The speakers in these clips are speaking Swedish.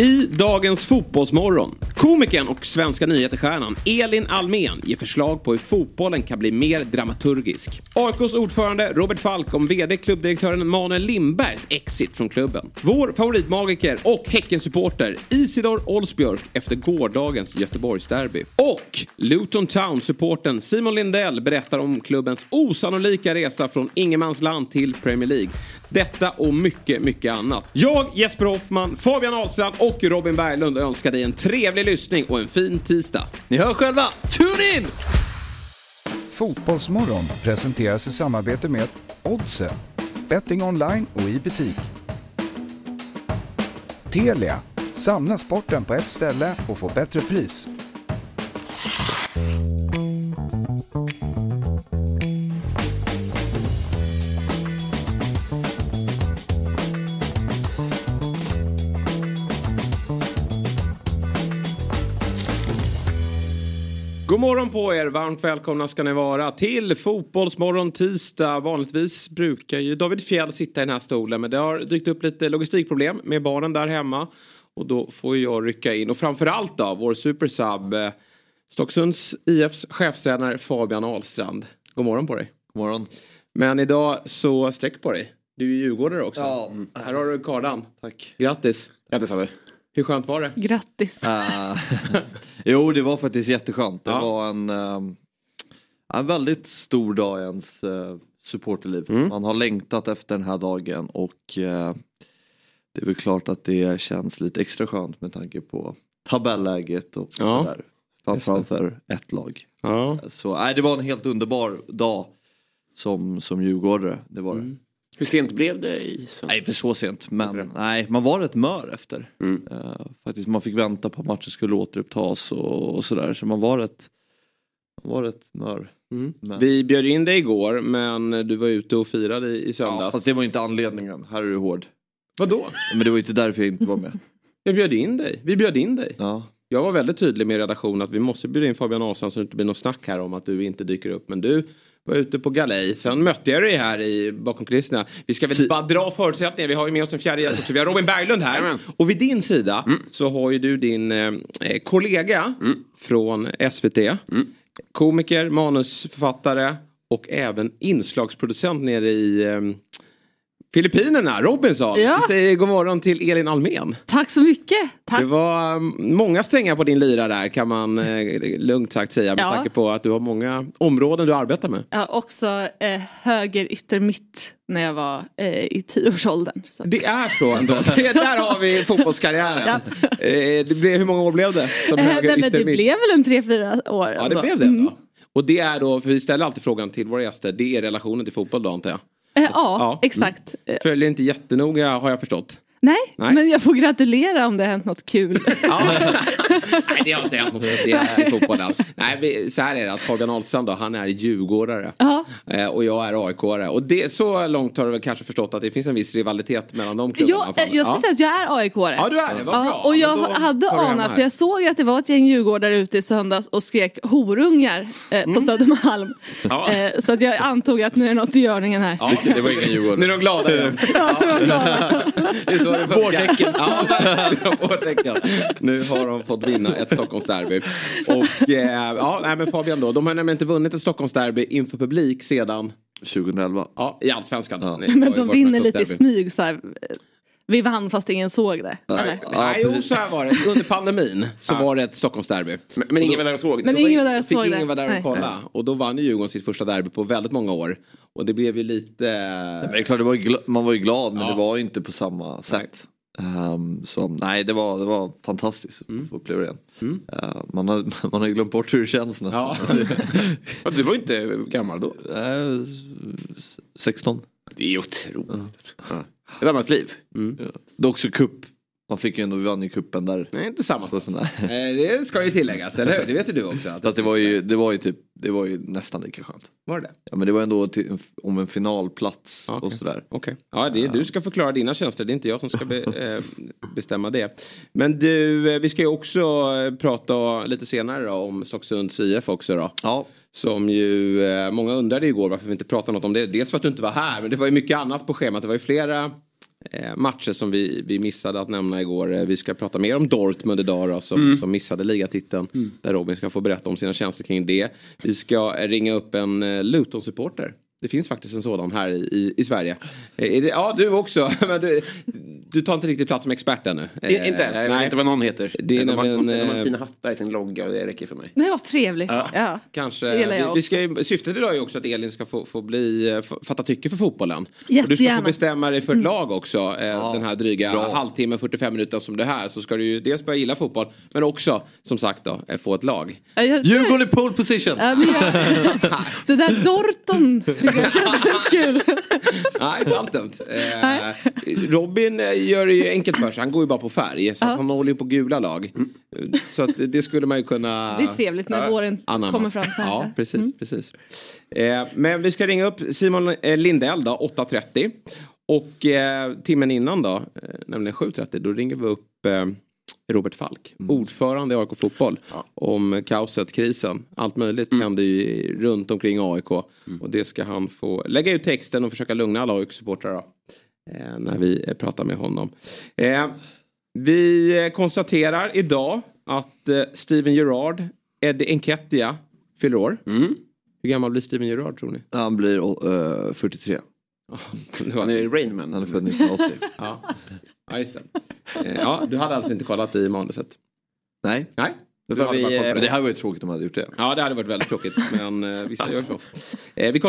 I dagens Fotbollsmorgon. Komikern och svenska nyheterstjärnan Elin Almen ger förslag på hur fotbollen kan bli mer dramaturgisk. AIKs ordförande Robert Falk om VD klubbdirektören Manuel Lindbergs exit från klubben. Vår favoritmagiker och Häckensupporter Isidor Olsbjörk efter gårdagens Göteborgsderby. Och Luton Town-supporten Simon Lindell berättar om klubbens osannolika resa från ingenmansland till Premier League. Detta och mycket, mycket annat. Jag, Jesper Hoffman, Fabian Ahlstrand och Robin Berglund önskar dig en trevlig lyssning och en fin tisdag. Ni hör själva, tune in! Fotbollsmorgon presenteras i samarbete med Oddset, betting online och i butik. Telia, samla sporten på ett ställe och få bättre pris. God morgon på er, varmt välkomna ska ni vara till Fotbollsmorgon tisdag. Vanligtvis brukar ju David Fjell sitta i den här stolen men det har dykt upp lite logistikproblem med barnen där hemma. Och då får jag rycka in och framförallt då vår supersub eh, Stocksunds IFs chefstränare Fabian Ahlstrand. God morgon på dig. God morgon. Men idag så sträck på dig. Du är djurgårdare också. Ja. Mm. Här har du kardan. Tack. Grattis. Grattis Fabbe. Hur skönt var det? Grattis. Uh, jo, det var faktiskt jätteskönt. Det Ja. var en, um, en väldigt stor dag i ens uh, supporterliv. Mm. Man har längtat efter den här dagen och uh, det är väl klart att det känns lite extra skönt med tanke på tabelläget och Ja. sådär. Framförallt för ett lag. Ja. Så nej, det var en helt underbar dag som, som djurgårdare. Det var det. Hur sent blev det i söndags? Nej, inte så sent, men nej, man var rätt mör efter. Mm. Eh, faktiskt, man fick vänta på att matchen skulle återupptas och, och sådär. Så man var rätt, man var rätt mör. Mm. Vi bjöd in dig igår men du var ute och firade i, i Ja, söndags. fast det var inte anledningen. Här är du hård. Vadå? Men det var inte därför jag inte var med. Jag bjöd in dig. Vi bjöd in dig. Ja. Jag var väldigt tydlig med redaktionen att vi måste bjuda in Fabian Ahlstrand så det inte blir något snack här om att du inte dyker upp. Men du var ute på galej. Sen mötte jag dig här i, bakom kulisserna. Vi ska väl bara dra förutsättningar. Vi har ju med oss en fjärde gäst också. Vi har Robin Berglund här. Jajamän. Och vid din sida så har ju du din eh, eh, kollega från SVT. Komiker, manusförfattare och även inslagsproducent nere i eh, Filippinerna, Robinson. Ja. Vi säger god morgon till Elin Almen. Tack så mycket. Tack. Det var um, många strängar på din lyra där kan man eh, lugnt sagt säga med Ja. tanke på att du har många områden du arbetar med. Har också eh, höger ytter mitt när jag var eh, i tioårsåldern. Så. Det är så ändå. Det, där har vi fotbollskarriären. Ja. Eh, det blev, hur många år blev det? Som Eh, höger nej, men det blev väl en tre, fyra år. Ja det blev det. Mm. Och det är då, för vi ställer alltid frågan till våra gäster, det är relationen till fotboll då antar jag? Eh, ja, exakt. Följer inte jättenoga har jag förstått. Nej, Nej. men jag får gratulera om det har hänt något kul. Ja. Nej det har inte hänt något i fotboll alls. Nej så här är det att Fabian Ahlstrand då, han är djurgårdare. ja. Eh, och jag är AIK-are. Och det, så långt har du väl kanske förstått att det finns en viss rivalitet mellan de klubbarna. Jag, eh, jag ska ja. säga att jag är aik -are. Ja du är det, vad bra. Ja, och jag hade anat, för jag såg att det var ett gäng djurgårdare ute i söndags och skrek horungar eh, på Södermalm. Mm. Ja. Eh, så att jag antog att nu är det något i görningen här. Ja. Det var ingen Djurgården. Nu är de glada igen. Ja, det var är det. Vårtecken. Ja. Vårtecken. Nu har de fått vinna ett Stockholmsderby. Och eh, ja, nej, men Fabian då. De har nämligen inte vunnit ett Stockholmsderby inför publik sedan, 2011. ja, i Allsvenskan. Ja. Men de vinner lite i smyg så här. Vi vann fast ingen såg det. Nej. Eller? Ja, Nej, jo, så här var det. Under pandemin så var det ett Stockholmsderby. Men, men ingen var där och såg det. Men Då var ingen var där och såg ingen det. vara där och Nej. kolla. Och då vann ju Djurgården sitt första derby på väldigt många år. Och det blev ju lite... Men det är klart, var ju man var ju glad men Ja. det var inte på samma sätt. Ehm, så nej, det var, det var fantastiskt att få uppleva det igen. Mm. Ehm, man, har, man har ju glömt bort hur det känns nästan. Ja. Ja, Du var inte gammal då. Eh, s- 16. Det är otroligt. Ja. Ett annat liv. Mm. Det är också cup. Man fick ju ändå, vi vann ju cupen där. Nej, inte samma sak. Eh, Det ska ju tilläggas, eller hur? Det vet ju du också. Att Fast det var ju, det var ju typ, det var ju nästan lika skönt. Var det Ja men det var ändå till, om en finalplats Ja, och sådär. Okej. Ja, det är, du ska förklara dina tjänster. Det är inte jag som ska be, eh, bestämma det. Men du, eh, vi ska ju också eh, prata lite senare då, om Stocksunds IF också då. Ja, Som ju, många undrade igår varför vi inte pratade något om det. Dels för att du inte var här, men det var ju mycket annat på schemat. Det var ju flera matcher som vi, vi missade att nämna igår. Eh, vi ska prata mer om Dortmund idag då, som, som missade ligatiteln. Där Robin ska få berätta om sina känslor kring det. Vi ska eh, ringa upp en eh, Luton-supporter. Det finns faktiskt en sådan här i, i, i Sverige. Eh, är det, ja, du också. Men du, du tar inte riktigt plats som expert ännu. Eh, I- Inte? Jag vet nej. inte vad någon heter. Det är de, har, de har eh, fina hattar i sin logga och det räcker för mig. Nej vad trevligt. Ja. Kanske. Det gillar jag vi, vi ska, ju- syftet idag är också att Elin ska få, få bli, eh, fatta tycke för fotbollen. Och du ska få Jättegärna. bestämma dig för ett lag också. Eh, den här dryga bra. halvtimmen, 45 minuter som du är här. Så ska du ju dels börja gilla fotboll. Men också, som sagt då, eh, få ett lag. Ja, jag- Djurgården i pole position! Ja, men jag, det där Dorton jag kändes kul. Nej, inte alls dumt. Eh, Robin eh, gör det ju enkelt för sig. Han går ju bara på färg. Så Ja. att han håller ju på gula lag. Så att det skulle man ju kunna... Det är trevligt när våren anamma. kommer fram så här. Ja, precis. precis. Eh, men vi ska ringa upp Simon eh, Lindell då, 8.30. Och eh, timmen innan då, eh, nämligen 7.30, då ringer vi upp eh, Robert Falk, ordförande i AIK Fotboll. Om kaoset, krisen, allt möjligt händer ju runt omkring AIK. Och det ska han få lägga ut texten och försöka lugna alla AIK-supportrar. Eh, när vi eh, pratar med honom. Eh, vi eh, konstaterar idag att eh, Steven Gerrard, Eddie Enketia fyller år. Hur gammal blir Steven Gerrard tror ni? Han blir eh, 43. Det var- Han är Rainman. Han är född 1980. Ja, ja just det. Eh, Ja, du hade alltså inte kollat i manuset? Nej. Nej. Du tar hade vi, eh, det här var ju tråkigt om jag hade gjort det. Ja, det hade varit väldigt tråkigt. Men eh, vissa gör så. Eh, vi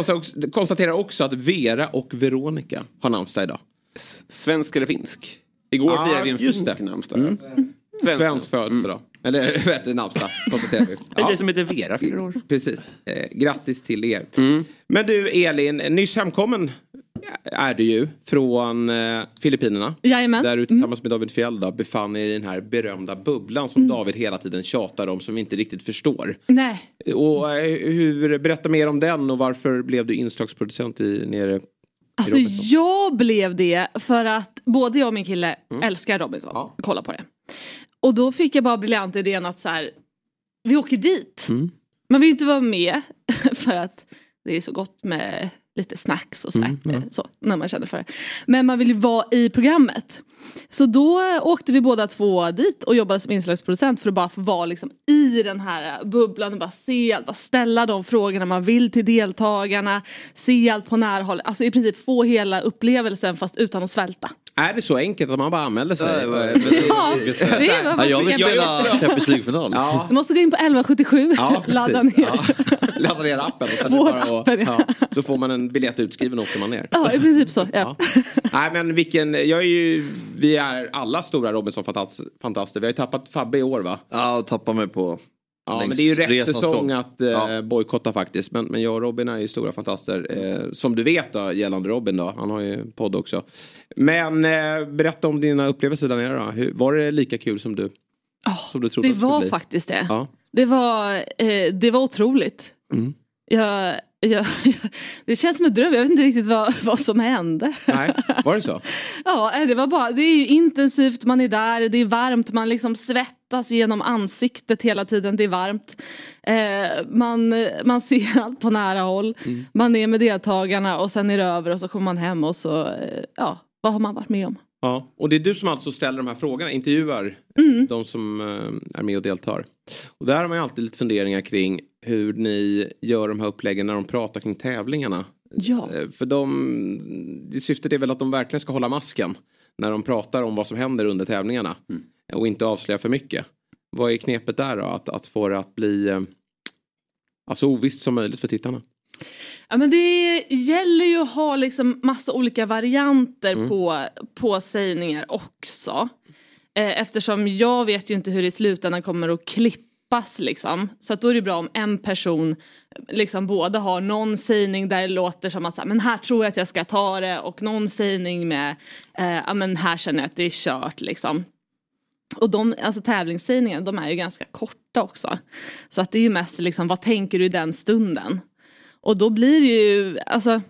konstaterar också, att Vera och Veronica har namnsdag idag. Svensk eller finsk? Igår Ja, firade vi en finsk det. namnsdag. Mm. Svensk. Svensk födelsedag. Eller vad heter det, namnsdag? Konstaterar vi. En Ja. tjej som heter Vera fyller år. Precis. Eh, grattis till er. Mm. Men du Elin, nyss hemkommen är du ju från eh, Filippinerna. Jajamän. Där du tillsammans med David Fjell då, befann er i den här berömda bubblan som David hela tiden tjatar om som vi inte riktigt förstår. Nej. Och eh, hur, berätta mer om den och varför blev du inslagsproducent i, nere Alltså jag blev det för att både jag och min kille älskar Robinson. Ja. Kolla på det. Och då fick jag bara briljant idén att så här, vi åker dit. Mm. Man vill ju inte vara med för att det är så gott med lite snacks och sådär. Mm, Så, när man känner för det. Men man vill ju vara i programmet. Så då åkte vi båda två dit och jobbade som inslagsproducent för att bara få vara liksom i den här bubblan och bara se allt, bara ställa de frågorna man vill till deltagarna, se allt på nära håll, alltså i princip få hela upplevelsen fast utan att svälta. Är det så enkelt att man bara anmäler sig? Ja, det var- jag vill spela Champions League-final. Ja, Du måste gå in på 1177, ja precis. ladda ner. Ja. Ladda ner appen. Och sen Vår bara appen, ja. ja. Så får man en biljett utskriven och åker man ner. Ja, i princip så. Ja. Ja. Nej men vilken, jag är ju, vi är alla stora Robinson-fantaster. Vi har ju tappat Fabbe i år va? Ja, och tappa mig på Ja men det är ju rätt säsong gång. att eh, Ja. bojkotta faktiskt. Men, men jag och Robin är ju stora fantaster. Eh, som du vet då, gällande Robin då. Han har ju podd också. Men eh, berätta om dina upplevelser där nere då. Hur, var det lika kul som du, som du trodde Det skulle var bli? faktiskt det. Ja. Det var, eh, det var otroligt. Mm. Jag, jag, det känns som en dröm, jag vet inte riktigt vad, vad som hände. Nej, var det så? Ja, eh, det var bara, det är ju intensivt, man är där, det är varmt, man liksom svettas genom ansiktet hela tiden, det är varmt. Eh, man, man ser allt på nära håll, Mm. man är med deltagarna och sen är det över och så kommer man hem och så, eh, ja, vad har man varit med om? Ja, och det är du som alltså ställer de här frågorna, intervjuar Mm. de som eh, är med och deltar. Och där har man ju alltid lite funderingar kring hur ni gör de här uppläggen när de pratar kring tävlingarna. Ja. Eh, För de, syftet är väl att de verkligen ska hålla masken när de pratar om vad som händer under tävlingarna. Och inte avslöja för mycket. Vad är knepet där då? Att, att få det att bli eh, så ovisst som möjligt för tittarna. Ja men det gäller ju att ha liksom massa olika varianter Mm. på, på sägningar också. Eh, eftersom jag vet ju inte hur det i slutändan kommer att klippas liksom. Så att då är det bra om en person liksom både har någon sägning där det låter som att så här, men här tror jag att jag ska ta det och någon sägning med eh, ja men här känner jag att det är kört liksom. Och de, alltså tävlingssägningarna, de är ju ganska korta också. Så att det är ju mest liksom, vad tänker du i den stunden? Och då blir det ju, alltså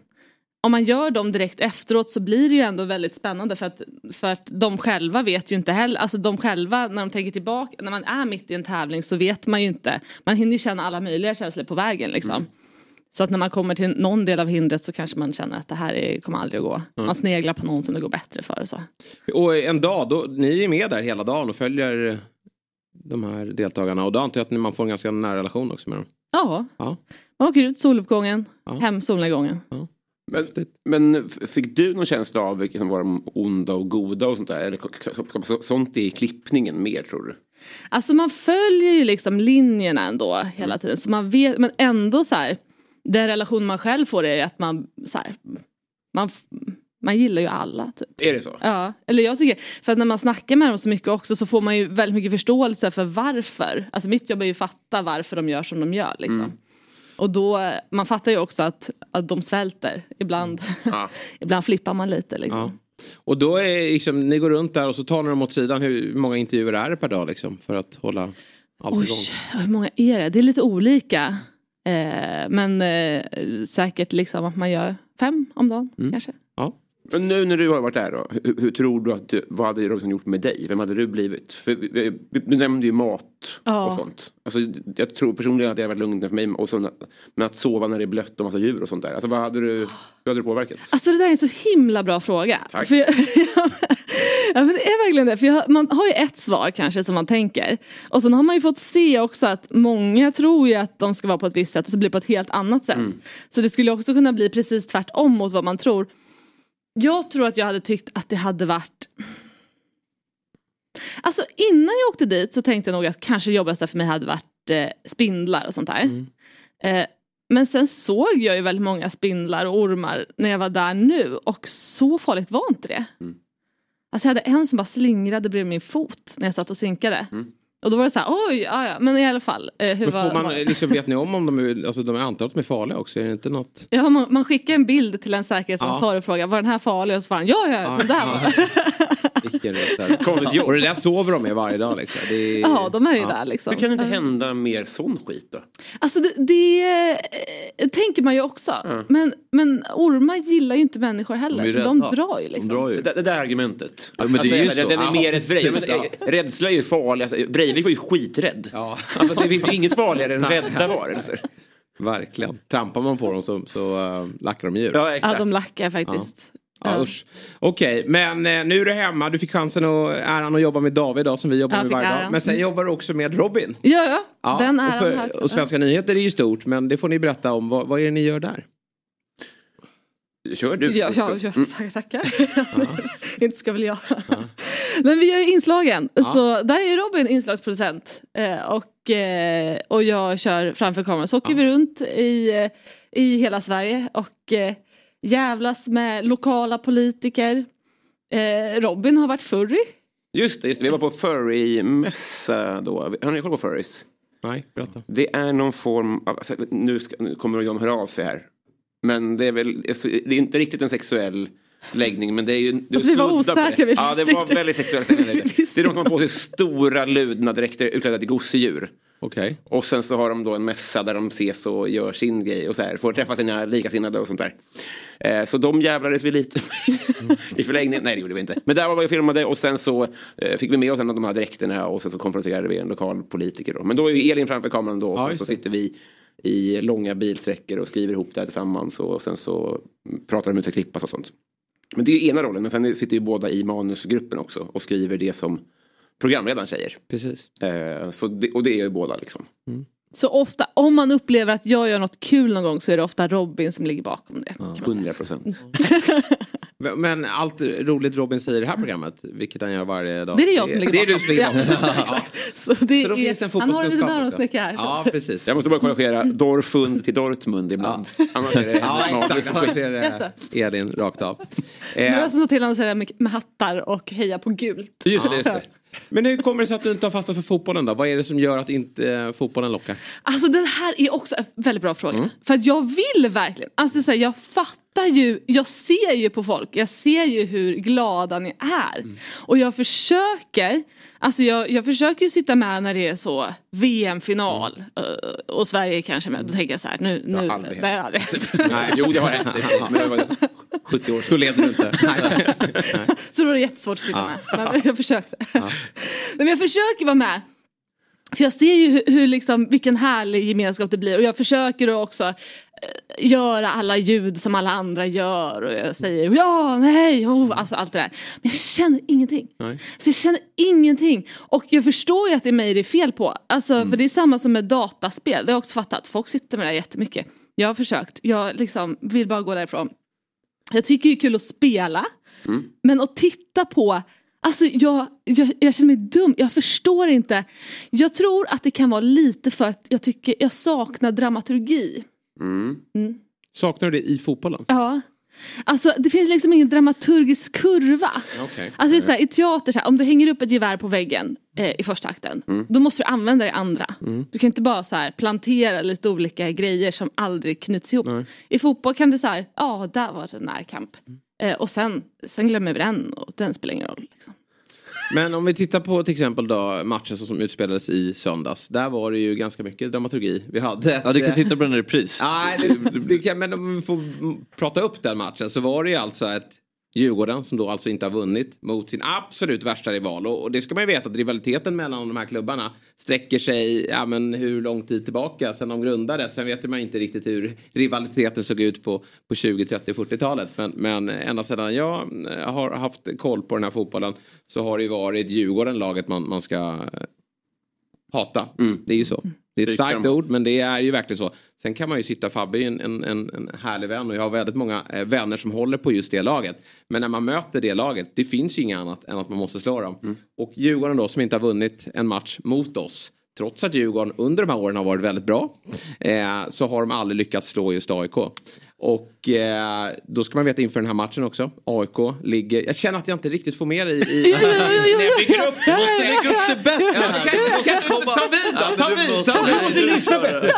om man gör dem direkt efteråt så blir det ju ändå väldigt spännande för att, för att de själva vet ju inte heller, alltså de själva när de tänker tillbaka, när man är mitt i en tävling så vet man ju inte, man hinner ju känna alla möjliga känslor på vägen liksom. Så att när man kommer till någon del av hindret så kanske man känner att det här är, kommer aldrig att gå. Man sneglar på någon som det går bättre för. Så. Och en dag, då, ni är med där hela dagen och följer de här deltagarna. Och då antar jag att man får en ganska nära relation också med dem. Ja, Ja. man åker ut soluppgången, Ja. hem solnedgången. Men, men f- fick du någon känsla av vilka som var de onda och goda och sånt där? Eller sånt i klippningen mer tror du? Alltså man följer ju liksom linjerna ändå hela tiden. Så man vet, men ändå så här. Den relation man själv får är att man så här, man, man gillar ju alla. Typ. Är det så? Ja, eller jag tycker, för att när man snackar med dem så mycket också så får man ju väldigt mycket förståelse för varför. Alltså mitt jobb är ju att fatta varför de gör som de gör liksom. Och då, man fattar ju också att, att de svälter ibland. Ja. ibland flippar man lite liksom. Ja. Och då är liksom, ni går runt där och så tar ni dem åt sidan. Hur många intervjuer är det per dag liksom? För att hålla allt Oj, igång? hur många är det? Det är lite olika. Eh, men eh, säkert liksom att man gör fem om dagen Mm. kanske. Ja. Men nu när du har varit där då, hur, hur tror du att du, vad hade Robinson gjort med dig? Vem hade du blivit? För, vi- du nämnde ju mat Ja. och sånt. Alltså, jag tror personligen att det hade varit lugnt för mig. Och så, men att sova när det är blött och massa djur och sånt där. Alltså, vad hade du, hur hade du påverkats? Alltså det där är en så himla bra fråga. Tack. För jag, ja, men det är verkligen det. För jag, man har ju ett svar kanske som man tänker. Och sen har man ju fått se också att många tror ju att de ska vara på ett visst sätt och så blir det på ett helt annat sätt. Så det skulle också kunna bli precis tvärtom mot vad man tror. Jag tror att jag hade tyckt att det hade varit Alltså innan jag åkte dit så tänkte jag nog att kanske jobbigaste för mig hade varit eh, spindlar och sånt där. Eh, men sen såg jag ju väldigt många spindlar och ormar när jag var där nu och så farligt var inte det. Alltså jag hade en som bara slingrade bredvid min fot när jag satt och synkade. Och då var det så här, oj, ja, ja. men i alla fall. Eh, hur Men var, får man, var det? liksom, vet ni om om de är, alltså de är antar att de är farliga också? Är det inte något? Ja, man, man skickar en bild till en säkerhetsansvarig och frågar var den här farlig? Och så svarar han ja, ja, den där var Vilken. Och det där sover de med varje dag liksom. Det är, Ja, de är ju ja. där liksom. Hur kan det inte hända mer sån skit då? Alltså det, det eh, tänker man ju också. Men, men ormar gillar ju inte människor heller. De de drar ju liksom. De drar ju. Det, det där argumentet. Ja, men det är ju så. Den är Ja, mer ett. Men, eh, rädsla är ju farlig. Alltså, Breivik var ju skiträdd. Ja, Alltså, det finns ju inget farligare än rädda varelser. verkligen. Trampar man på dem så, så uh, lackar de djur. Ja, Ja, de lackar faktiskt. Ja, usch. Okej, men eh, nu är du hemma. Du fick chansen och äran att jobba med David då, som vi jobbar med varje dag. Men sen jobbar du också med Robin. Ja, ja. Ja, den och, äran för- jag också. och Svenska nyheter är ju stort, men det får ni berätta om. Vad, vad är det ni gör där? Kör du. Ja, ja, ja tack- tackar. Inte ska väl jag. Men vi gör ju inslagen. Så där är Robin inslagsproducent. Eh, och, eh, och jag kör framför kameran. Så åker vi runt i, eh, i hela Sverige och jävlas med lokala politiker. Robin har varit furry. Just det, just det, vi var på furry-mässa då. Har ni koll på furries? Nej, berätta. Det är någon form av, alltså, nu, ska, nu kommer de höra av sig här. Men det är väl, alltså, det är inte riktigt en sexuell läggning men det är ju... Du Alltså, vi var osäkra, vi Ja det var väldigt sexuellt. Det är de som har på sig stora ludna dräkter utklädda till gosedjur. Okej. Och sen så har de då en mässa där de ses och gör sin grej och så här. Får träffa sina likasinnade och sånt där. Eh, så de jävlades vi lite med i förlängningen. Nej det gjorde vi inte. Men där var vi och filmade och sen så eh, fick vi med oss en av de här dräkterna och sen så konfronterade vi en lokal politiker då. Men då är ju Elin framför kameran då och Ja, så, sitter vi i långa bilsträckor och skriver ihop det här tillsammans och sen så pratar de ut och klippas och sånt. Men det är ju ena rollen men sen sitter ju båda i manusgruppen också och skriver det som programledaren säger. Precis. Eh, så det, och det är ju båda liksom. Så ofta, om man upplever att jag gör något kul någon gång så är det ofta Robin som ligger bakom det. säga. 100 procent. Men allt roligt Robin säger i det här programmet, vilket han gör varje dag. Det är det jag som ligger Det är du bakom. som ligger Ja. bakom. Ja. Så, det Så då är, finns det en han har en liten öronsnäcka här. Ja, precis. Jag måste bara korrigera Dorfund till Dortmund ibland. Annars är det Ja, exakt. Annars är det Elin rakt av. Nu har Eh, jag såg till honom säga med, med hattar och heja på gult. Just det, just det. Men hur kommer det sig att du inte har fastnat för fotbollen då? Vad är det som gör att inte eh, fotbollen lockar? Alltså den här är också en väldigt bra fråga. Mm. För att jag vill verkligen, alltså så här, jag fattar ju, jag ser ju på folk, jag ser ju hur glada ni är. Mm. Och jag försöker, alltså jag, jag försöker ju sitta med när det är så VM-final eh, och Sverige kanske med. Då tänker jag så här, nu, nu, det har aldrig hänt. Nej, jo det har hänt. Men det var 70 år Då sedan. leder du inte. Nej. Så då var det jättesvårt att sitta med. Men jag försökte. Men jag försöker vara med. För jag ser ju hur, hur liksom, vilken härlig gemenskap det blir och jag försöker då också eh, göra alla ljud som alla andra gör och jag säger ja, nej, oh, alltså allt det där. Men jag känner ingenting. Nej. Så jag känner ingenting. Och jag förstår ju att det är mig det är fel på. Alltså, Mm. För det är samma som med dataspel. Det har jag också fattat. Folk sitter med det jättemycket. Jag har försökt. Jag liksom vill bara gå därifrån. Jag tycker det är kul att spela. Mm. Men att titta på Alltså jag, jag, jag känner mig dum, jag förstår inte. Jag tror att det kan vara lite för att jag tycker jag saknar dramaturgi. Mm. Saknar du det i fotbollen? Ja. Alltså det finns liksom ingen dramaturgisk kurva. Okej. Alltså det är här, i teater, så här, om du hänger upp ett gevär på väggen eh, i första akten. Då måste du använda det i andra. Du kan inte bara så här, plantera lite olika grejer som aldrig knyts ihop. Nej. I fotboll kan det så här, ja där var det en närkamp. Eh, och sen, sen glömmer vi den och den spelar ingen roll. Liksom. Men om vi tittar på till exempel då matchen som utspelades i söndags. Där var det ju ganska mycket dramaturgi vi hade. Ja du kan titta på den i repris. Nej, det, det kan, men om vi får prata upp den matchen så var det ju alltså ett Djurgården som då alltså inte har vunnit mot sin absolut värsta rival. Och, det ska man ju veta att rivaliteten mellan de här klubbarna sträcker sig ja, men hur lång tid tillbaka sen de grundades. Sen vet man inte riktigt hur rivaliteten såg ut på, på 20, 30, 40-talet. Men, men ända sedan jag eh, har haft koll på den här fotbollen så har det ju varit Djurgården laget man, man ska eh, hata. Det är ju så. Det är ett starkt ord men det är ju verkligen så. Sen kan man ju sitta, Fabbe är en, en, en, härlig vän och jag har väldigt många eh, vänner som håller på just det laget. Men när man möter det laget, det finns ju inget annat än att man måste slå dem. Och Djurgården då som inte har vunnit en match mot oss. Trots att Djurgården under de här åren har varit väldigt bra. Eh, så har de aldrig lyckats slå just AIK. Och eh, då ska man veta inför den här matchen också. AIK ligger... Jag känner att jag inte riktigt får med dig i... i när jag bygger upp. Ja, ja, ja, Lägg upp det bättre Ja, kan inte- kan inte- Ta vid då! Ta vid! Ta vid! Du måste lyssna bättre.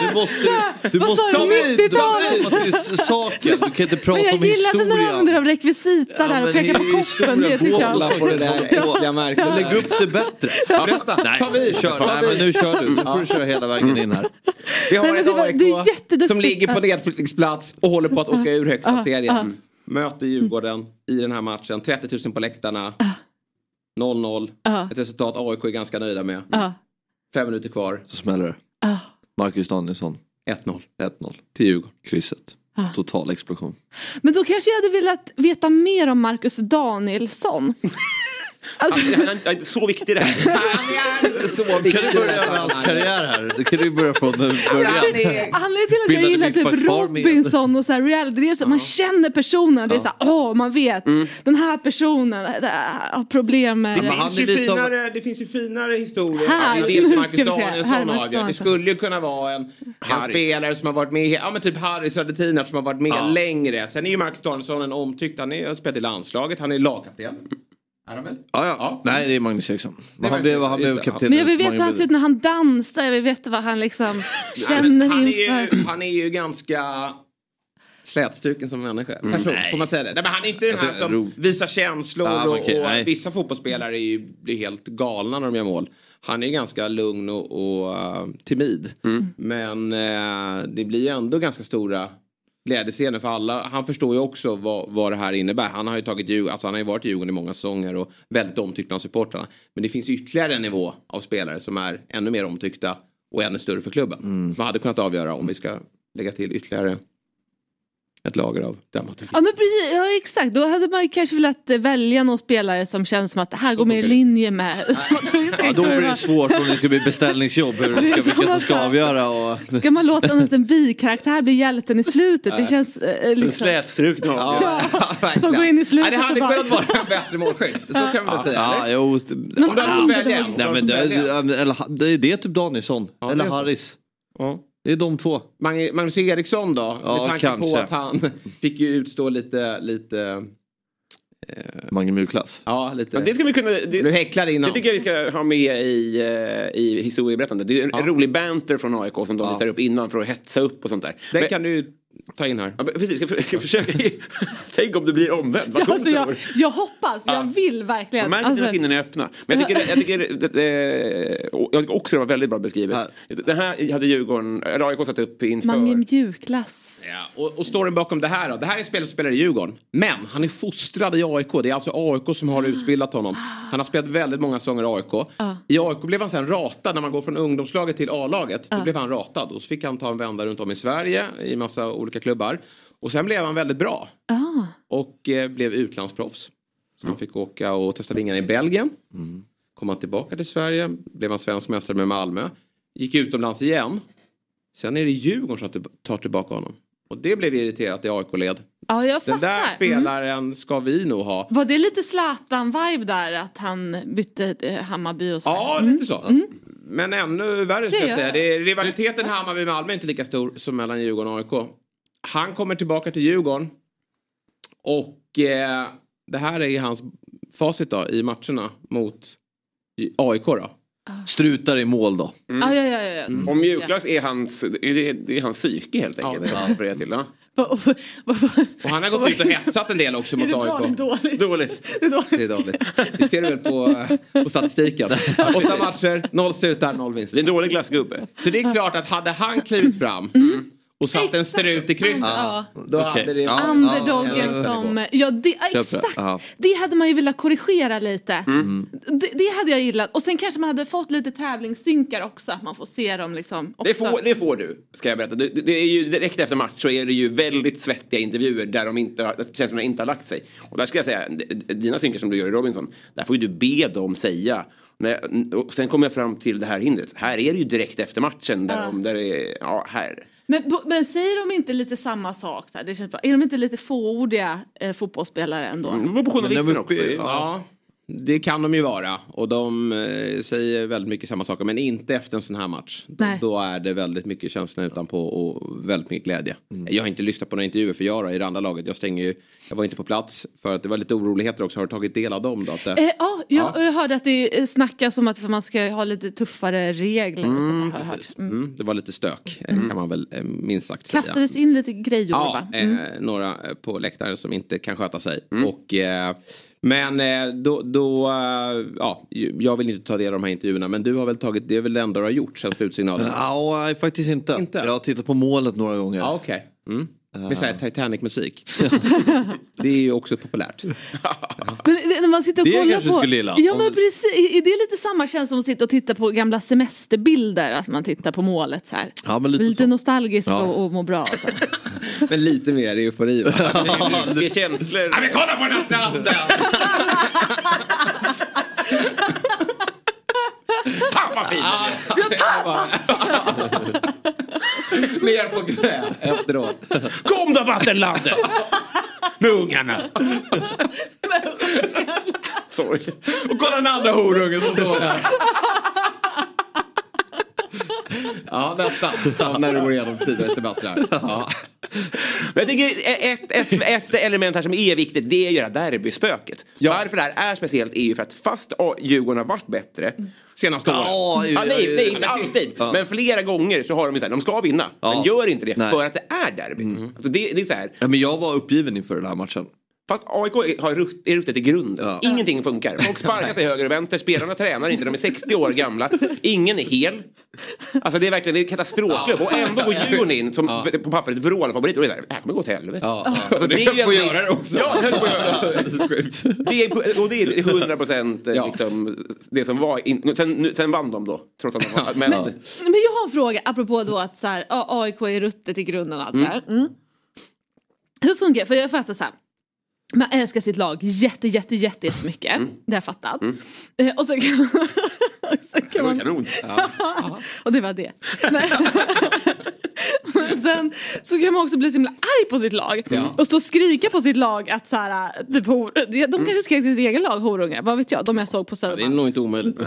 Du måste, du Vad måste ta vid. 90-talet? Du saken. Du kan inte prata Men jag om gillade när du historia. av rekvisita där och men pekar på koppen. Det historia. tycker jag. på det där äckliga märket. Lägg upp det bättre. Berätta! Ta vid! Kör. Nej men nu kör du. Nu får du köra hela vägen in här. Vi har är AIK som ligger på nedflyttningsplats och håller på att åka ur högsta serien. ah. Möter Djurgården i den här matchen. 30 000 på läktarna. 0-0. Ah. Ett resultat AIK är ganska nöjda med. Fem minuter kvar. Så smäller det. ja. Marcus Danielsson. 1-0 1-0. till Djurgården. Krysset. Ah. Total explosion. Men då kanske jag hade velat veta mer om Marcus Danielsson. Alltså, Han inte- han är inte så viktig det här. Han är inte så viktig. Kan du börja med hans karriär här? Då kan du börja från början. Han är... Anledningen till att jag gillar typ. Robinson och så här reality, det är så man känner personen. Det är så här, åh man vet, Mm. den här personen har problem med... Det han finns, ju finare, det finns ju finare historier. Här, det är det som Marcus Danielsson avgör. Det skulle ju kunna vara en, en spelare som har varit med, ja men typ Harris Radetinac som har varit med Ja. längre. Sen är ju Marcus Danielsson en omtyckt, han är- har spelat i landslaget, han är lagkapten. Är han väl? Ja, ja. Ja. Nej, det är Magnus Eriksson. Det är han blev, han blev kapten. Men jag vill veta hur han ser ut när han dansar, jag vill veta vad han liksom Nej, känner han, är inför. ju, han är ju ganska slätstruken som människa. Person, får man säga det? Nej, men han är inte den här som ro- visar känslor och, okej, och nej. vissa fotbollsspelare är ju, blir helt galna när de gör mål. Han är ganska lugn och, och uh, timid. Men eh, det blir ju ändå ganska stora glädjescener för alla. Han förstår ju också vad, vad det här innebär. Han har ju tagit alltså han har ju varit i Djurgården i många säsonger och väldigt omtyckt bland supportrarna. Men det finns ytterligare en nivå av spelare som är ännu mer omtyckta och ännu större för klubben. Som hade kunnat avgöra om vi ska lägga till ytterligare ett lager av dramaturgi. Ja men precis, ja exakt. Då hade man ju kanske velat eh, välja någon spelare som känns som att det här går mer i linje med Ja, då blir det svårt om det ska bli beställningsjobb. Hur Det ska, vilka som ska avgöra. Och... Ska man låta en liten bikaraktär bli hjälten i slutet? Det känns eh, Den liksom... slätstrukna. Ja, verkligen. som går in i slutet Nej, det hade kunnat vara en bättre målskytt. Så kan man väl säga. Ja, jo, Om du hade fått välja en. Det, eller, det är det typ Danielsson. Ja, eller. Harris. Ja. Det är de två. Mag- Magnus Eriksson då? Ja, med tanke på kanske. att han fick ju utstå lite, lite, Mange Murklass. ja lite. Men det ska vi kunna... Du Det, häcklade innan. det tycker jag vi ska ha med i, eh, i historieberättandet. Det är en Ja. rolig banter från AIK som de Ja. visar upp innan för att hetsa upp och sånt där. Den Men- kan du ta in här. Ja, precis, ska, ska försöka... Tänk om det blir omvänt. Vad Ja, alltså, jag, jag hoppas, jag vill verkligen. Man märker Alltså, att sinnena är öppna. Men jag tycker, jag, tycker det, det, jag tycker också det var väldigt bra beskrivet. Här. Det här hade Djurgården, eller AIK satt upp inför. man är mjukglass. Ja, och, och storyn bakom det här då. Det här är en spelare som spelar i Djurgården. Men han är fostrad i AIK. Det är alltså AIK som har utbildat honom. Han har spelat väldigt många säsonger i AIK. I AIK blev han sen ratad när man går från ungdomslaget till A-laget. Då blev han ratad. Och så fick han ta en vända runt om i Sverige i massa olika klubbar. Och sen blev han väldigt bra. Ah. Och eh, blev utlandsproffs. Så han fick åka och testa vingarna i Belgien. Kom han tillbaka till Sverige. Blev han svensk mästare med Malmö. Gick utomlands igen. Sen är det Djurgården som tar tillbaka honom. Och det blev irriterat i AIK-led. Ja, jag Den där fattar. Mm. spelaren ska vi nog ha. Var det lite Zlatan-vibe där att han bytte eh, Hammarby och så? Ja, lite så. Men ännu värre ska jag Ja. säga. Det är, rivaliteten Hammarby-Malmö är inte lika stor som mellan Djurgården och AIK. Han kommer tillbaka till Djurgården. Och eh, det här är hans facit då i matcherna mot AIK då. Strutar i mål då. Ja, ja, ja, ja, ja. Om mjukglass är hans, är det, det är hans psyke helt enkelt. Ja. Ja. För det till, ja. Och han har gått ut och hetsat en del också Är mot det bra eller AIK. dåligt? Dåligt. Det är dåligt. Det är dåligt. Det ser du väl på, på statistiken. Åtta matcher, noll strutar, noll vinst. Det är en dålig glassgubbe. Så det är klart att hade han klivit fram och satt en Exakt. strut i krysset. Ja. Då Okej. hade det... Ja. Underdogen ja, som... Ja, det, ja, Köper. exakt. Det hade man ju velat korrigera lite. Mm. Det, det hade jag gillat. Och sen kanske man hade fått lite tävlingssynkar också. Att man får se dem liksom. Också. Det får, det får du, ska jag berätta. Det, det är ju direkt efter match så är det ju väldigt svettiga intervjuer där de inte, har- känslorna inte har lagt sig. Och där ska jag säga, dina synkar som du gör i Robinson, där får ju du be dem säga. När, och sen kommer jag fram till det här hindret. Här är det ju direkt efter matchen där, Ja. de, där det är, ja här. Men, men säger de inte lite samma sak? Så här? Det känns bra. Är de inte lite fåordiga eh, fotbollsspelare ändå? Det beror på journalisten Men de- också. Ja, det kan de ju vara. Och de eh, säger väldigt mycket samma saker. Men inte efter en sån här match. Då, Nej. då är det väldigt mycket känsla utanpå och väldigt mycket glädje. Jag har inte lyssnat på några intervjuer för jag då, i det andra laget. Jag stänger ju, jag var inte på plats för att det var lite oroligheter också. Har du tagit del av dem då? Att det, Eh, ja, jag, jag hörde att det eh, snackas om att man ska ha lite tuffare regler. och sånt, hört. Precis. Mm. Mm, det var lite stök eh, kan man väl minst sagt säga. Kastades in lite grejor Ja, va? Mm. eh, några på läktaren som inte kan sköta sig. Och, eh, men eh, då, då eh, ja, jag vill inte ta del av de här intervjuerna men du har väl tagit, det är väl det enda du har gjort sen slutsignalen? Ja, nej, faktiskt inte. Inte? Jag har tittat på målet några gånger. Ja, okej. Mm. Med såhär Titanic-musik. det är ju också populärt. Men det- när man sitter och Det kollar kanske på... skulle gilla. Ja men det- precis, är det lite samma känsla som att sitta och titta på gamla semesterbilder? Att man tittar på målet så här. Ja, men lite lite så. nostalgisk Ja. och, och må bra. Så. här. Men lite mer eufori va? Det är känslor. Ja, men kolla på den här stranden! Fan vad fint! Mer på knä efteråt. Kom då vattenlandet! Med ungarna. Sorry. Och kolla den andra horungen som står där. Ja, nästan. Ja, när du går igenom tidigare semestrar. Ja. Men jag tycker ett, ett, ett element här som är viktigt det är ju det här derbyspöket. Ja. Varför det här är speciellt är ju för att fast Djurgården har varit bättre. Senaste året. Ja, Ja, nej, nej, inte alltid. Ja. Men flera gånger så har de ju så här, de ska vinna. Ja. Men gör inte det Nej. för att det är derbyt. Alltså det, det är så här, Ja, men jag var uppgiven inför den här matchen. Fast AIK har rutt, är ruttet i grunden. Ja. Ingenting funkar. Folk sparkar sig höger och vänster. Spelarna tränar inte. De är 60 år gamla. Ingen är hel. Alltså det är verkligen det är katastrofklubb. Och ändå går Djurgården in som på pappret vrålarfavorit. Och det är där, det här kommer gå till helvete. Ja. Alltså, det är ju får egentligen- göra det också. Ja, det höll på att göra det. Det är, och det är 100 procent Ja. liksom, det som var. In, sen, nu- sen vann de då. Trots att de var, men, Men jag har en fråga apropå då att så här, ja, AIK är ruttet i grunden och allt det här. Mm. Hur funkar det? För jag fattar så här. Man älskar sitt lag jätte, jätte, jätte, jättemycket. Mm. Det har jag fattat. Eh, Och sen kan, och sen kan man... kanon. och det var det. Men, sen så kan man också bli så himla arg på sitt lag. Och stå och skrika på sitt lag att så här, typ, hor, de kanske skrek till sitt egen lag horungar, vad vet jag, de jag såg på Det är Södermalm. nog inte omöjligt.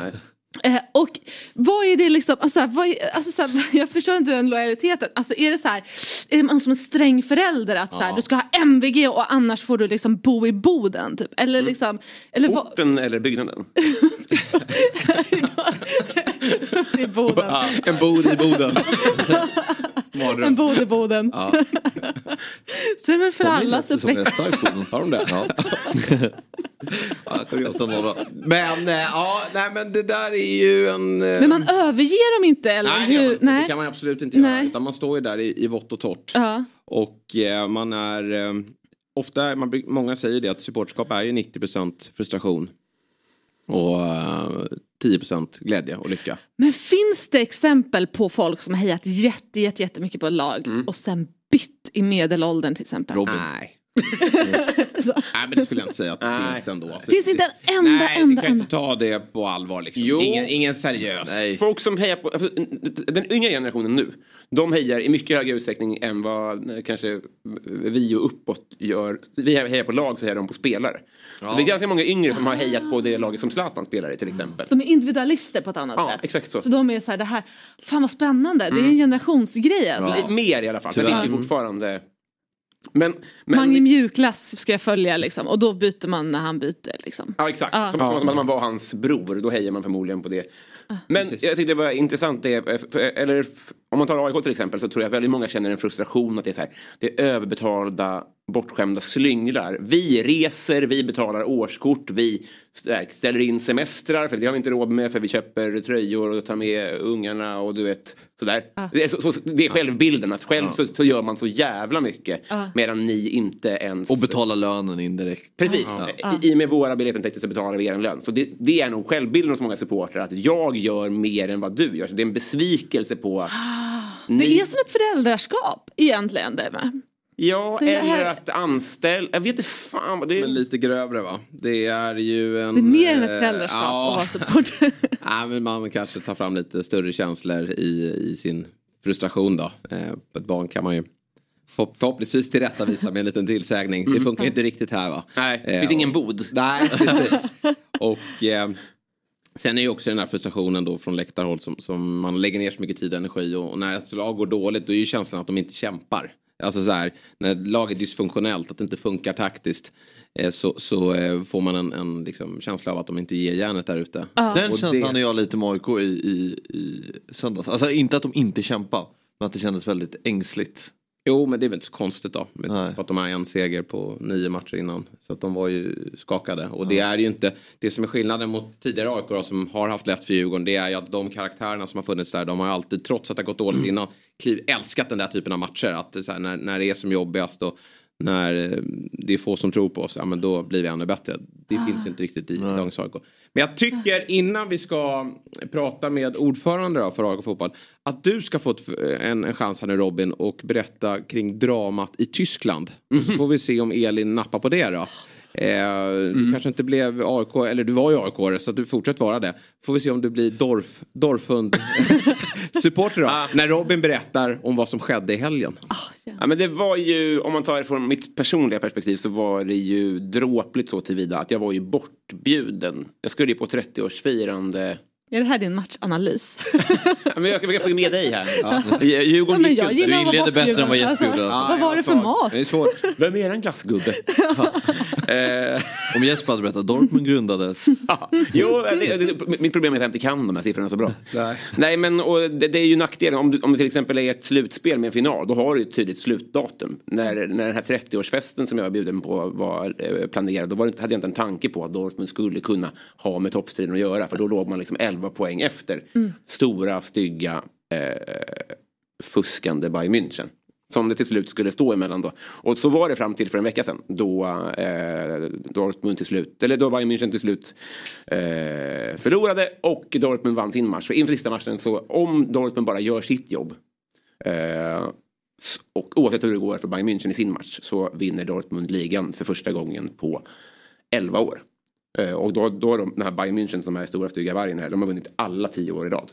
Eh, och vad är det liksom, alltså, vad är, alltså, så här, jag förstår inte den lojaliteten. Alltså är det så här, är man som en sträng förälder att så här, du ska ha MVG och annars får du liksom bo i Boden typ? Eller liksom, eller vad, Orten eller byggnaden? I Boden. En bod i Boden. En bod i Boden. Så är det väl för allas som är uppväxt. stark på Har de det? Men eh, ja, nej men det där är ju en... eh, Men man överger dem inte eller nej, hur? inte. det kan man absolut inte göra. Nej. Utan man står ju där i, i vått och torrt. Ja. Och eh, man är... Eh, ofta, man, många säger det att supporterskap är ju 90% frustration. Och eh, 10% glädje och lycka. Men finns det exempel på folk som har hejat jätte, jätte, jättemycket på ett lag och sen bytt i medelåldern till exempel? Robin. Nej. Nej men det skulle jag inte säga att det finns ändå. Alltså, Finns inte en enda, Nej, enda, kan enda. inte ta det på allvar liksom. Jo. Ingen, ingen seriös. Nej. Folk som hejar på, alltså, den yngre generationen nu, de hejar i mycket högre utsträckning än vad eh, kanske vi och uppåt gör. Vi hejar på lag så hejar de på spelare. Så det är ganska många yngre som har hejat på det laget som Zlatan spelar i till exempel. De är individualister på ett annat Ja, sätt. exakt så. Så de är så här, det här, fan vad spännande, det är en generationsgrej alltså. Lite Mer i alla fall, för det Tyvärr. är fortfarande... Men, men, Mange mjukglass ska jag följa liksom och då byter man när han byter liksom. Ja exakt, Ja. som, som att man var hans bror, då hejar man förmodligen på det. Men Precis. jag tyckte det var intressant, det, eh, för, eller om man tar AIK till exempel så tror jag väldigt många känner en frustration att det är så här, det är överbetalda, bortskämda slynglar. Vi reser, vi betalar årskort, vi st- ställer in semestrar för det har vi inte råd med för vi köper tröjor och tar med ungarna och du vet sådär. Det, är så, så, det är självbilden, att själv så, så gör man så jävla mycket medan ni inte ens... Och betala lönen indirekt. Precis, I, i och med våra biljettintäkter så betalar vi er en lön. Så det, det är nog självbilden hos många supportrar att jag gör mer än vad du gör. Så det är en besvikelse på att Det ni... är som ett föräldraskap egentligen det med. Ja, eller att anställa... Jag vet inte fan det Men är. lite grövre va? Det är ju en... Det är mer än ett eh, föräldraskap ja. att vara supporter. Nej, men man kanske tar fram lite större känslor i, i sin frustration då. Eh, ett barn kan man ju förhopp- förhoppningsvis tillrättavisa med en liten tillsägning. Det funkar ju inte riktigt här va? Nej, det Eh, finns ingen och- bod. Nej, precis. och eh, sen är ju också den här frustrationen då från läktarhåll som, som man lägger ner så mycket tid och energi och, och när ett lag går dåligt då är ju känslan att de inte kämpar. Alltså så här, när ett lag är dysfunktionellt, att det inte funkar taktiskt. Eh, så så eh, får man en, en liksom, känsla av att de inte ger järnet där ute. Den Och känslan det- hade jag lite med AIK i, i, i söndags. Alltså inte att de inte kämpar. Men att det kändes väldigt ängsligt. Jo, men det är väl inte så konstigt då. Med Nej. att de har en seger på nio matcher innan. Så att de var ju skakade. Och det är ju inte, det som är skillnaden mot tidigare AIK då, som har haft lätt för Djurgården. Det är ju att de karaktärerna som har funnits där, de har alltid, trots att det har gått dåligt innan, kliv, älskat den där typen av matcher. Att här, när, när det är som jobbigast och när eh, det är få som tror på oss, ja men då blir vi ännu bättre. Det finns inte riktigt i dagens AIK. Men jag tycker innan vi ska prata med ordförande då för AIK Fotboll, att du ska få en, en chans här nu Robin och berätta kring dramat i Tyskland. Så får vi se om Elin nappar på det då. Eh, Du kanske inte blev AIK, eller du var ju AIK så att du fortsätter vara det. Får vi se om du blir Dorf, Dorfund supporter då. När Robin berättar om vad som skedde i helgen. Ja, men det var ju, om man tar det från mitt personliga perspektiv så var det ju dråpligt så tillvida att jag var ju bortbjuden. Jag skulle ju på 30-årsfirande. Är det här din matchanalys? Ja, men jag ska få med dig här. Djurgården Ja, men gick jag vara inleder bättre än vad. Jesper gjorde. Vad var det för mat? Det är svårt. Vem är eran glassgubbe? Om Jesper hade berättat Dortmund grundades. ja, jo, det, det, mitt problem är att jag inte kan de här siffrorna så bra. Nej. Nej men och det, det är ju nackdelen. Om, du, om det till exempel är ett slutspel med en final då har du ett tydligt slutdatum. När, när den här 30-årsfesten som jag var bjuden på var eh, planerad då var det, hade jag inte en tanke på att Dortmund skulle kunna ha med toppstriden att göra. För då låg man liksom 11 poäng efter. Stora, stygga, eh, fuskande Bayern München. Som det till slut skulle stå emellan då. Och så var det fram till för en vecka sedan. Då eh, Dortmund till slut, eller då Bayern München till slut eh, förlorade och Dortmund vann sin match. Så inför sista matchen så om Dortmund bara gör sitt jobb. Eh, och oavsett hur det går för Bayern München i sin match så vinner Dortmund ligan för första gången på 11 år. Eh, och då, då har de, den här Bayern München som är stora stygga vargen här, de har vunnit alla tio år i rad.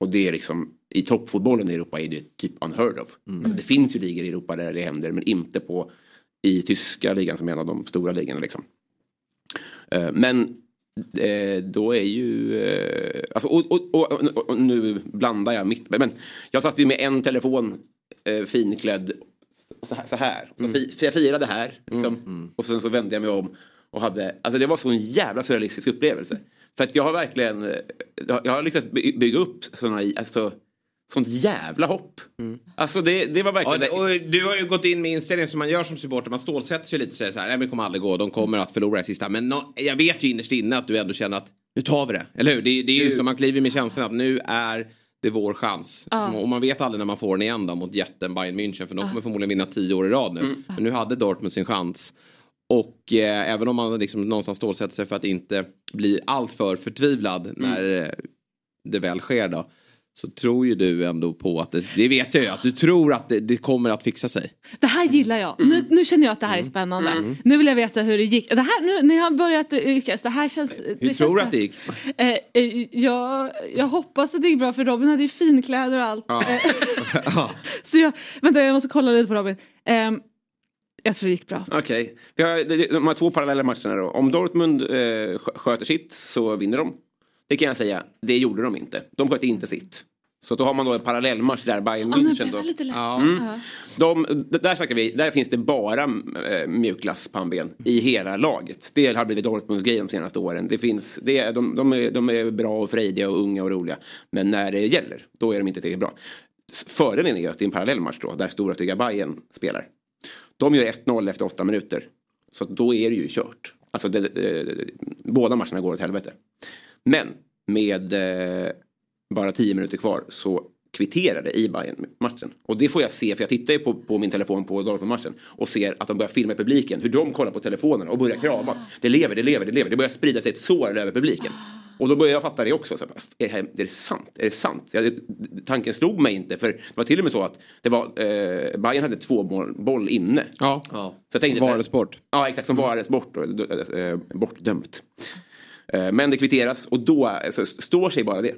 Och det är liksom, i toppfotbollen i Europa är det typ unheard of. Alltså, det finns ju ligor i Europa där det händer men inte på i tyska ligan som är en av de stora ligorna liksom. Eh, men eh, då är ju, eh, alltså, och, och, och, och, nu blandar jag mitt, men jag satt ju med en telefon finklädd så här. Så här. Så så jag firade här liksom. och sen så vände jag mig om och hade, alltså det var så en jävla surrealistisk upplevelse. För att jag har verkligen, eh, jag har by- bygga upp sådana, alltså, sånt jävla hopp. Alltså det, det var Ja, verkligen... det- och du har ju gått in med inställningen som man gör som supporter. Man stålsätter sig lite och säger så här, nej men det kommer aldrig gå, de kommer att förlora i sista. Men nå- jag vet ju innerst inne att du ändå känner att nu tar vi det. Eller hur? Det, det är ju som man kliver med känslan att nu är det vår chans. Och man vet aldrig när man får den igen då mot jätten Bayern München. För de kommer förmodligen vinna tio år i rad nu. Men nu hade Dortmund sin chans. Och eh, även om man liksom någonstans stålsätter sig för att inte bli alltför förtvivlad när eh, det väl sker då. Så tror ju du ändå på att det, det vet jag ju, att du tror att det, det kommer att fixa sig. Det här gillar jag. Nu, nu känner jag att det här är spännande. Nu vill jag veta hur det gick. Det här, nu, ni har börjat lyckas. Det här känns... Hur det känns tror du bra. att det gick? Eh, eh, jag, jag hoppas att det gick bra för Robin hade ju finkläder och allt. Ja. Eh, så jag, vänta jag måste kolla lite på Robin. Ehm, jag tror det gick bra. Okej, Vi har de- här två parallella matcherna då. Om Dortmund eh, skö- sköter sitt så vinner de. Det kan jag säga, det gjorde de inte. De sköt inte sitt. Så då har man då en parallellmatch där, Bayern Ah, München blev då. Ja. Ja. De, där snackar vi, där finns det bara äh, mjukglass pannben i hela laget. Det har blivit Dortmunds grej de senaste åren. Det finns, det är, de, de, är, de är bra och frejdiga och unga och roliga. Men när det gäller, då är de inte tillräckligt bra. Fördelen är ju att det är en parallellmatch då, där stora stygga Bayern spelar. De gör 1-0 efter åtta minuter. Så då är det ju kört. Alltså det, det, båda matcherna går åt helvete. Men med eh, bara tio minuter kvar så kvitterar det i bayern matchen Och det får jag se, för jag tittar ju på, på min telefon på Dortmund-matchen och ser att de börjar filma publiken, hur de kollar på telefonerna och börjar kramas. Det lever, det lever, det lever. Det börjar sprida sig ett sår över publiken. Och då börjar jag fatta det också. Så är, det här, är det sant? Är det sant? Jag, det, tanken slog mig inte, för det var till och med så att det var, eh, Bayern hade två mål, boll inne. Ja. Så jag tänkte, Varesport. Ja, exakt. Som varades bort, och, eh, bortdömt. Eh, Men det kvitteras och då alltså, står sig bara det.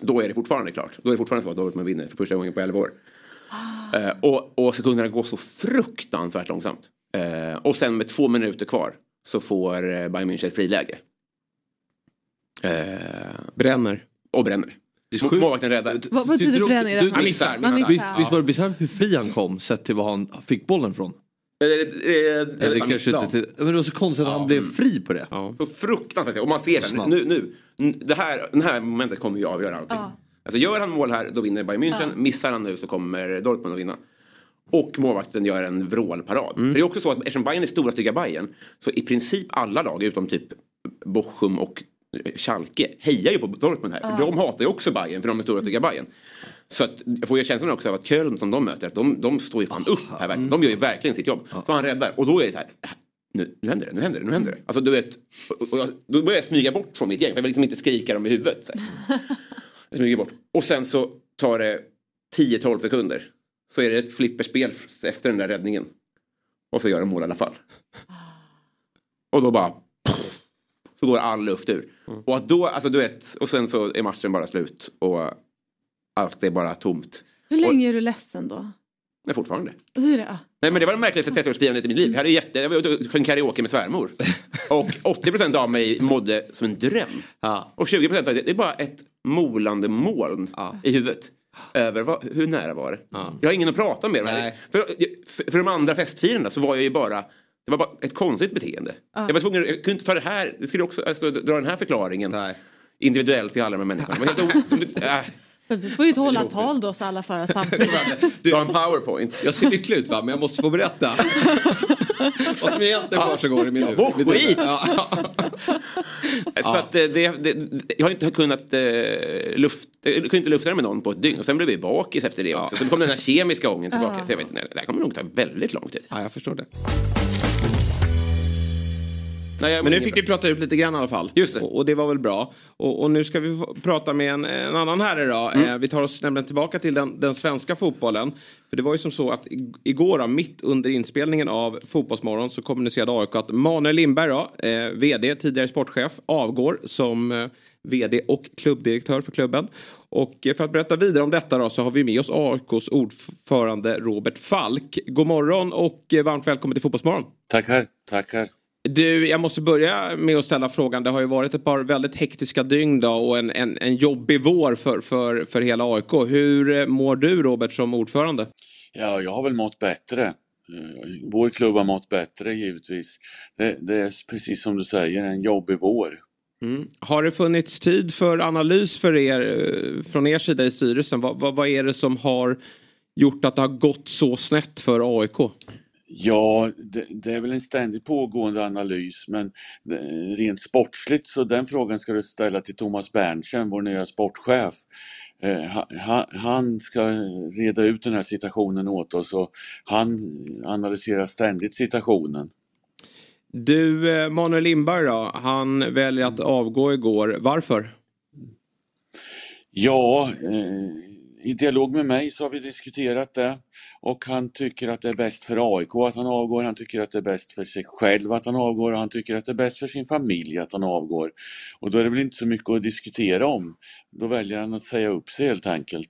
Då är det fortfarande klart. Då är det fortfarande så att Dortmund vinner för första gången på 11 år. Eh, och, och sekunderna går så fruktansvärt långsamt. Eh, och sen med två minuter kvar så får Bayern München ett friläge. Eh, Bränner. och bränner. Målvakten räddar. Du- Vad, betyder du- du- Man missar. Visst, var det bisarrt hur fri han kom sett till var han fick bollen från? Eh, eh, Eller han kanske missade. inte till, men det var så konstigt att han blev fri på det. Ja. Fruktansvärt. Och man ser det. Nu, det här, det här momentet kommer ju avgöra allting. Alltså gör han mål här, då vinner Bayern München. Missar han nu så kommer Dortmund att vinna. Och målvakten gör en vrålparad. För det är också så att eftersom Bayern är stora stygga Bayern så i princip alla lag utom typ Bochum och Schalke hejar ju på Dortmund här. För de hatar ju också Bayern för de är stora stygga Bayern. Så att, jag får ju känslan också av att Köln som de möter, att de, de står ju fan upp här verkligen. De gör ju verkligen sitt jobb. Så han räddar. Och då är det så här, nu, nu händer det, nu händer det, nu händer det. Alltså du vet, och, och, jag- då börjar jag smyga bort från mitt gäng. För jag vill liksom inte skrika dem i huvudet. Så här. Jag smyger bort. Och sen så tar det 10-12 sekunder. Så är det ett flipperspel efter den där räddningen. Och så gör de mål i alla fall. Och då bara... Så går all luft ur. Och att då, alltså du vet, och sen så är matchen bara slut. Och allt är bara tomt. Hur länge är du ledsen då? Nej, fortfarande. Och så är det, ja. Nej men det var det märkligaste 30-årsfirandet i mitt liv. Jag, hade jätte, jag och sjöng karaoke med svärmor. Och 80% av mig mådde som en dröm. Ja. Och 20% av det, det är bara ett molande moln Ja. i huvudet. Över vad, hur nära var det? Ja. Jag har ingen att prata med. Nej. För, för, för de andra festfirarna så var jag ju bara det var bara ett konstigt beteende. Jag var tvungen, jag kunde inte ta det här, det skulle också alltså, dra den här förklaringen Nej. individuellt till alla de här människorna. Men Du får ju inte hålla tal då så alla får samtidigt. dra en powerpoint. Jag ser lycklig ut va, men jag måste få berätta. Vad som egentligen försiggår i min huvud. skit! Ja. Så att eh, det, det, jag har inte kunnat eh, luft, jag kunde inte lufta det med någon på ett dygn. Och sen blev vi bakis efter det också. Sen kom den här kemiska ången tillbaka. Så jag vet inte, det här kommer nog ta väldigt lång tid. ja, jag förstår det. Nej, jag- Men nu fick vi prata ut lite grann i alla fall. Just det. Och, och det var väl bra. Och, och nu ska vi prata med en, en annan herre då. Mm. Eh, vi tar oss nämligen tillbaka till den, den svenska fotbollen. För det var ju som så att igår då, mitt under inspelningen av Fotbollsmorgon så kommunicerade AIK att Manuel Lindberg då, eh, VD, tidigare sportchef, avgår som eh, VD och klubbdirektör för klubben. Och eh, för att berätta vidare om detta då så har vi med oss AIKs ordförande Robert Falk. God morgon och eh, varmt välkommen till Fotbollsmorgon. Tackar, tackar. Du, jag måste börja med att ställa frågan. Det har ju varit ett par väldigt hektiska dygn då och en, en, en jobbig vår för, för, för hela AIK. Hur eh, mår du Robert som ordförande? Ja, jag har väl mått bättre. Eh, Vår klubb har mått bättre givetvis. Det, det är precis som du säger, en jobbig vår. Mm. Har det funnits tid för analys för er eh, från er sida i styrelsen? Vad, vad, vad är det som har gjort att det har gått så snett för AIK? Ja, det, det, är väl en ständigt pågående analys men eh, rent sportsligt så den frågan ska du ställa till Thomas Berntsen, vår nya sportchef. Eh, han, ska reda ut den här situationen åt oss och han analyserar ständigt situationen. Du, eh, Manuel Lindberg då, han väljer att avgå igår. Varför? Ja, eh, i dialog med mig så har vi diskuterat det och han tycker att det är bäst för AIK att han avgår, han tycker att det är bäst för sig själv att han avgår och han tycker att det är bäst för sin familj att han avgår. Och då är det väl inte så mycket att diskutera om. Då väljer han att säga upp sig helt enkelt.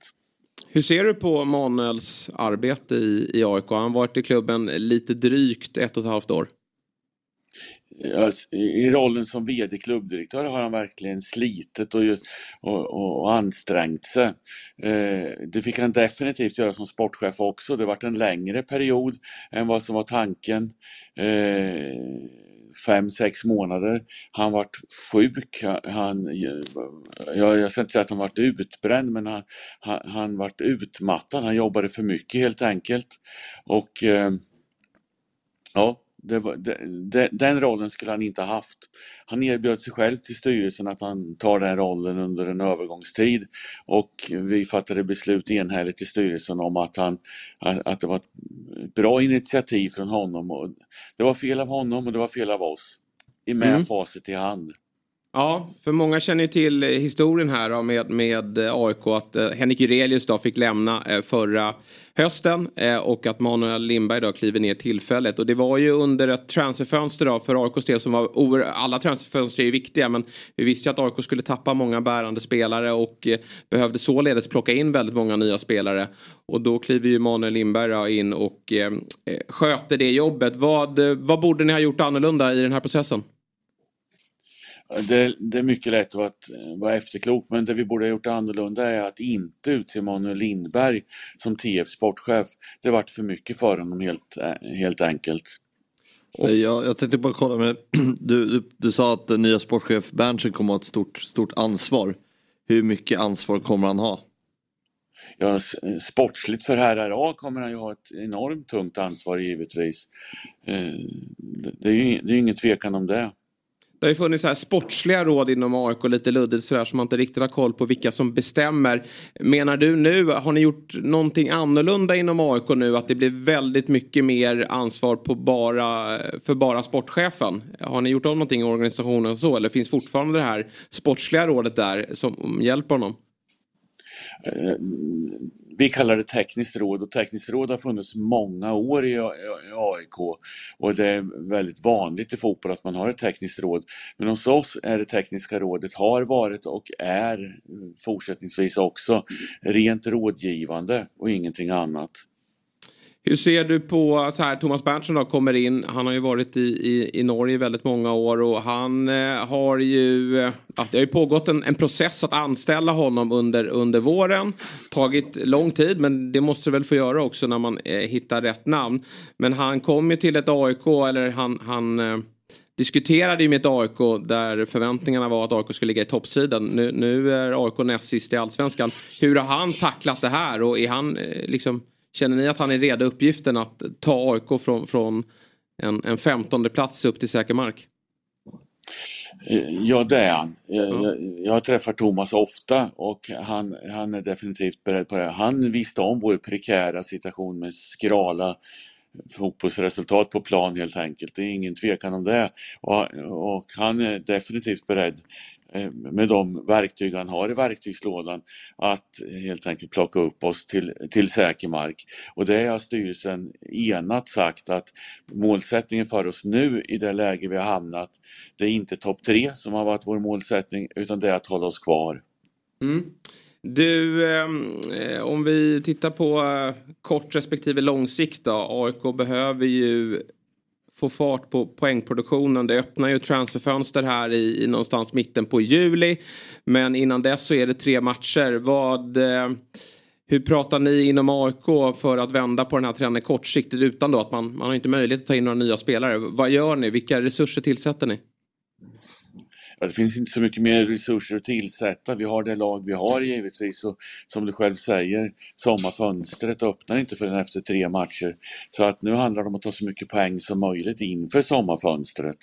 Hur ser du på Manuels arbete i, i AIK? Han har varit i klubben lite drygt ett och ett halvt år. I rollen som VD klubbdirektör har han verkligen slitit och, och, och ansträngt sig. Eh, det fick han definitivt göra som sportchef också. Det varit en längre period än vad som var tanken. Eh, fem, sex månader. Han vart sjuk. Han, jag, jag ska inte säga att han vart utbränd men han, han, han vart utmattad. Han jobbade för mycket helt enkelt. Och eh, ja, var, det, den rollen skulle han inte ha haft. Han erbjöd sig själv till styrelsen att han tar den rollen under en övergångstid och vi fattade beslut enhälligt i styrelsen om att, han, att det var ett bra initiativ från honom. Det var fel av honom och det var fel av oss. I med mm. facit i hand. Ja, för många känner ju till eh, historien här med, med eh, AIK att eh, Henrik Jurelius då fick lämna förra hösten och att Manuel Lindberg då kliver ner tillfället. Och det var ju under ett transferfönster då för AIKs del som var oer... alla transferfönster är ju viktiga men vi visste ju att AIK skulle tappa många bärande spelare och behövde således plocka in väldigt många nya spelare. Och då kliver ju Manuel Lindberg då in och sköter det jobbet. Vad, vad borde ni ha gjort annorlunda i den här processen? Det, det, är mycket lätt att vara efterklok men det vi borde ha gjort annorlunda är att inte utse Manuel Lindberg som TF sportchef. Det varit för mycket för honom helt, helt enkelt. Och... Jag, jag tänkte bara kolla med, du, du, du sa att den nya sportchef Berntsen kommer att ha ett stort, stort ansvar. Hur mycket ansvar kommer han ha? Ja, sportsligt för RRA kommer han ju ha ett enormt tungt ansvar givetvis. Eh, det är ju det är ingen tvekan om det. Det har ju funnits så här sportsliga råd inom AIK lite luddigt sådär som man inte riktigt har koll på vilka som bestämmer. Menar du nu, har ni gjort någonting annorlunda inom AIK nu att det blir väldigt mycket mer ansvar på bara, för bara sportchefen? Har ni gjort om någonting i organisationen så eller finns fortfarande det här sportsliga rådet där som hjälper honom? Eh, vi kallar det tekniskt råd och tekniskt råd har funnits många år i AIK och det är väldigt vanligt i fotboll att man har ett tekniskt råd. Men hos oss är det tekniska rådet, har varit och är fortsättningsvis också rent rådgivande och ingenting annat. Hur ser du på så här, Thomas Berntsson då kommer in. Han har ju varit i, i, i Norge väldigt många år och han eh, har ju. Eh, det har ju pågått en, en, process att anställa honom under, under våren. Tagit lång tid men det måste det väl få göra också när man eh, hittar rätt namn. Men han kom ju till ett AIK eller han, han eh, diskuterade ju med ett AIK där förväntningarna var att AIK skulle ligga i toppsidan. Nu, nu är AIK näst sist i allsvenskan. Hur har han tacklat det här och är han eh, liksom Känner ni att han är redo uppgiften att ta AIK från, från en, en femtonde plats upp till säker mark? Ja det är han. Jag, jag, träffar Thomas ofta och han, han är definitivt beredd på det. Han visste om vår prekära situation med skrala fotbollsresultat på plan helt enkelt. Det är ingen tvekan om det. Och, och han är definitivt beredd Eh, med de verktyg han har i verktygslådan att helt enkelt plocka upp oss till, till säker mark. Och det har styrelsen enat sagt att målsättningen för oss nu i det läge vi har hamnat, det är inte topp tre som har varit vår målsättning utan det är att hålla oss kvar. Mm. Du, ehm, eh, om vi tittar på eh, kort respektive lång sikt då. AIK behöver ju få fart på poängproduktionen. Det öppnar ju transferfönster här i, i någonstans mitten på juli. Men innan dess så är det tre matcher. Vad, eh, hur pratar ni inom AIK för att vända på den här trenden kortsiktigt utan då att man, man har inte möjlighet att ta in några nya spelare. Vad gör ni? Vilka resurser tillsätter ni? Ja, det finns inte så mycket mer resurser att tillsätta. Vi har det lag vi har givetvis och som du själv säger, sommarfönstret öppnar inte förrän efter tre matcher. Så att nu handlar det om att ta så mycket poäng som möjligt inför sommarfönstret.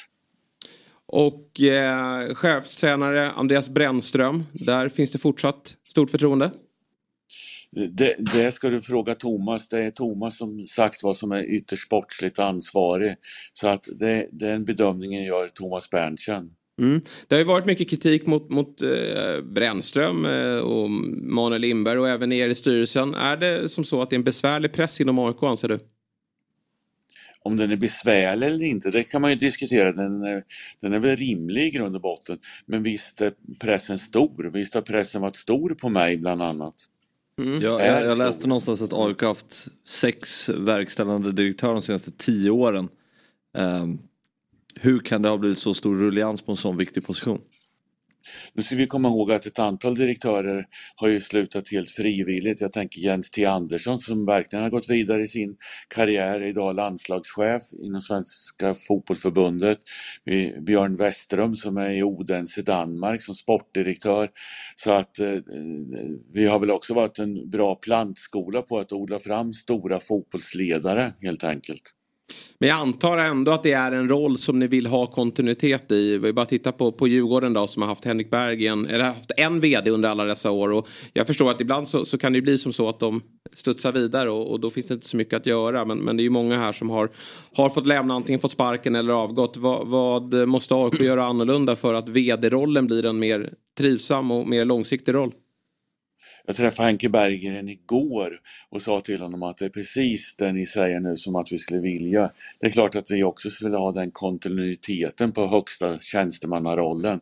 Och eh, chefstränare Andreas Brännström, där finns det fortsatt stort förtroende? Det, det, ska du fråga Thomas. Det är Thomas som sagt vad som är ytterst sportsligt ansvarig. Så att det, den bedömningen gör Thomas Berntsen. Mm. Det har ju varit mycket kritik mot, mot eh, Brännström eh, och Manuel Lindberg och även er i styrelsen. Är det som så att det är en besvärlig press inom AIK anser du? Om den är besvärlig eller inte, det kan man ju diskutera. Den, den är väl rimlig i grund och botten. Men visst är pressen stor. Visst har pressen varit stor på mig bland annat. Mm. Jag, jag, jag, läste någonstans att AIK haft sex verkställande direktörer de senaste tio åren. Um, hur kan det ha blivit så stor rullians på en sån viktig position? Nu ska vi komma ihåg att ett antal direktörer har ju slutat helt frivilligt. Jag tänker Jens T Andersson som verkligen har gått vidare i sin karriär, idag landslagschef inom Svenska fotbollförbundet. Björn Westerholm som är i Odense, Danmark som sportdirektör. Så att eh, vi har väl också varit en bra plantskola på att odla fram stora fotbollsledare helt enkelt. Men jag antar ändå att det är en roll som ni vill ha kontinuitet i. Vi bara titta på, på Djurgården då som har haft Henrik Berggren, eller haft en vd under alla dessa år. Och jag förstår att ibland så, så kan det bli som så att de studsar vidare och, och, då finns det inte så mycket att göra. Men, men det är ju många här som har, har fått lämna, antingen fått sparken eller avgått. Va, vad måste AIK göra annorlunda för att vd-rollen blir en mer trivsam och mer långsiktig roll? Jag träffade Henke Berggren igår och sa till honom att det är precis det ni säger nu som att vi skulle vilja. Det är klart att vi också skulle ha den kontinuiteten på högsta tjänstemannarollen.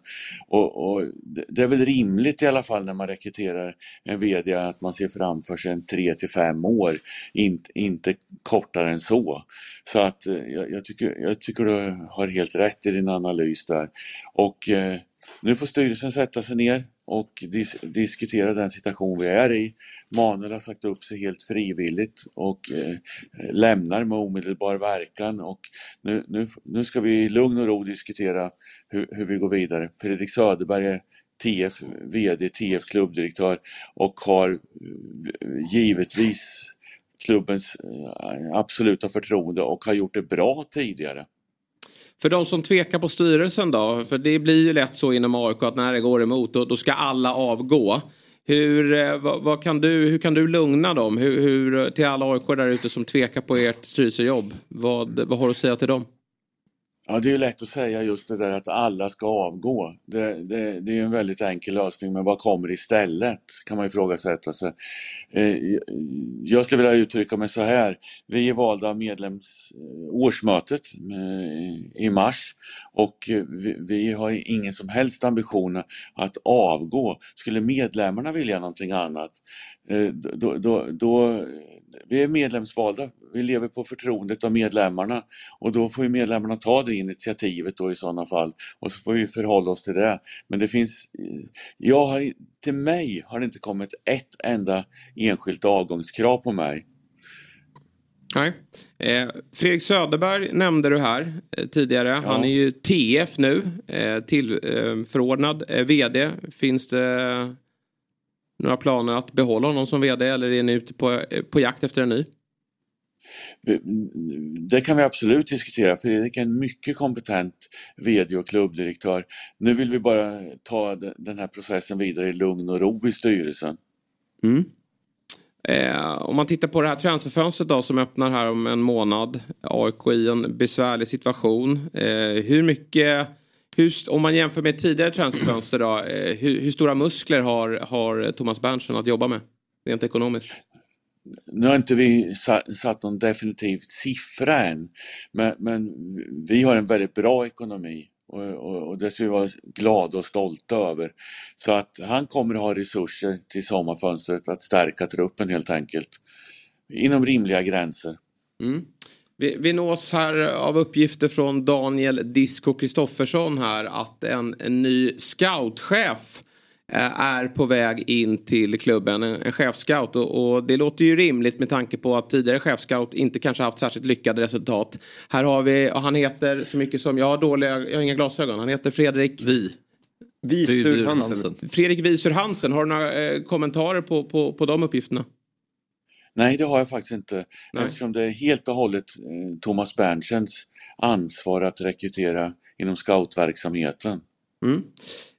Och, och det är väl rimligt i alla fall när man rekryterar en VD att man ser framför sig en 3 till 5 år, inte, inte kortare än så. Så att eh, jag, jag, tycker, jag tycker du har helt rätt i din analys där. Och eh, nu får styrelsen sätta sig ner och dis diskutera den situation vi är i. Manuel har sagt upp sig helt frivilligt och eh, lämnar med omedelbar verkan och nu, nu, nu ska vi i lugn och ro diskutera hur, hur vi går vidare. Fredrik Söderberg är TF VD, TF klubbdirektör och har eh, givetvis klubbens eh, absoluta förtroende och har gjort det bra tidigare. För de som tvekar på styrelsen då, för det blir ju lätt så inom AIK att när det går emot då, då ska alla avgå. Hur, eh, vad, vad, kan du, hur kan du lugna dem? Hur, hur, till alla AIK där ute som tvekar på ert styrelsejobb. Vad, vad har du att säga till dem? Ja, det är lätt att säga just det där att alla ska avgå. Det, det, det är en väldigt enkel lösning, men vad kommer istället? Kan man ifrågasätta sig. Eh, jag skulle vilja uttrycka mig så här. Vi är valda av medlemsårsmötet årsmötet i mars och vi, vi har ingen som helst ambition att avgå. Skulle medlemmarna vilja någonting annat, eh, då, då, då vi är medlemsvalda, vi lever på förtroendet av medlemmarna och då får medlemmarna ta det initiativet då i sådana fall och så får vi förhålla oss till det. Men det finns, jag har, till mig har det inte kommit ett enda enskilt avgångskrav på mig. Nej. Eh, Fredrik Söderberg nämnde du här eh, tidigare. Ja. Han är ju TF nu, eh, tillförordnad eh, VD. Finns det några planer att behålla honom som VD eller är ni ute på, på jakt efter en ny? Det kan vi absolut diskutera. Fredrik är en mycket kompetent VD och klubbdirektör. Nu vill vi bara ta den här processen vidare i lugn och ro i styrelsen. Mm. Eh, om man tittar på det här transferfönstret då som öppnar här om en månad. AIK i en besvärlig situation. Eh, hur mycket hur, om man jämför med tidigare transferfönster då, eh, hur, hur, stora muskler har, har Thomas Berntsen att jobba med rent ekonomiskt? Nu har inte vi satt, någon definitiv siffra än, men, men, vi har en väldigt bra ekonomi och, och, och det ska vi vara glada och stolta över. Så att han kommer att ha resurser till sommarfönstret att stärka truppen helt enkelt. Inom rimliga gränser. Mm. Vi, vi nås här av uppgifter från Daniel Disco Kristoffersson här att en, en ny scoutchef eh, är på väg in till klubben, en, en chefscout. Och, och, det låter ju rimligt med tanke på att tidigare chefscout inte kanske haft särskilt lyckade resultat. Här har vi, och han heter så mycket som, jag har dåliga, jag har inga glasögon, han heter Fredrik Vi. Visur Hansen. Fredrik Visur Hansen, har du några eh, kommentarer på, på, på de uppgifterna? Nej, det har jag faktiskt inte. Nej. Eftersom det är helt och hållet eh, Thomas Berntsens ansvar att rekrytera inom scoutverksamheten. Mm.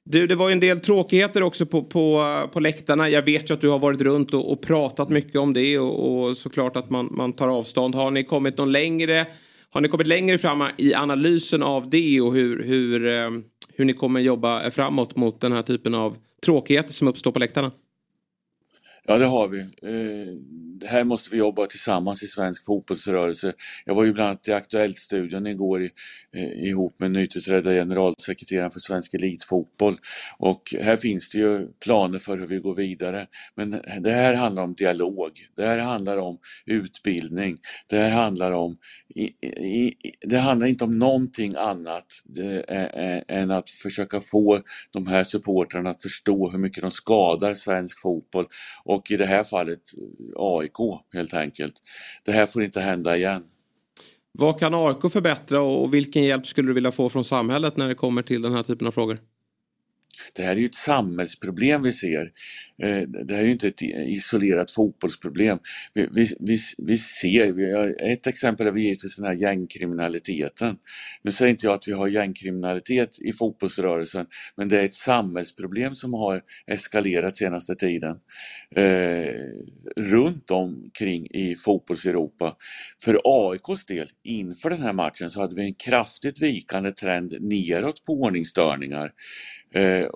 Du, det var ju en del tråkigheter också på, på, på läktarna. Jag vet ju att du har varit runt och, och pratat mycket om det och, och såklart att man, man tar avstånd. Har ni kommit någon längre har ni kommit längre fram i analysen av det och hur, hur, eh, hur ni kommer jobba framåt mot den här typen av tråkigheter som uppstår på läktarna? Ja, det har vi. Det här måste vi jobba tillsammans i svensk fotbollsrörelse. Jag var ju bland annat i Aktuellt-studion igår i, eh, ihop med nytillträdda generalsekreteraren för Svensk Elitfotboll. Och här finns det ju planer för hur vi går vidare. Men det här handlar om dialog. Det här handlar om utbildning. Det här handlar om... I, i, det handlar inte om någonting annat än att försöka få de här supportrarna att förstå hur mycket de skadar svensk fotboll och i det här fallet eh, AIK helt enkelt. Det här får inte hända igen. Vad kan AIK förbättra och vilken hjälp skulle du vilja få från samhället när det kommer till den här typen av frågor? Det här är ju ett samhällsproblem vi ser. Eh, det här är ju inte ett isolerat fotbollsproblem. Vi, vi, vi, vi ser, vi har, ett exempel är vi givetvis den här gängkriminaliteten. Nu säger inte jag att vi har gängkriminalitet i fotbollsrörelsen, men det är ett samhällsproblem som har eskalerat senaste tiden. Eh, runt omkring i fotbolls-Europa. För AIKs del, inför den här matchen, så hade vi en kraftigt vikande trend neråt på ordningsstörningar. Eh, eh,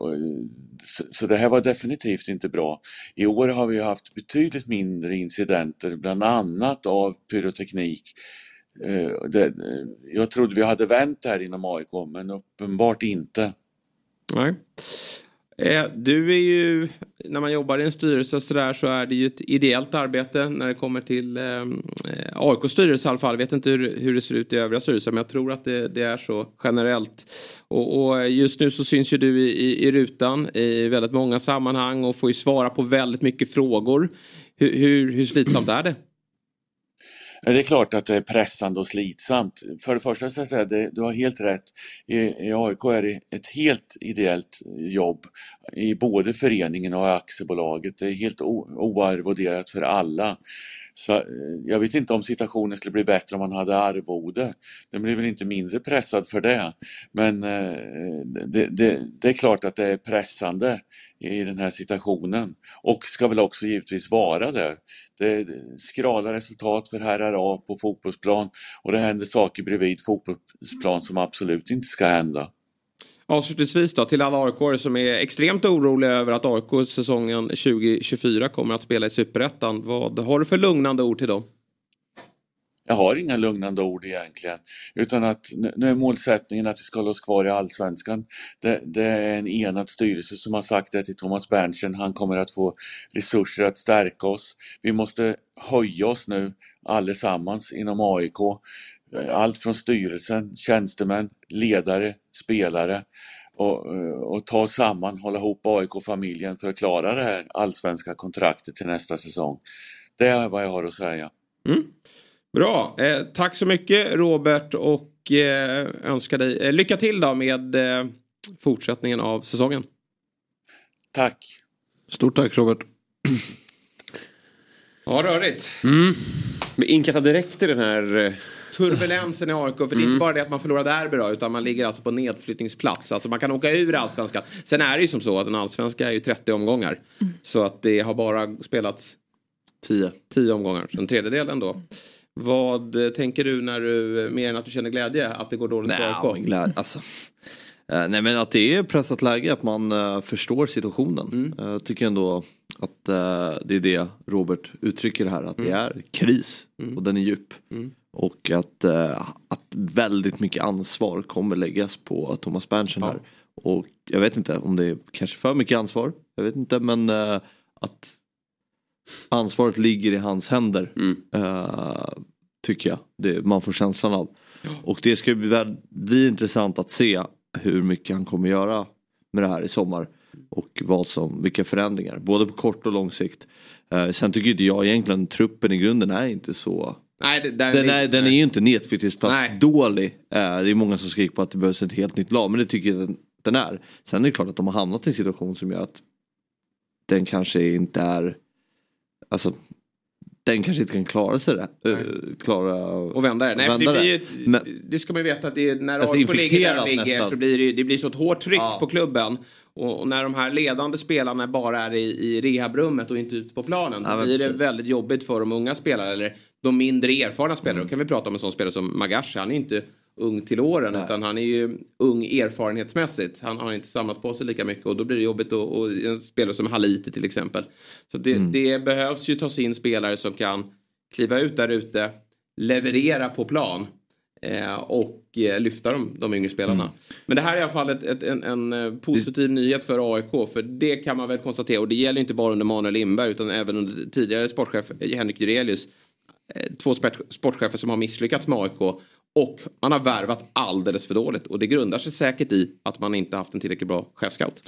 så det här var definitivt inte bra. I år har vi haft betydligt mindre incidenter, bland annat av pyroteknik. Eh, jag trodde vi hade vänt här inom AIK, men uppenbart inte. Nej. Eh, du är ju, när man jobbar i en styrelse så, där, så är det ju ett ideellt arbete när det kommer till eh, AIKs styrelse i alla fall. Jag vet inte hur, hur det ser ut i övriga styrelser men jag tror att det, det är så generellt. Och, och, just nu så syns ju du i, i, i, rutan i väldigt många sammanhang och får ju svara på väldigt mycket frågor. Hur, hur, hur slitsamt är det? Det är klart att det är pressande och slitsamt. För det första ska jag säga att du har helt rätt. I, I AIK är det ett helt ideellt jobb i både föreningen och aktiebolaget. Det är helt oarvoderat för alla. Så eh, jag vet inte om situationen skulle bli bättre om man hade arvode. Den blir väl inte mindre pressad för det. Men eh, det, det, det, är klart att det är pressande i den här situationen och ska väl också givetvis vara det. Det är skrala resultat för herrar A på fotbollsplan och det händer saker bredvid fotbollsplan som absolut inte ska hända. Avslutningsvis då till alla aik som är extremt oroliga över att AIK säsongen 2024 kommer att spela i Superettan. Vad har du för lugnande ord till dem? Jag har inga lugnande ord egentligen. Utan att nu är målsättningen att vi ska hålla oss kvar i Allsvenskan. Det, det är en enad styrelse som har sagt det till Thomas Berntsen. Han kommer att få resurser att stärka oss. Vi måste höja oss nu allesammans inom AIK. Allt från styrelsen, tjänstemän, ledare, spelare och, och ta samman, hålla ihop AIK-familjen för att klara det här allsvenska kontraktet till nästa säsong. Det är vad jag har att säga. Mm. Bra, eh, tack så mycket Robert och eh, önskar dig eh, lycka till då med eh, fortsättningen av säsongen. Tack. Stort tack Robert. ja, rörigt. Mm. Vi inkastar direkt i den här eh, turbulensen i AIK. För det är inte mm. bara det att man förlorar derby då, utan man ligger alltså på nedflyttningsplats. Alltså man kan åka ur allsvenskan. Sen är det ju som så att en allsvenska är ju 30 omgångar. Mm. Så att det har bara spelats 10, 10 omgångar. Så en tredjedel ändå. Vad eh, tänker du när du, mer än att du känner glädje, att det går dåligt för AIK? Glädje, alltså. Uh, nej men att det är pressat läge, att man uh, förstår situationen. Mm. Jag uh, tycker ändå att det är det Robert uttrycker här, att mm. det är kris mm. och den är djup. Mm. Och att, att väldigt mycket ansvar kommer läggas på Thomas Berntsen här. Och jag vet inte om det är kanske för mycket ansvar, jag vet inte men att ansvaret ligger i hans händer. Mm. Uh, tycker jag. Det, man får känslan av. Ja. Och det ska bli, bli intressant att se hur mycket han kommer göra med det här i sommar. och vad som, vilka förändringar. Både på kort och lång sikt. Eh, sen tycker inte jag egentligen truppen i grunden är inte så Nej, det, där, den det- är, den är ju inte nedflyttningsplats dålig. Eh, det är många som skriker på att det behövs ett helt nytt lag men det tycker jag den, den är. Sen är det klart att de har hamnat i en situation som gör att den kanske inte är Alltså den kanske inte kan klara sig det. eh, klara Och vända det. Nej, vända det, ju, det. Men- det ska man ju veta att det är, när Alltså, AIK ligger där ligger nästan. så blir det, ju- det blir så ett hårt tryck Ja. på klubben. Och, och när de här ledande spelarna bara är i, i rehabrummet och inte ute på planen. Ja, då blir det precis. väldigt jobbigt för de unga spelarna. Eller de mindre erfarna spelare. Mm. Då kan vi prata om en sån spelare som Magashi. Han är inte ung till åren utan han är ju ung erfarenhetsmässigt. Han har inte samlat på sig lika mycket och då blir det jobbigt. Och, och en spelare som Haliti till exempel. Så det, Mm. det behövs ju tas in spelare som kan kliva ut där ute, leverera på plan eh, och eh, lyfta de, de yngre spelarna. Mm. Men det här är i alla fall ett, ett, en, en eh, positiv nyhet för AIK. För det kan man väl konstatera. Och det gäller inte bara under Manuel Lindberg utan även under tidigare sportchef Henrik Jurelius. Eh, Två sport, sportchefer som har misslyckats med AIK. Och man har värvat alldeles för dåligt. Och det grundar sig säkert i att man inte haft en tillräckligt bra chefscout.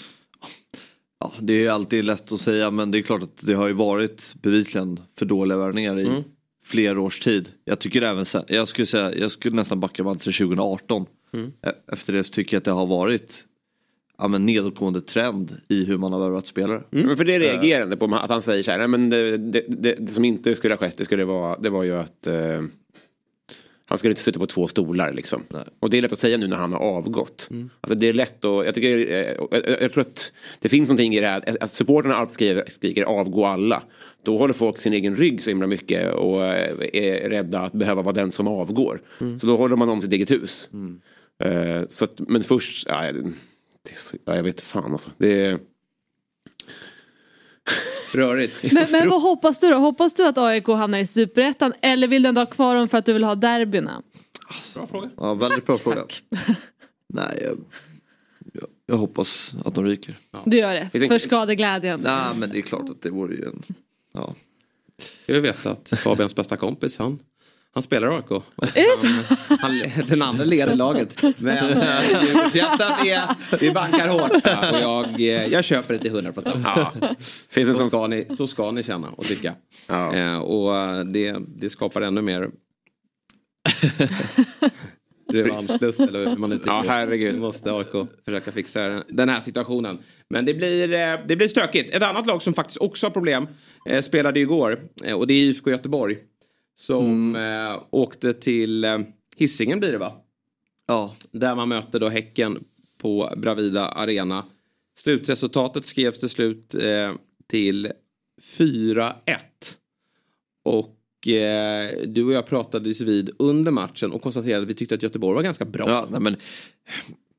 Ja, det är ju alltid lätt att säga men det är klart att det har ju varit bevisligen för dåliga värvningar i Mm. flera års tid. Jag tycker även jag skulle säga, jag skulle nästan backa bandet till 2018. Mm. E- Efter det så tycker jag att det har varit ja, men nedåtgående trend i hur man har värvat spelare. Men för det reagerande på att han säger så här, nej men det, det, det, det som inte skulle ha skett det skulle vara, det var ju att eh, han skulle inte sitta på två stolar liksom. Och det är lätt att säga nu när han har avgått. Alltså det är lätt att, jag tycker, eh, jag, jag, jag tror att det finns någonting i det här att, att supporterna alltid skriker, skriker avgå alla. Då håller folk sin egen rygg så himla mycket och eh, är rädda att behöva vara den som avgår. Så då håller man om sitt eget hus. Eh, så att, men först, ja, det är så, ja, jag vet fan alltså. Det är, Rörigt. Men, men vad hoppas du då? Hoppas du att AIK hamnar i superettan eller vill du ändå ha kvar dem för att du vill ha derbyna? Bra fråga. Ja, väldigt bra fråga. Nej, jag, jag, jag hoppas att de ryker. Du gör det, för skadeglädjen. Nej men det är klart att det vore ju en... Ja. Jag vet att Fabians bästa kompis han, han spelar AIK. Han, den andra leder laget. Men eh, Djurgårdshjärtat är, vi bankar hårt. Och jag, eh, jag köper det till 100 procent. ja. Finns Så sån ska, ni, så ska ni känna och tycka. Ja. Eh, och eh, det, det skapar ännu mer revanschlust eller hur man uttrycker Ja, herregud. Nu måste AIK försöka fixa den här situationen. Men det blir, eh, det blir stökigt. Ett annat lag som faktiskt också har problem eh, spelade igår eh, och det är IFK Göteborg. Som eh, åkte till eh, Hisingen blir det va? ja. Där man möter då Häcken på Bravida Arena. Slutresultatet skrevs till slut eh, till 4-1. Och eh, du och jag pratades vid under matchen och konstaterade att vi tyckte att Göteborg var ganska bra. Ja, nej, men,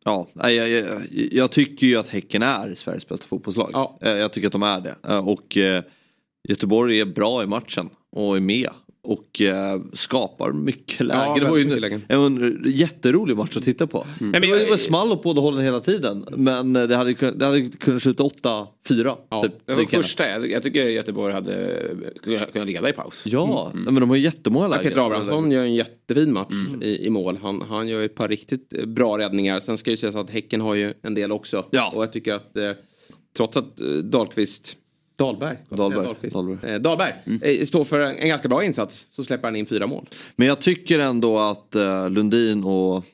ja, jag, jag, jag tycker ju att Häcken är Sveriges bästa fotbollslag. Ja. Eh, Jag tycker att de är det. Eh, Och eh, Göteborg är bra i matchen och är med. Och eh, skapar mycket läge. Ja, det var ju en, en jätterolig match att titta på. men Det var, det var small åt båda hållen hela tiden. Men det hade, det hade kunnat sluta 8-4. Ja. Typ, Det var första, jag, jag tycker Göteborg hade kunnat leda i paus. Ja, nej, men de har jättemånga lägen. Peter Abrahamsson gör en jättefin match i, i mål. Han, han gör ett par riktigt bra räddningar. Sen ska ju sägas att Häcken har ju en del också. Ja. Och jag tycker att eh, trots att eh, Dahlqvist Dahlberg. jag? Dahlberg. Dahlberg. Eh, Dahlberg eh, står för en, ganska bra insats. Så släpper han in fyra mål. Men jag tycker ändå att eh, Lundin och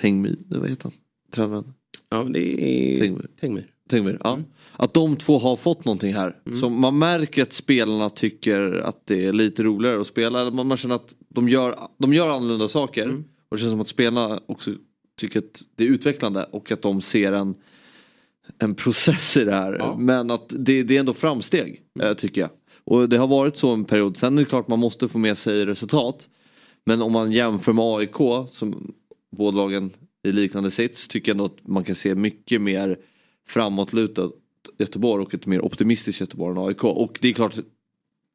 Tengmi, vad heter han? Tränaren? Ja, det är Tengmyr. Tengmyr. Tengmyr, ja. Att de två har fått någonting här. Så man märker att spelarna tycker att det är lite roligare att spela. Man, man känner att de gör, de gör annorlunda saker. Och det känns som att spelarna också tycker att det är utvecklande och att de ser en, en process i det här. Ja. Men att det, det är ändå framsteg eh, tycker jag. Och det har varit så en period. Sen är det klart man måste få med sig resultat. Men om man jämför med AIK, som båda lagen i liknande sits, tycker jag ändå att man kan se mycket mer framåtlutat Göteborg och ett mer optimistiskt Göteborg än AIK. Och det är klart,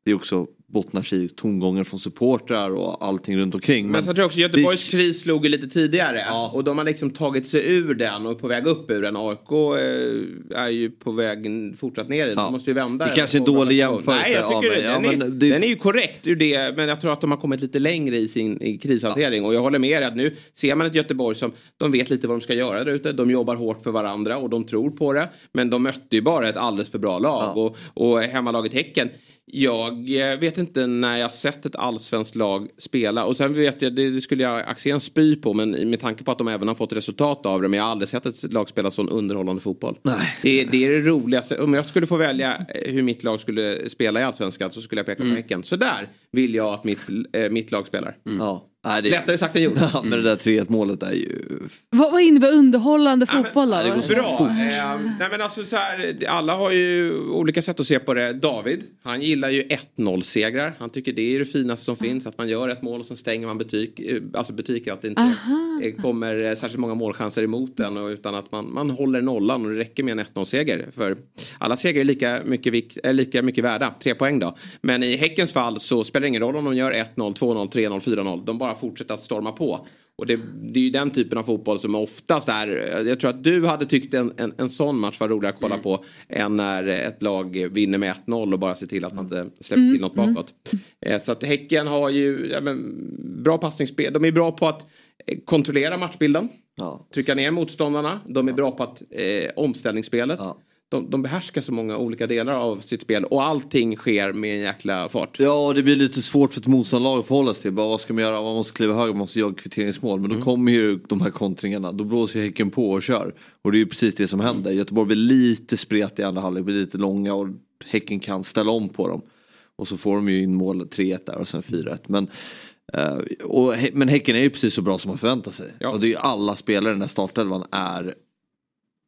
det är också bottnar sig i tongångar från supportrar och allting runt omkring. Men, men så tror jag också Göteborgs det... kris slog ju lite tidigare. Ja. Och de har liksom tagit sig ur den och är på väg upp ur den. AIK eh, är ju på väg fortsatt ner i ja. De måste ju vända. Det kanske är en dålig jämförelse Nej, jag tycker ja, den, är, det... den är ju korrekt ur det. Men jag tror att de har kommit lite längre i sin i krishantering. Och jag håller med er att nu ser man ett Göteborg som de vet lite vad de ska göra där ute. De jobbar hårt för varandra och de tror på det. Men de mötte ju bara ett alldeles för bra lag. Och, och hemmalaget Häcken jag eh, vet inte när jag sett ett allsvenskt lag spela och sen vet jag, det, skulle jag Axén spy på men med tanke på att de även har fått resultat av det men jag har aldrig sett ett lag spela sån underhållande fotboll. Nej. Det, det är det roligaste, om jag skulle få välja eh, hur mitt lag skulle spela i allsvenskan så skulle jag peka på mm. Häcken. Så där vill jag att mitt, äh, mitt lag spelar. Mm. Ja. Nej, det... Lättare sagt än gjort. Ja, men det där 3-1 målet är ju... Vad, vad innebär underhållande fotboll ja, men, det går bra. Eh, nej, men alltså, så här, alla har ju olika sätt att se på det. David, han gillar ju 1-0 segrar. Han tycker det är det finaste som finns. Att man gör ett mål och sen stänger man butik. Eh, alltså butiker att det inte Aha. Eh, kommer eh, särskilt många målchanser emot den. Och, utan att man, man håller nollan och det räcker med en 1-0 seger. För alla segrar är lika mycket, vikt, är lika mycket värda. Tre poäng då. Men i Häckens fall så spelar det ingen roll om de gör 1-0, 2-0, 3-0, 4-0. De bara bara fortsätta att storma på. Och det, det, är ju den typen av fotboll som oftast är, jag tror att du hade tyckt en, en, en sån match var roligare att kolla mm. på än när ett lag vinner med 1-0 och bara ser till att man inte släpper mm. till något bakåt. Mm. Så att Häcken har ju ja, men, bra passningsspel, de är bra på att eh, kontrollera matchbilden. Ja. Trycka ner motståndarna, de är ja. bra på att eh, omställningsspelet. Ja de, de behärskar så många olika delar av sitt spel och allting sker med en jäkla fart. Ja och det blir lite svårt för ett motståndarlag att förhålla sig till. Bara, vad ska man göra? Man måste kliva höger, man måste jaga kvitteringsmål. Men då mm. kommer ju de här kontringarna. Då blåser Häcken på och kör. Och det är ju precis det som händer. Göteborg blir lite spretigt i andra halvlek, blir lite långa och Häcken kan ställa om på dem. Och så får de ju in mål 3-1 där och sen 4-1. Men Uh, och, men Häcken är ju precis så bra som man förväntar sig. Ja. Och det är ju alla spelare i den här startelvan är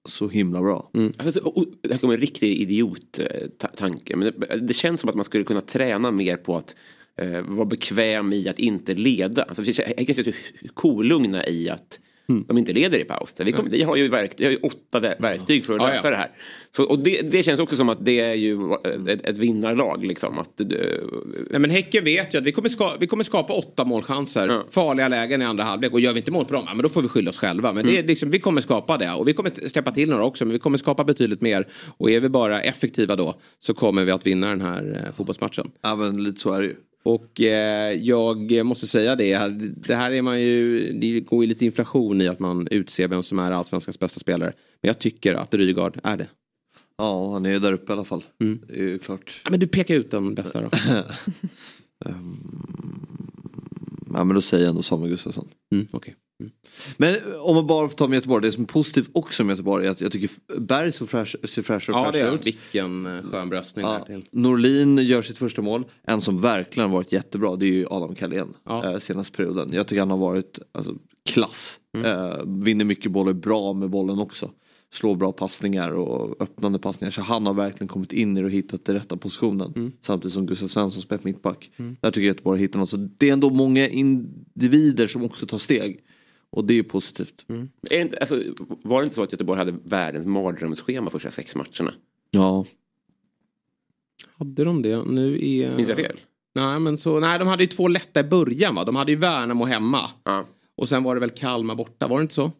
så himla bra. Mm. Alltså, det här kommer en riktig idiot-tanke. Men det, det, känns som att man skulle kunna träna mer på att eh, vara bekväm i att inte leda. Alltså, jag kan se kolugna i att mm. de inte leder i paus. Vi, kommer, vi har ju, verk, vi har ju åtta verktyg för att lösa ja, ja. det här. Så, och det, det, känns också som att det är ju ett, ett vinnarlag. Liksom, att, Nej, men Häcken vet ju att vi kommer, ska, vi kommer skapa åtta målchanser. Ja. Farliga lägen i andra halvlek. Och gör vi inte mål på dem, ja, men då får vi skylla oss själva. Men mm. det är liksom, vi kommer skapa det. Och vi kommer släppa till några också. Men vi kommer skapa betydligt mer. Och är vi bara effektiva då så kommer vi att vinna den här eh, fotbollsmatchen. Ja men lite så är det ju. Och eh, jag måste säga det, det här är man ju, det går ju lite inflation i att man utser vem som är allsvenskans bästa spelare. Men jag tycker att Rygaard är det. Ja, han är där uppe i alla fall. Mm. Det är ju klart. Ja, men du pekar ut den bästa då. um, ja men då säger jag ändå Samuel Gustafsson. Mm, okay. Mm. Men om man bara får ta med Göteborg, det som är positivt också med Göteborg är att jag tycker Berg ser fräsch, ser fräschare och fräschare ja, ut. Vilken eh, skön bröstning ja. till. Norlin gör sitt första mål. En som verkligen varit jättebra det är ju Adam Carlén ja. eh, senaste perioden. Jag tycker han har varit alltså, klass. Mm. Eh, vinner mycket bollar, bra med bollen också. Slår bra passningar och öppnande passningar. Så han har verkligen kommit in i det och hittat den rätta positionen. Mm. Samtidigt som Gustav Svensson spelar mittback. Mm. Där tycker jag Göteborg hittar något. Så det är ändå många individer som också tar steg. Och det är positivt. Mm. Är inte, alltså, var det inte så att Göteborg hade världens mardrömsschema första sex matcherna? Ja. Hade de det? Nu är... Minns jag fel? Nej, men så, nej, de hade ju två lätta i början va? De hade ju Värnamo hemma. Ja. Och sen var det väl Kalmar borta, var det inte så?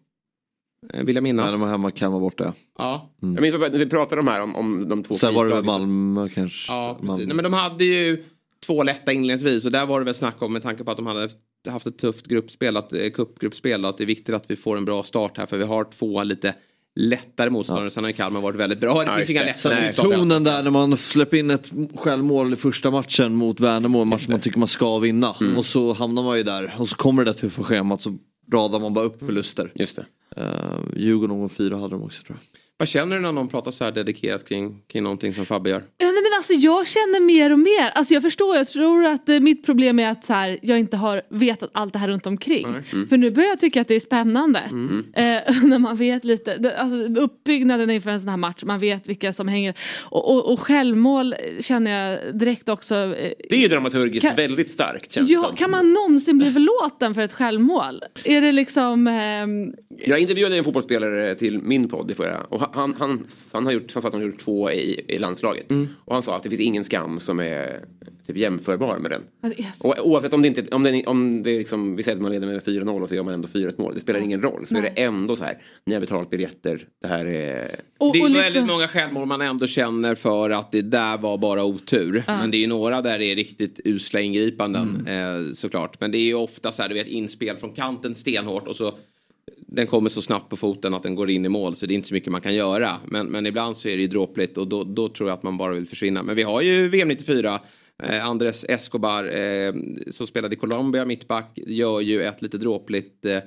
Eh, vill jag minnas. Nej, de var hemma, Kalmar borta. Ja. Mm. Jag minns när vi pratade om här om, om de två Sen var det väl Malmö kanske. Ja, precis. Nej, men de hade ju två lätta inledningsvis och där var det väl snack om med tanke på att de hade haft ett tufft gruppspel, att, eh, cupgruppspel, att det är viktigt att vi får en bra start här för vi har två lite lättare motståndare. Ja. Sen har Kalmar varit väldigt bra. Det ja, finns inga lättare Tonen där när man släpper in ett självmål i första matchen mot Värnamo, en match man tycker man ska vinna. Mm. Och så hamnar man ju där och så kommer det där tuffa schemat så radar man bara upp förluster. Just det. Uh, Djurgården och fyra hade de också tror jag. Vad känner du när någon pratar så här dedikerat kring, kring någonting som Fabbe gör? Nej, men alltså, jag känner mer och mer. Alltså, jag förstår, jag tror att eh, mitt problem är att så här, jag inte har vetat allt det här runt omkring. Mm. För nu börjar jag tycka att det är spännande. Mm. Eh, när man vet lite, alltså, uppbyggnaden inför en sån här match, man vet vilka som hänger. Och, och, och självmål känner jag direkt också. Eh, det är ju dramaturgiskt kan, väldigt starkt. ja, kan man någonsin bli förlåten för ett självmål? Är det liksom... Eh, Jag intervjuade en fotbollsspelare till min podd i förra och han, han, han, har gjort, han sa att han har gjort två i, i landslaget. Mm. Och han sa att det finns ingen skam som är typ jämförbar med den. Så. Och oavsett om det inte, om det, om det liksom, vi säger att man leder med 4-0 och så gör man ändå 4-1 mål. Det spelar ingen roll. Så är det ändå så här, ni har betalat biljetter, det här är... Och, Det är och liksom- väldigt många självmål man ändå känner för att det där var bara otur. Men det är ju några där det är riktigt usla ingripanden eh, såklart. Men det är ju ofta så här, du vet inspel från kanten stenhårt och så den kommer så snabbt på foten att den går in i mål så det är inte så mycket man kan göra. Men, men ibland så är det ju dråpligt och då, då tror jag att man bara vill försvinna. Men vi har ju VM 94. Eh, Andres Escobar eh, som spelade i Colombia mittback gör ju ett lite dråpligt eh,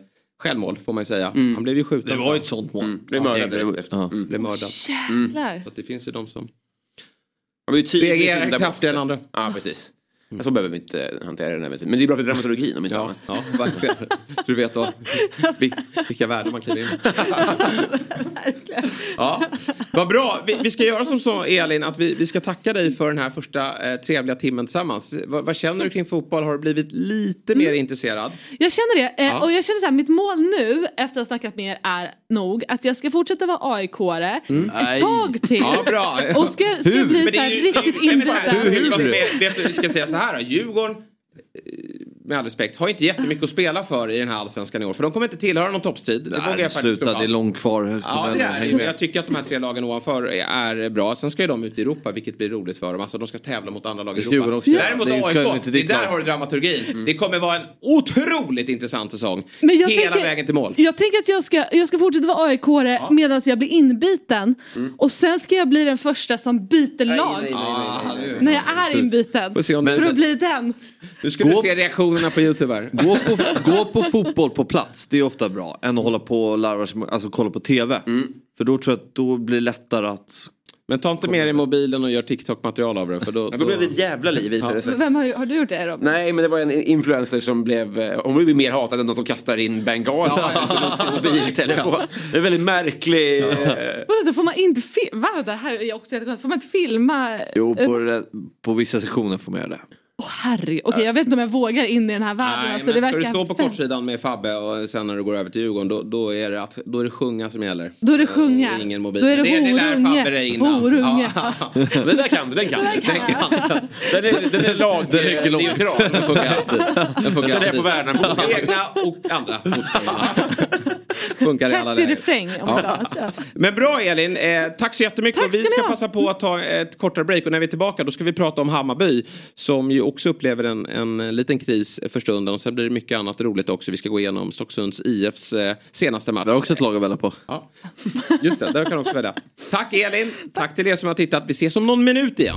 självmål får man ju säga. Han blev ju skjuten. Det var ju ett sånt mål. Blev mördad direkt efter. Ja. Mm. Blev mördad. Jävlar. Så att det finns ju de som Han var ju tydlig reagerar kraftigare än andra. Ja, precis. Så behöver vi inte hantera det. Där. Men det är bra för dramaturgin om inte Ja, annat. ja verkligen. Så du vet då, vil- vilka värden man kliver in. Ja, vad bra. Vi, vi ska göra som så Elin, att vi, vi ska tacka dig för den här första eh, trevliga timmen tillsammans. Vad, vad känner du kring fotboll? Har du blivit lite mer intresserad? Jag känner det. Eh, Ja. Och jag känner så här, mitt mål nu efter att ha snackat med er är nog att jag ska fortsätta vara AIK-are Nej. ett tag till. Ja, bra. Och ska, ska Hur? bli så här ju- riktigt här, inbiten. Hur? Vet, vet du, vi ska säga så här här, Djurgården, med all respekt, har inte jättemycket att spela för i den här allsvenskan i år. För de kommer inte tillhöra någon toppstrid. Det vågar jag faktiskt sluta, det är långt kvar. Ja, det är. Jag tycker att de här tre lagen ovanför är bra. Sen ska ju de ut i Europa, vilket blir roligt för dem. Alltså de ska tävla mot andra lag i Europa. också göra. Däremot Det ska ju AIK, inte det där har du dramaturgin. Det kommer vara en otroligt intressant säsong. Men jag Hela tänker- vägen till mål. Jag tänker att jag ska, jag ska fortsätta vara aik medan jag blir inbiten. Och sen ska jag bli den första som byter lag. nej, nej, Ah, När jag är inbiten. För att bli den. Nu ska du se reaktionerna på Youtube här. Gå på, gå på fotboll på plats, det är ofta bra. Än att hålla på och larva sig, alltså kolla på TV. För då tror jag att då blir det lättare att... Men ta inte med dig mobilen och gör TikTok-material av det. För då, Ja, då blev det ett jävla liv visade det sig. Vem har, har du gjort det Robin? Nej, men det var en influencer som blev, eh, hon blev mer hatad än de som kastar in bengaler en mobiltelefon. Det är väldigt märklig... eh, Vadå, får man inte filma? Va? Det här är också jättekonstigt. Får man inte filma? Jo, Eh, på, på vissa sektioner får man göra det. Åh herregud. Okej, jag vet inte om jag vågar in i den här världen. Nej, alltså, men det ska du stå på kortsidan med Fabbe och sen när du går över till Djurgården då, då, är, det att, då är det sjunga som gäller. Då är det sjunga. Eh, Ingen mobil. Då är det, det, det horunge. Fabbe dig innan. Horunge. Ja. Den där kan du, den kan du. kan. Den är, den är lagneutral. Den funkar alltid. Den funkar Den är på Värnamo. Egna och andra. Funkar i alla Catchy läger. refräng om ja. Men bra Elin, eh, tack så jättemycket. Tack och vi ska ska passa på att ta ett kortare break och när vi är tillbaka då ska vi prata om Hammarby som ju också upplever en, en liten kris för stunden och sen blir det mycket annat roligt också. Vi ska gå igenom Stocksunds IFs eh, senaste match. Det är också ett lag att välja på. Ja, just det. Där kan du också välja. Tack Elin. Tack till er som har tittat. Vi ses om någon minut igen.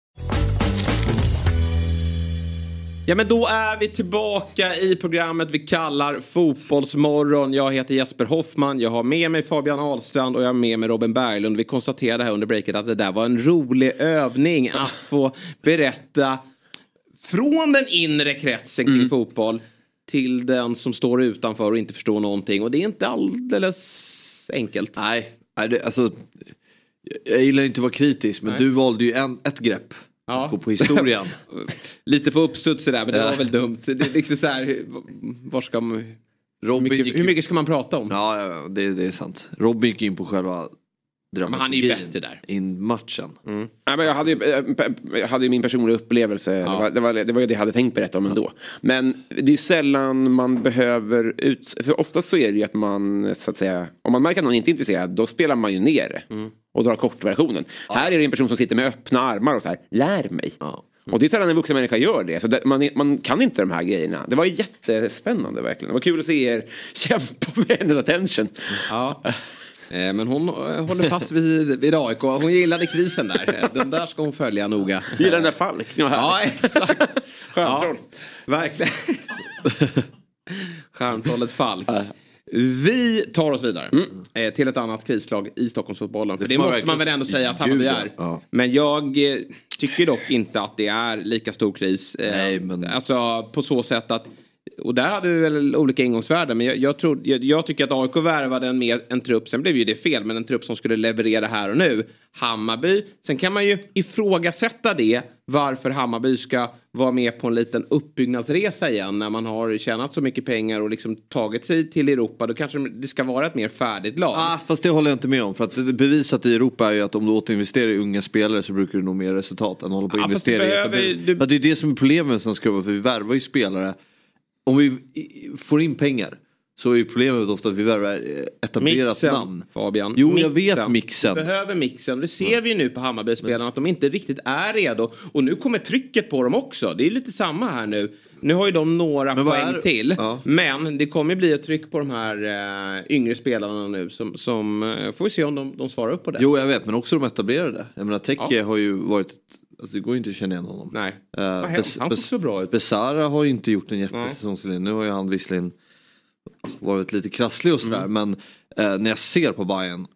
Ja men då är vi tillbaka i programmet vi kallar Fotbollsmorgon. Jag heter Jesper Hoffman, jag har med mig Fabian Ahlstrand och jag har med mig Robin Berglund. Vi konstaterade här under breaket att det där var en rolig övning att få berätta från den inre kretsen kring fotboll till den som står utanför och inte förstår någonting. Och det är inte alldeles enkelt. Nej, alltså, jag- jag gillar inte att vara kritisk men Nej. du valde ju en, ett grepp. Ja. Att gå på historien. Lite på uppstuds där men det Ja. var väl dumt. Det är liksom så här, hur- var ska man... Hur Robin mycket, gick hur mycket ska man prata om? Ja, ja, ja, det, det är sant. Robin gick in på själva Men han är ju bättre där. In matchen. Nej, men jag, hade ju, jag hade ju min personliga upplevelse. Det, var, det, var, det var ju det jag hade tänkt berätta om ändå. Men det är ju sällan man behöver ut... För oftast så är det ju att man, så att säga, om man märker att någon inte är intresserad, då spelar man ju ner det. Och drar kortversionen. Här är det en person som sitter med öppna armar och så här, lär mig. Ja. Och det är sällan en vuxen människa gör det. Så det, man, man kan inte de här grejerna. Det var jättespännande verkligen. Det var kul att se er kämpa med hennes attention. Ja. Eh, Men hon eh, håller fast vid, vid AIK. Hon gillade krisen där. Eh, Den där ska hon följa noga. Gillar den där Falk. Ja, exakt. Stjärntroll. Verkligen. Stjärntrollet Falk. Vi tar oss vidare eh, till ett annat krislag i Stockholmsfotbollen. För det, måste man väl verkligen- ändå säga att Hammarby är. Ja. Men jag eh, tycker dock inte att det är lika stor kris. Eh, Nej, men- Alltså på så sätt att och där hade vi väl olika ingångsvärden. Men jag, jag, tror, jag, jag tycker att AIK värvade en, med en trupp, sen blev ju det fel, men en trupp som skulle leverera här och nu. Hammarby, sen kan man ju ifrågasätta det, varför Hammarby ska vara med på en liten uppbyggnadsresa igen när man har tjänat så mycket pengar och liksom tagit sig till Europa. Då kanske det ska vara ett mer färdigt lag. Ah, fast det håller jag inte med om. För att det bevisat i Europa är ju att om du återinvesterar i unga spelare så brukar du nå mer resultat än hålla på att Ja, fast investera det i behöver- etablering. du- Det är det som är problemet med Svenska Cupen, för vi värvar ju spelare. Om vi i- får in pengar så är ju problemet ofta att vi värvar eh, etablerat Mixen, namn. Fabian. Jo, jag vet mixen. Vi behöver mixen. Det ser vi ju nu på Hammarby-spelarna att de inte riktigt är redo. Och nu kommer trycket på dem också. Det är lite samma här nu. Nu har ju de några Men poäng är- till. Ja. Men det kommer bli ett tryck på de här eh, yngre spelarna nu. Som, som eh, får vi se om de, de svarar upp på det. Jo jag vet men också de etablerade. Jag menar Teke Ja. har ju varit, alltså det går ju inte att känna igen honom. Nej. Uh? Han såg så bra ut. Besara har ju inte gjort en jättesäsong. Nu har ju han visserligen varit lite krasslig och sådär Mm. men eh, när jag ser på Bayern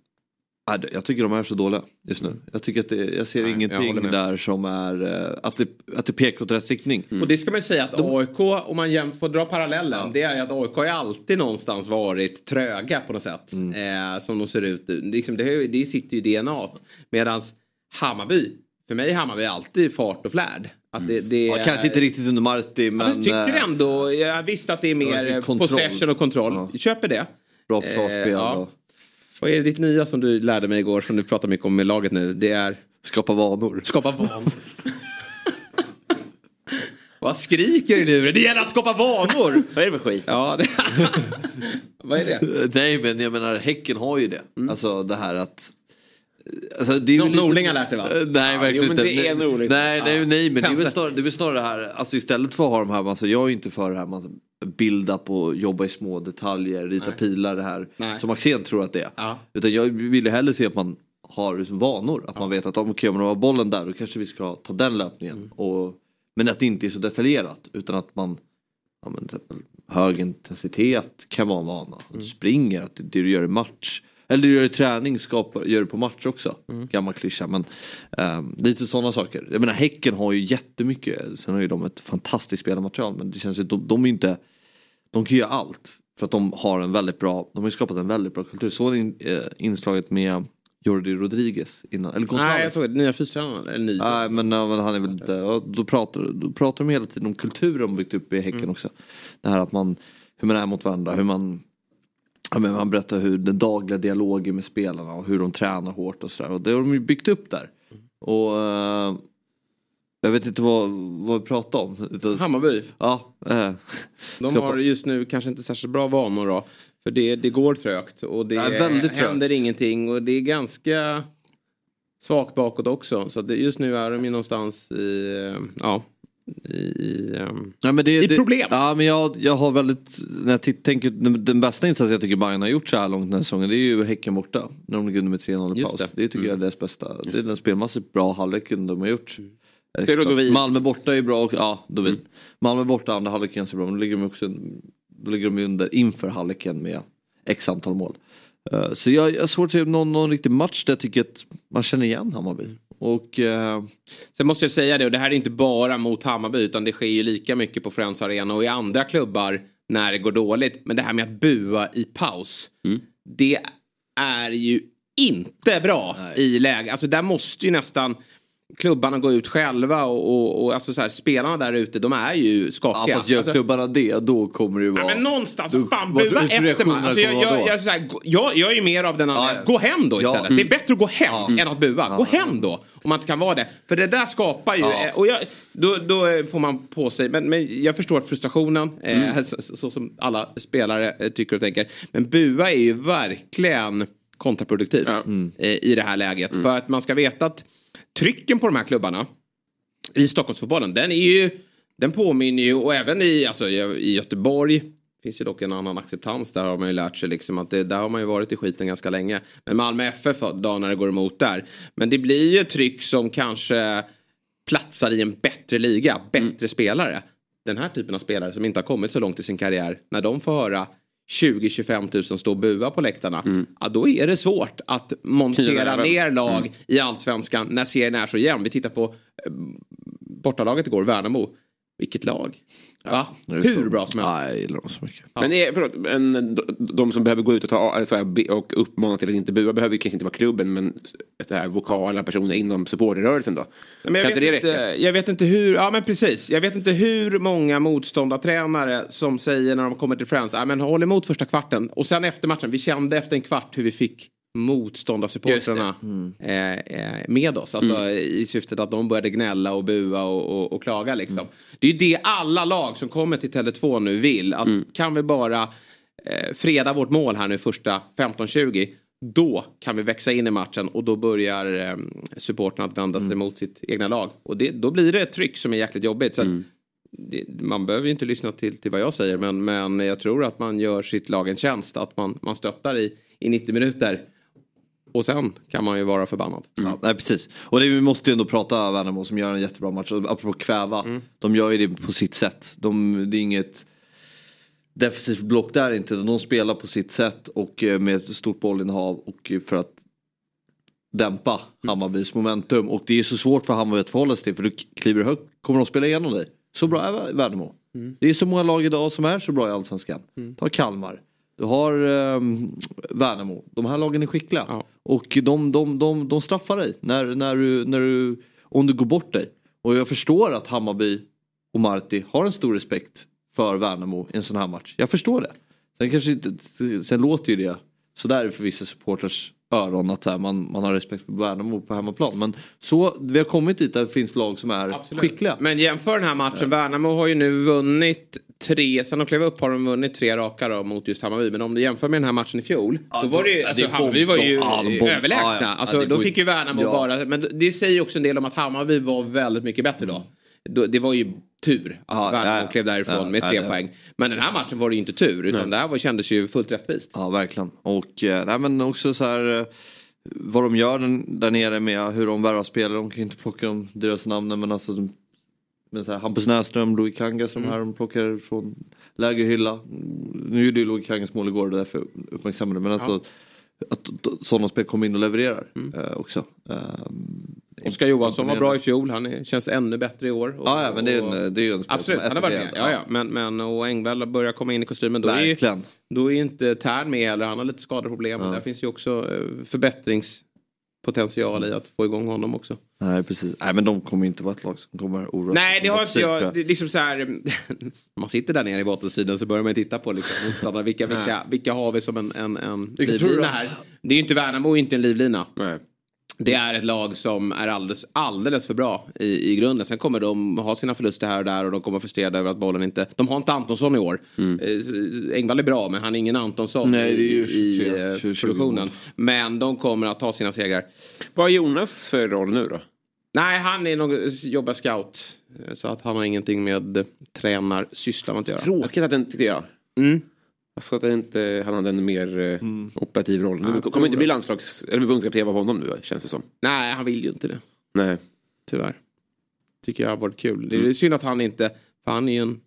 jag tycker de är så dåliga just nu. Jag tycker att det, jag ser Nej, jag ingenting med. där som är eh, att det, att det pekar åt rätt riktning. Och det ska man ju säga att AIK, om man får dra parallellen, det är ju att AIK har alltid någonstans varit tröga på något sätt. Eh, som de ser ut. Det, liksom, det, det sitter ju i DNA. Medan Hammarby, för mig är Hammarby alltid fart och flärd. Att det, det Ja, kanske inte riktigt under Marti men... Jag tycker eh, ändå, jag visste att det är mer Ja, eh, kontroll. possession och kontroll. Köper det. Bra försvarsspel. Eh, ja. Vad är det ditt nya som du lärde mig igår som du pratar mycket om med laget nu? Det är Skapa vanor. skapa vanor. Vad skriker du nu? Det gäller att skapa vanor! Vad är det för skit? Ja, det... Vad är det? Nej men jag menar Häcken har ju det. Alltså det här att Alltså, det är ju Någon lite- Norling har lärt dig, va? Eh, Nej Ja, verkligen inte. det är nej, Norling. nej, nej, Ja. nej men det är, väl snarare, det är väl snarare det här, alltså istället för att ha de här, alltså, jag är inte för det här man bilda på, jobba i små detaljer, rita Nej. pilar det här. Nej. Som Axén tror att det är. Ja. Utan jag ville hellre se att man har liksom vanor. Att man vet att om okay, det var bollen där då kanske vi ska ta den löpningen. Mm. Och, men att det inte är så detaljerat utan att man ja, men, hög intensitet kan vara en vana. Att Mm. du springer, att det du gör i match. Eller du gör i träning skapar, gör det på match också. Mm. Gammal klyscha men ehm, lite sådana saker. Jag menar Häcken har ju jättemycket, sen har ju de ett fantastiskt spelarmaterial men det känns ju att de, de är inte, de kan göra allt. För att de har en väldigt bra, de har ju skapat en väldigt bra kultur. Så in, eh, inslaget med Jordi Rodriguez innan, eller Gonzales. Nej, jag tror det. Nya fystränaren. Eller ny. Nej men, ja, men han är väl inte, då, pratar, då pratar de hela tiden om kulturen de byggt upp i Häcken Mm. också. Det här att man, hur man är mot varandra, hur man Ja, men man berättar hur den dagliga dialogen med spelarna och hur de tränar hårt och sådär. Och det har de ju byggt upp där. Och eh, jag vet inte vad, vad vi pratar om. Utan- Hammarby. Ja. Eh, De har just nu kanske inte särskilt bra vanor då. För det, det går trögt och det Ja, väldigt händer trögt. ingenting och det är ganska svagt bakåt också. Så det, just nu är de ju någonstans i, eh, ja, i, ehm, Ja, men det, I det, problem. Ja men jag, jag har väldigt, när jag tänker, den, den bästa insatsen jag tycker Bayern har gjort så här långt den här säsongen det är ju Häcken borta. När de ligger under med 3-0 i Just paus. det. Det, tycker jag är deras bästa, det är den spelmässigt bra halvleken de har gjort. Eh, Det är då Dovin. Malmö borta är bra och, ja Dovin. Malmö borta andra halvleken är ganska bra men då ligger de också, då ligger de under inför halvleken med x antal mål. Eh, Så jag, jag har svårt att se någon, någon riktig match där jag tycker att man känner igen Hammarby. Och eh, Sen måste jag säga det, och det här är inte bara mot Hammarby utan det sker ju lika mycket på Friends Arena och i andra klubbar när det går dåligt. Men det här med att bua i paus, det är ju inte bra i läge. Alltså där måste ju nästan klubbarna gå ut själva och, och, och alltså så här, spelarna där ute de är ju ja, skakiga. fast gör alltså, klubbarna det då kommer det ju vara... Ja, men någonstans, Då- fan bua efter matchen. Alltså, jag, jag, jag, här, gå- jag, jag är ju mer av den andra, Ja, ja. gå hem då Ja, istället. mm. Det är bättre att gå hem Ja. än att bua. Gå Ja. hem då, om man inte kan vara det. För det där skapar ju, Ja. eh, och jag, då, då eh, får man på sig, men, men jag förstår frustrationen, Mm. eh, så, så, som alla spelare eh, tycker och tänker. Men bua är ju verkligen kontraproduktivt Mm. eh, i det här läget. För att man ska veta att trycken på de här klubbarna i Stockholmsfotbollen, den är ju, den påminner ju, och även i, alltså, i Göteborg, finns ju dock en annan acceptans. Där har man ju lärt sig liksom att det, där har man ju varit i skiten ganska länge. Men Malmö FF då när det går emot där. Men det blir ju ett tryck som kanske platsar i en bättre liga, bättre spelare. Den här typen av spelare som inte har kommit så långt i sin karriär. När de får höra 20-25 000 stå och bua på läktarna. Ja, då är det svårt att montera ner lag i allsvenskan när serien är så jämn. Vi tittar på eh, bortalaget igår, Värnamo. Vilket lag? Är Hur så- bra som helst. Nej, jag gillar dem så mycket. Men är, förlåt, men de, som behöver gå ut och, ta, alltså, och uppmana till att inte bua behöver ju kanske inte vara klubben men det här vokala personer inom supporterrörelsen då. Men kan jag, inte det räcka? inte, jag vet inte hur, ja men precis. Jag vet inte hur många motståndartränare som säger när de kommer till Friends, ja men håll emot första kvarten. Och sen efter matchen, vi kände efter en kvart hur vi fick motståndarsupportrarna eh, eh, med oss. Alltså i syftet att de började gnälla och bua och, och, och klaga liksom. Det är ju det alla lag som kommer till Tele2 nu vill. Att kan vi bara eh, freda vårt mål här nu första 15-20 då kan vi växa in i matchen och då börjar eh, supporten att vända sig mot sitt egna lag. Och det, då blir det ett tryck som är jäkligt jobbigt. Så att det, man behöver ju inte lyssna till, till vad jag säger men, men jag tror att man gör sitt lag en tjänst. Att man, man stöttar i, i 90 minuter. Och sen kan man ju vara förbannad. Ja, nej, precis. Och det, vi måste ju ändå prata Värnamo som gör en jättebra match. Och Apropå kväva. De gör ju det på sitt sätt. De, det är inget defensivt block där inte. De spelar på sitt sätt och eh, med ett stort bollinnehav och eh, för att dämpa Hammarbys momentum. Och det är så svårt för Hammarby att förhålla sig till för du kliver högt kommer de spela igenom dig. Så bra är Värnamo. Det är så många lag idag som är så bra i Allsvenskan. Ta Kalmar. Du har um, Värnamo. De här lagen är skickliga. Ja. Och de, de, de, de straffar dig när, när du, när du, om du går bort dig. Och jag förstår att Hammarby och Marti har en stor respekt för Värnamo i en sån här match. Jag förstår det. Sen, kanske inte, sen låter ju det sådär för vissa supporters öron att här, man, man har respekt för Värnamo på hemmaplan. Men så, vi har kommit dit där det finns lag som är skickliga. Men jämför den här matchen. Värnamo har ju nu vunnit tre, sen de klev upp har de vunnit tre raka då mot just Hammarby. Men om du jämför med den här matchen i fjol. då var det ju, ja, alltså, det Hammarby var ju ja, överlägsna. ja, ja. Alltså, Ja, då fick ju- Värnamo ja. bara, men det säger ju också en del om att Hammarby var väldigt mycket bättre då. Då- Det var ju tur att Ja, ja, ja. klev därifrån Ja, med ja, tre det- poäng. Men den här matchen var det ju inte tur utan det här var, kändes ju fullt rättvist. Ja verkligen. Och eh, nej, men också så här eh, vad de gör där nere med hur de värvar spelare. De kan inte plocka de deras namnen men alltså de, men så här, Hampus Näsström, Louis Kanga som här de plockar från lägre hylla. Mm, Nu gjorde ju Louis Kangas mål igår och därför uppmärksammade men alltså att sådana spel kommer in och levererar eh, också. Eh, Oskar Johansson var bra i fjol, han är, känns ännu bättre i år. Och- Ja, ja men det är en, det är ju en spelare Absolut, han har varit med. Ja, ja. Men, men, och Engvall börjar komma in i kostymen. Då är, ju, Verkligen. då är inte Tern med heller. Han har lite skadeproblem. Ja. där finns ju också eh, förbättringspotential i att få igång honom också. Nej precis. Nej men de kommer inte vara ett lag som kommer oroa sig Nej, det har inte jag. Det är liksom så här, när man sitter där nere i bottenstriden så börjar man titta på liksom, motståndarna. vilka, vilka, vilka har vi som en, en, en livlina här. Det är ju inte Värnamo inte en livlina. Nej. Det är ett lag som är alldeles, alldeles för bra i, i grunden. Sen kommer de ha sina förluster här och där och de kommer frustrerade över att bollen inte... De har inte Antonsson i år. Eh, Engvall är bra men han är ingen Antonsson Mm. Nej, det är i, 23, i eh, 20 produktionen. Men de kommer att ta sina segrar. Vad har Jonas för roll nu då? Nej, han är nog, jobbar scout. Eh, Så att han har ingenting med tränarsysslan att göra. Tråkigt att den, tycker jag. Mm. Alltså att det inte, han hade en mer eh, operativ roll. Jag kommer inte bli landslags eller förbundskapten av honom nu känns det som. Nej, han vill ju inte det. Nej. Tyvärr. Tycker jag har varit kul. Det är synd att han inte... För han är ju en,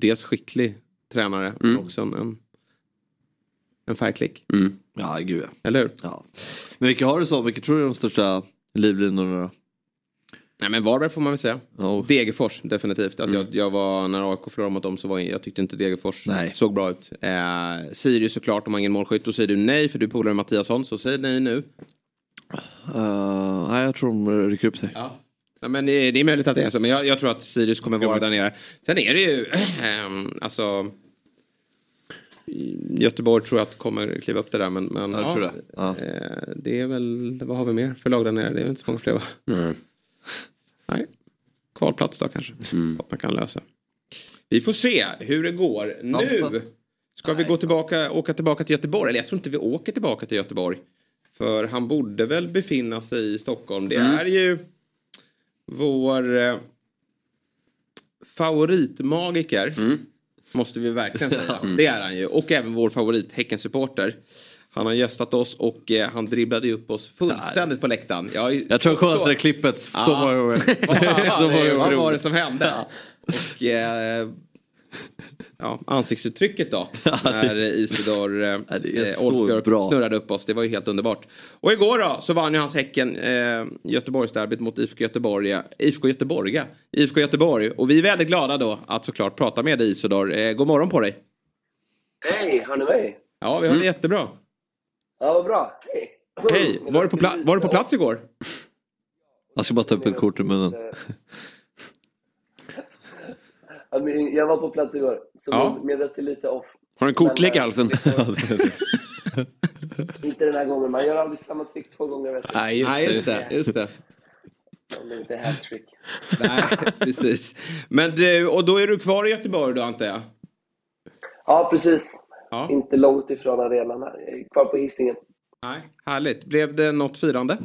dels skicklig tränare men också en, en, en färgklick. Ja gud ja. Eller hur? ja. Men vilka har du så? Vilka tror du är de största livlinorna då? Nej men Varberg får man väl säga. Ja. Degerfors definitivt. Alltså, jag, jag var, när AIK förlorade mot dem så var jag, jag tyckte inte Degerfors Nej. såg bra ut. Eh, Sirius såklart, de har ingen målskytt. Då säger du nej för du polare med Mattiasson. Så säg nej nu. Uh, nej jag tror de rycker upp sig. Ja. Ja, men det, det är möjligt att det är så. Men jag, jag tror att Sirius kommer vara där nere. Sen är det ju, ehm, alltså. Göteborg tror jag att kommer kliva upp det där. Men, men Ja, det. Ja. eh, det är väl, vad har vi mer för lag där nere? Det är väl inte så många fler va? Nej. Kvalplats då kanske. Att man kan lösa. Vi får se hur det går. Nu ska vi gå tillbaka, åka tillbaka till Göteborg. Eller jag tror inte vi åker tillbaka till Göteborg. För han borde väl befinna sig i Stockholm. Det är ju vår eh, favoritmagiker. Måste vi verkligen säga. Det är han ju. Och även vår favorit Häcken-supporter. Han har gästat oss och eh, han dribblade upp oss fullständigt på läktaren. Jag, Jag tror jag kollat det där klippet så många gånger. Vad var det som hände? Och eh, ja, ansiktsuttrycket då. När Isidor eh, eh, Olsbjörk snurrade upp oss. Det var ju helt underbart. Och igår då så vann ju hans Häcken eh, Göteborgsderbyt mot IFK Göteborg. ja. IFK Göteborg, ja. IFK Göteborg. Och vi är väldigt glada då att såklart prata med dig Isidor. Eh, god morgon på dig. Hej, hör ni mig? Ja, vi har det jättebra. Ja, vad bra. Hej. Hej, var du på, pla- var du på plats igår? Jag ska bara ta upp ett kort ur munnen. Men Jag var på plats igår, så Ja. min- röst är lite off. Har du en kortlek i eh, halsen? Inte den här gången, man gör aldrig samma trick två gånger. Nej, just Nej, det. just det. Just det. Det är inte hattrick. Nej, precis. Men du, och då är du kvar i Göteborg då antar jag? Ja, precis. Ja. Inte långt ifrån arenan här. Kvar på Hisingen. Nej. Härligt. Blev det något firande?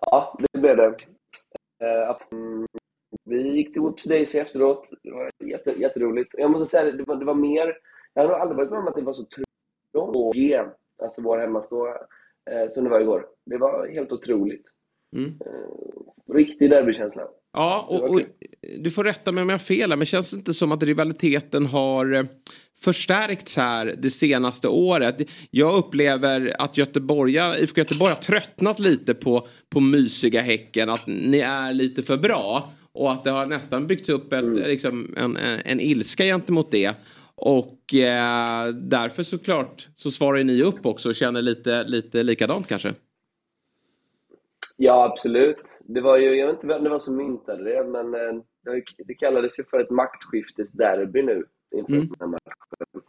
Ja, det blev det. Eh, mm, vi gick till Whoops Daisy efteråt. Det var jätte, jätteroligt. Jag måste säga, det var, det var mer... Jag har aldrig varit med om att det var så trångt och G, alltså vår hemmastå, eh, som det var igår. Det var helt otroligt. Mm. Eh, riktig derbykänsla. Ja, och, och du får rätta mig om jag har fel här, men känns det inte som att rivaliteten har förstärkts här det senaste året? Jag upplever att Göteborg, IFK Göteborg har tröttnat lite på, på mysiga Häcken, att ni är lite för bra. Och att det har nästan byggts upp ett, liksom, en, en, en ilska gentemot det. Och eh, därför såklart så svarar ni upp också och känner lite, lite likadant kanske. Ja, absolut. Det var ju, jag vet inte vem det var som myntade det, men eh, det kallades ju för ett maktskiftesderby nu inför Mm. den här matchen.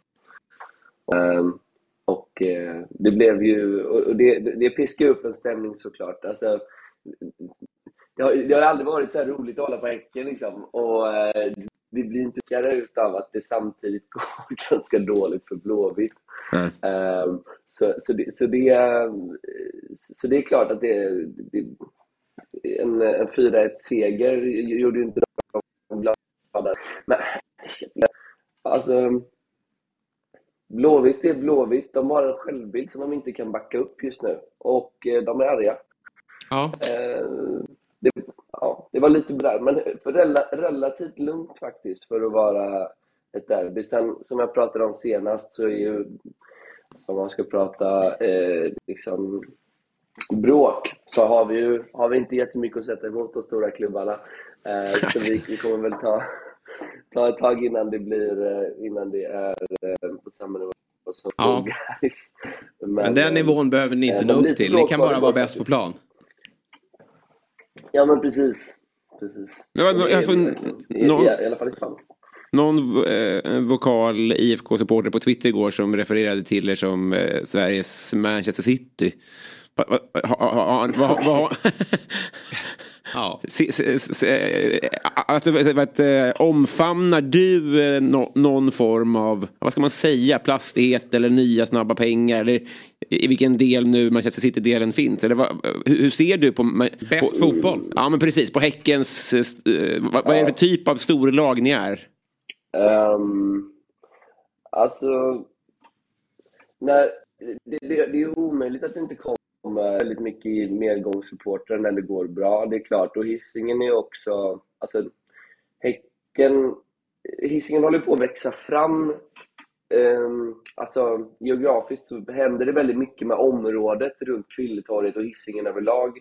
Ehm, och eh, det blev ju, och det, det piskade upp en stämning såklart. Alltså, det, har, det har aldrig varit så här roligt att hålla på Häcken liksom. Och eh, det blir inte kärare utav att det samtidigt går ganska dåligt för Blåvitt. Ehm, så, så, det, så, det, eh, så det är klart att det, det en, en 4-1-seger gjorde ju inte dem glada. Men alltså, Blåvitt är Blåvitt. De har en självbild som de inte kan backa upp just nu. Och eh, de är arga. Ja. Eh, det, ja, det var lite där, men relativt lugnt faktiskt för att vara ett derby. Sen, som jag pratade om senast så är ju, som man ska prata eh, liksom bråk, så har vi ju har vi inte jättemycket att sätta emot de stora klubbarna. Eh, så vi, vi kommer väl ta, ta ett tag innan det blir, eh, innan det är eh, på samma nivå som Ja. guys. Men den nivån behöver ni inte eh, nå men upp till. Ni kan bara vara bäst på plan. Ja, men precis. precis. Men vad- alltså, någon- i, I alla fall i Spanien. Någon eh, vokal IFK-supporter på Twitter igår som refererade till er som eh, Sveriges Manchester City. Va, va, ha, ha, ha, va, va, Ja. se, se, se, alltså, omfamnar du eh, nå- någon form av, vad ska man säga, plastighet eller nya snabba pengar? Eller i vilken del nu Manchester City-delen finns? Eller vad, hur, hur ser du på... Bäst på, fotboll. Ja men precis, på Häckens... eh, eh, vad, vad är det för typ av storlag ni är? Um, alltså, när, det, det, det är ju omöjligt att det inte kommer väldigt mycket medgångssupportrar när det går bra. Det är klart. Och Hisingen är också... Alltså, Häcken... Hisingen håller på att växa fram. Um, alltså, geografiskt så händer det väldigt mycket med området runt Kvilletorget och Hisingen överlag.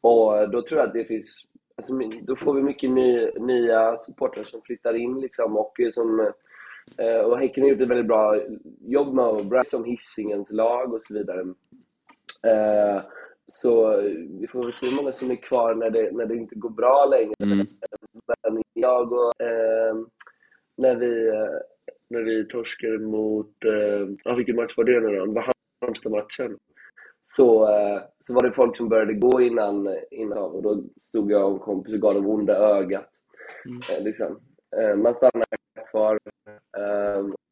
Och då tror jag att det finns... Alltså, då får vi mycket ny, nya supportrar som flyttar in liksom och eh, som eh, och Häcken har gjort ett väldigt bra jobb med att som Hisingens lag och så vidare. Eh, Så vi får väl se hur många som är kvar när det, när det inte går bra längre. Men jag och eh, när vi, eh, när vi torskade mot, eh, ja, vilken match var det nu då? Det var Halmstad-matchen. Så, eh, så var det folk som började gå innan, innan och då stod jag och en kompis och gav dem onda ögat. Eh, liksom. Eh, man stannar kvar.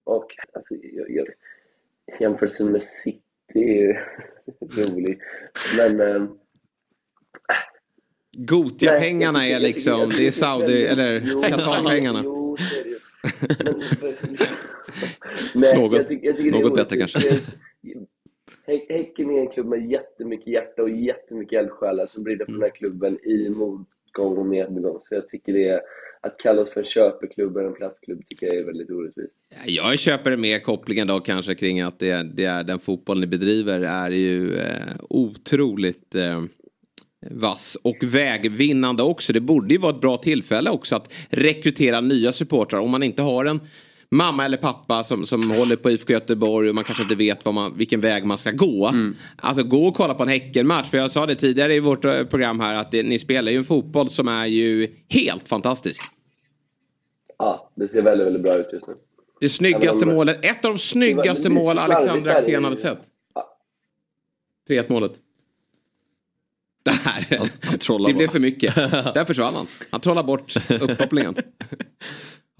Och alltså, jag, jag, jämförelsen med City är ju rolig. Men eh, Gotia-pengarna Nej, är liksom, det är Saudi, eller Qatar-pengarna. Är det Något- det är något bättre kanske. Hä- Häcken är en klubb med jättemycket hjärta och jättemycket eldsjälar som brinner för den här klubben i motgång och medgång. Så jag tycker det är, att kallas för en köpeklubb eller en platsklubb tycker jag är väldigt orättvist. Jag köper mer kopplingen då kanske kring att det, det är den fotboll ni bedriver är ju eh, otroligt eh, vass och vägvinnande också. Det borde ju vara ett bra tillfälle också att rekrytera nya supportrar om man inte har en mamma eller pappa som, som håller på IFK Göteborg och man kanske inte vet vad man, vilken väg man ska gå. Alltså gå och kolla på en Häckenmatch. För jag sa det tidigare i vårt eh, program här att det, ni spelar ju en fotboll som är ju helt fantastisk. Ja, det ser väldigt, väldigt bra ut just nu. Det snyggaste Ja, men- målet, ett av de snyggaste mål Alexander Axén hade sett. 3-1 målet. Det här, det blev för mycket. Där försvann han. Han trollade bort uppkopplingen.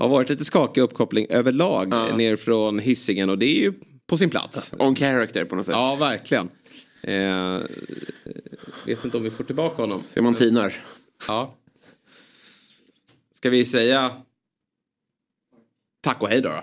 Har varit lite skakig uppkoppling överlag ner från hissingen och det är ju på sin plats. On character på något sätt. Ja, verkligen. Eh, vet inte om vi får tillbaka honom. Ser man tinar. Ja. Ska vi säga tack och hej då? då?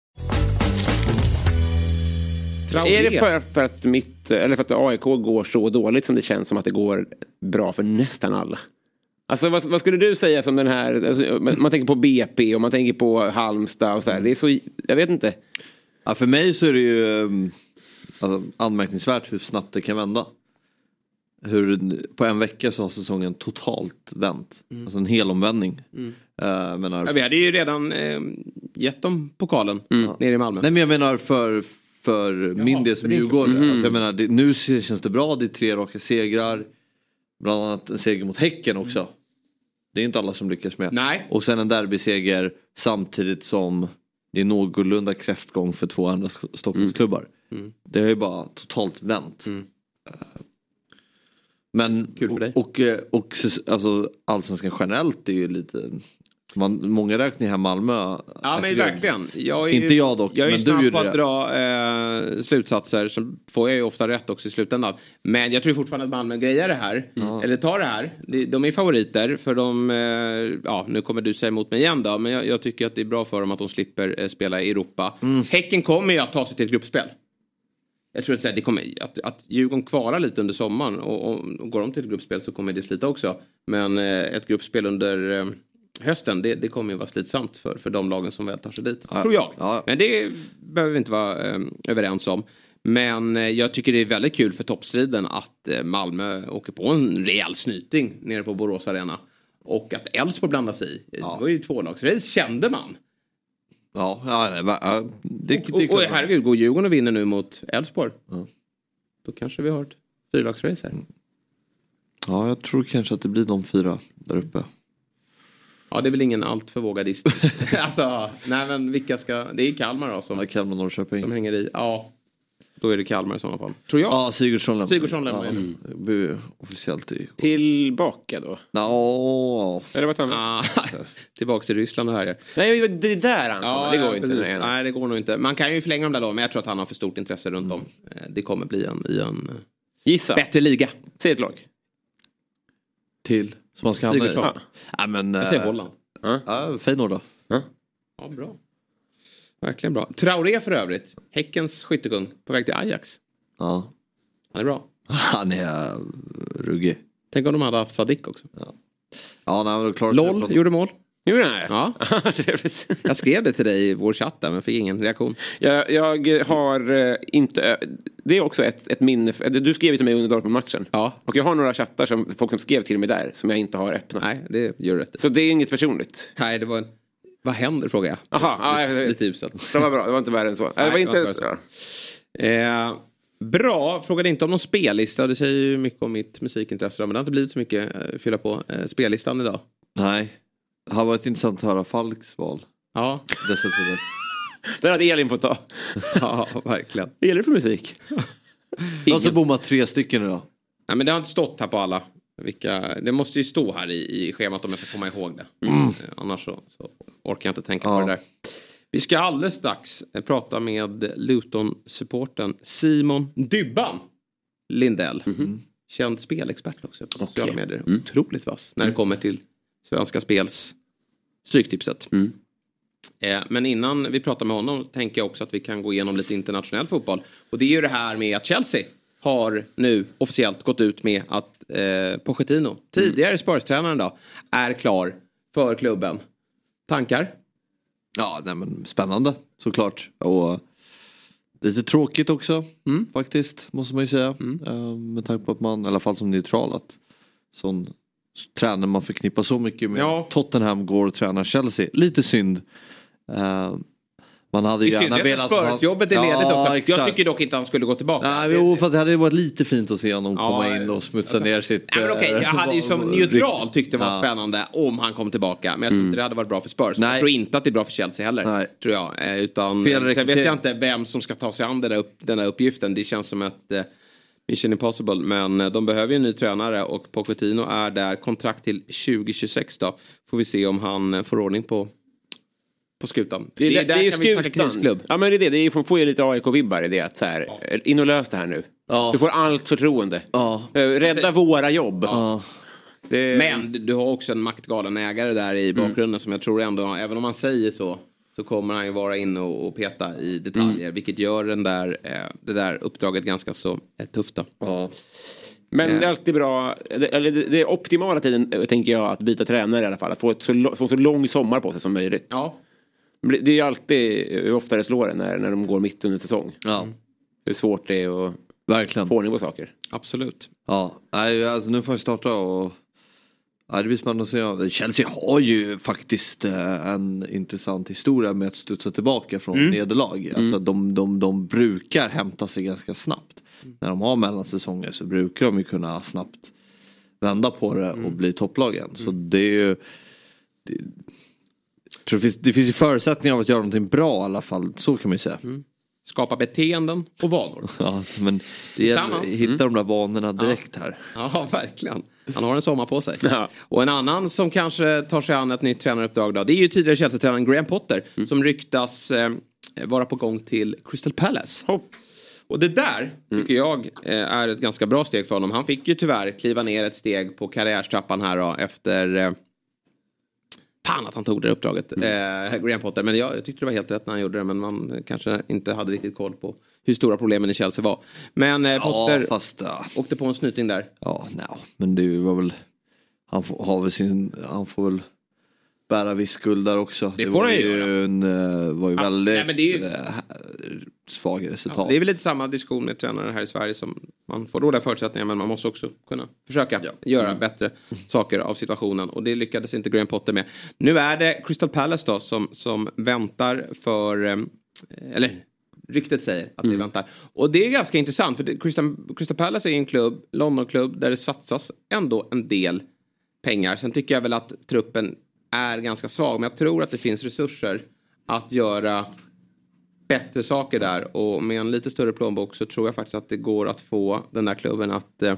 Är det för, för att mitt, eller för att AIK går så dåligt som det känns som att det går bra för nästan alla? Alltså vad, vad skulle du säga som den här, alltså, man man tänker på BP och man tänker på Halmstad och så här. Det är så, jag vet inte. Ja, för mig så är det ju um, alltså, anmärkningsvärt hur snabbt det kan vända. Hur på en vecka så har säsongen totalt vänt. Alltså en hel omvändning. Mm. Uh, menar, Ja, vi hade ju redan eh, gett dem pokalen nere i Malmö. Nej men jag menar för, för min del som Djurgårdare. klubb. Alltså jag menar, det, nu känns det bra, det är tre raka segrar. Bland annat en seger mot Häcken också. Det är inte alla som lyckas med. Nej. Och sen en derbyseger samtidigt som det är någorlunda kräftgång för två andra sk- Stockholmsklubbar. Mm. Det har ju bara totalt vänt. Mm. Eh, Men Kul för dig. och, och, eh, och alltså, allsvenskan generellt är ju lite man, många räknar här Malmö. Ja Alltså, men jag- verkligen. Jag är Inte jag dock, Jag är men du snabb gjorde på att dra eh, slutsatser. Så får jag ju ofta rätt också i slutändan. Men jag tror fortfarande att Malmö grejar det här. Eller tar det här. De, de är favoriter. För de, eh, ja nu kommer du säga emot mig igen då. Men jag, jag tycker att det är bra för dem att de slipper eh, spela i Europa. Mm. Häcken kommer ju att ta sig till ett gruppspel. Jag tror att, det kommer, att, att Djurgården kvarar lite under sommaren och, och, och går de till ett gruppspel så kommer det slita också. Men eh, ett gruppspel under eh, hösten det, det kommer ju vara slitsamt för, för de lagen som väl tar sig dit. Ja. Tror jag. Ja. Men det behöver vi inte vara eh, överens om. Men eh, jag tycker det är väldigt kul för toppstriden att eh, Malmö åker på en rejäl snyting nere på Borås Arena. Och att Elfsborg blandar sig i. Det var ju tvålagsrace kände man. Ja, ja, ja det, det, Och, och klart. herregud, går Djurgården och vinner nu mot Elfsborg. Ja. Då kanske vi har ett fyrlagsrace här. ja, jag tror kanske att det blir de fyra där uppe. Ja, det är väl ingen alltför vågad gissning. alltså, nej men vilka ska... Det är Kalmar då som, Ja, Kalmar, Norrköping. som hänger i. Ja, då är det Kalmar i sådana fall. Tror jag. Ja, Sigurdsson lämnar. Sigurdsson lämnar, ja, ja. blir Officiellt i... Tillbaka då? Nå, Eller vad annat? Ah, tillbaks till Ryssland och här. Nej, det där han kommer. det går inte. precis. Nej, nej. Det går nog inte. Man kan ju förlänga dem där då, men jag tror att han har för stort intresse runt om. Eh, Det kommer bli en, i en eh, Gissa. bättre liga. Säg ett lag. till som man ska hamna i. Sigurdsson. Ja, men... Jag säger eh, Holland. Ja, Feyenoord då. Ja, bra. Verkligen bra. Traoré för övrigt. Häckens skyttekung på väg till Ajax. Ja. Han är bra. Han är eh, ruggig. Tänk om de hade haft Sadik också. Ja, nej, men då LOL gjorde mål. Gjorde han det? Ja. Trevligt. Jag skrev det till dig i vår chatt där men fick ingen reaktion. Jag, jag har eh, inte... Det är också ett, ett minne. Du skrev till mig under Dortmund-matchen. Ja. Och jag har några chattar som folk som skrev till mig där som jag inte har öppnat. Nej, det gör rätt. Så det är inget personligt. Nej, det var en... Vad händer frågar jag. Aha, ja, jag- Lite uselt. Det var bra, det var inte värre än så. Nej, det var inte... det var ja. Eh, Bra, frågade inte om någon spellista. Det säger ju mycket om mitt musikintresse. Men det har inte blivit så mycket eh, fylla på eh, spellistan idag. Nej. Det har varit intressant att höra Falks val. Ja, Dessa tider. Den hade Elin fått ta. ja verkligen. Vad gäller det för musik? De så bommat tre stycken idag. Nej, men det har inte stått här på alla. Vilka, det måste ju stå här i, i schemat om jag ska komma ihåg det. Mm. Eh, Annars så, så orkar jag inte tänka Ja. på det där. Vi ska alldeles strax eh, prata med Luton-supporten Simon Dybban Lindell. Känd spelexpert också på sociala medier. Otroligt vass när det kommer till Svenska Spels Stryktipset. Eh, Men innan vi pratar med honom tänker jag också att vi kan gå igenom lite internationell fotboll. Och det är ju det här med att Chelsea har nu officiellt gått ut med att eh, Pochettino, tidigare Spurs-tränaren då, är klar för klubben. Tankar? Ja, nej, men spännande såklart. Och lite tråkigt också faktiskt, måste man ju säga. Eh, Med tanke på att man, i alla fall som neutral, att sån tränare man förknippar så mycket med Ja. Tottenham går och tränar Chelsea. Lite synd. Eh, Man hade I ju gärna synnerhet velat... Spurs-jobbet är ledigt Ja, också. Jag exakt. tycker dock inte han skulle gå tillbaka. Nej, jo, fast det hade varit lite fint att se honom Ja, komma in och smutsa ner sitt... Nej, men okej, jag hade ju som eh, neutral tyckt det var Ja. spännande om han kom tillbaka. Men jag tror inte det hade varit bra för Spurs. Nej. Jag tror inte att det är bra för Chelsea heller. Nej. Tror jag. Eh, Utan, Fel sen vet jag inte vem som ska ta sig an den där, upp, den där uppgiften. Det känns som eh, mission impossible. Men eh, de behöver ju en ny tränare och Pochettino är där. Kontrakt till 2026 då. Får vi se om han eh, får ordning på, på skutan. Det är, det är ju kan vi snacka skutan. Ja men det är det, det är, får ju lite AIK-vibbar i det. Att så här, In och lös det här nu. Ja. Du får allt förtroende. Ja. Eh, Rädda våra jobb. Ja. Det, Men du- har också en maktgalen ägare där i bakgrunden som jag tror ändå, även om man säger så, så kommer han ju vara inne och, och peta i detaljer. Vilket gör den där, eh, det där uppdraget ganska så eh, tufft då. Men det är alltid bra, det- eller det, är optimala tiden eh, tänker jag att byta tränare i alla fall. Att få, ett så, få så lång sommar på sig som möjligt. Ja. Det är ju alltid hur ofta det slår en när, när de går mitt under säsong. ja, Hur svårt det är att verkligen. få ordning på saker. Absolut. Ja, nej, alltså nu får jag starta och ja, det blir spännande att se. Chelsea har ju faktiskt eh, en intressant historia med att studsa tillbaka från nederlag. Alltså de, de, de brukar hämta sig ganska snabbt. När de har mellansäsonger så brukar de ju kunna snabbt vända på det och bli topplag igen. Så det är ju det, det, finns, det finns ju förutsättningar av att göra någonting bra i alla fall. Så kan man ju säga. Skapa beteenden och vanor. Ja, men det gäller att hitta de där vanorna direkt här. Ja, verkligen. Han har en sommar på sig. Ja. Och en annan som kanske tar sig an ett nytt tränaruppdrag då, det är ju tidigare Chelsea-tränaren Graham Potter som ryktas eh, vara på gång till Crystal Palace. Hopp. Och det där tycker jag eh, är ett ganska bra steg för honom. Han fick ju tyvärr kliva ner ett steg på karriärstrappan här då efter eh, Fan att han tog det uppdraget, eh, Graham Potter. Men jag, jag tyckte det var helt rätt när han gjorde det. Men man kanske inte hade riktigt koll på hur stora problemen i Chelsea var. Men eh, Potter Ja, fast... ja. åkte på en snyting där. Ja, nej, men det var väl... Han får, har väl sin... Han får väl bära viss skuld där också. Det var han ju göra. en, eh, var ju Ja, väldigt nej, det är ju- eh, svag resultat. Ja, det är väl lite samma diskussion med tränare här i Sverige som man får dåliga förutsättningar men man måste också kunna försöka göra bättre saker av situationen och det lyckades inte Graham Potter med. Nu är det Crystal Palace då som, som väntar för, eh, eller ryktet säger att det väntar. Och det är ganska intressant för Crystal, Crystal Palace är en klubb, Londonklubb där det satsas ändå en del pengar. Sen tycker jag väl att truppen är ganska svag men jag tror att det finns resurser att göra bättre saker där och med en lite större plånbok så tror jag faktiskt att det går att få den där klubben att eh,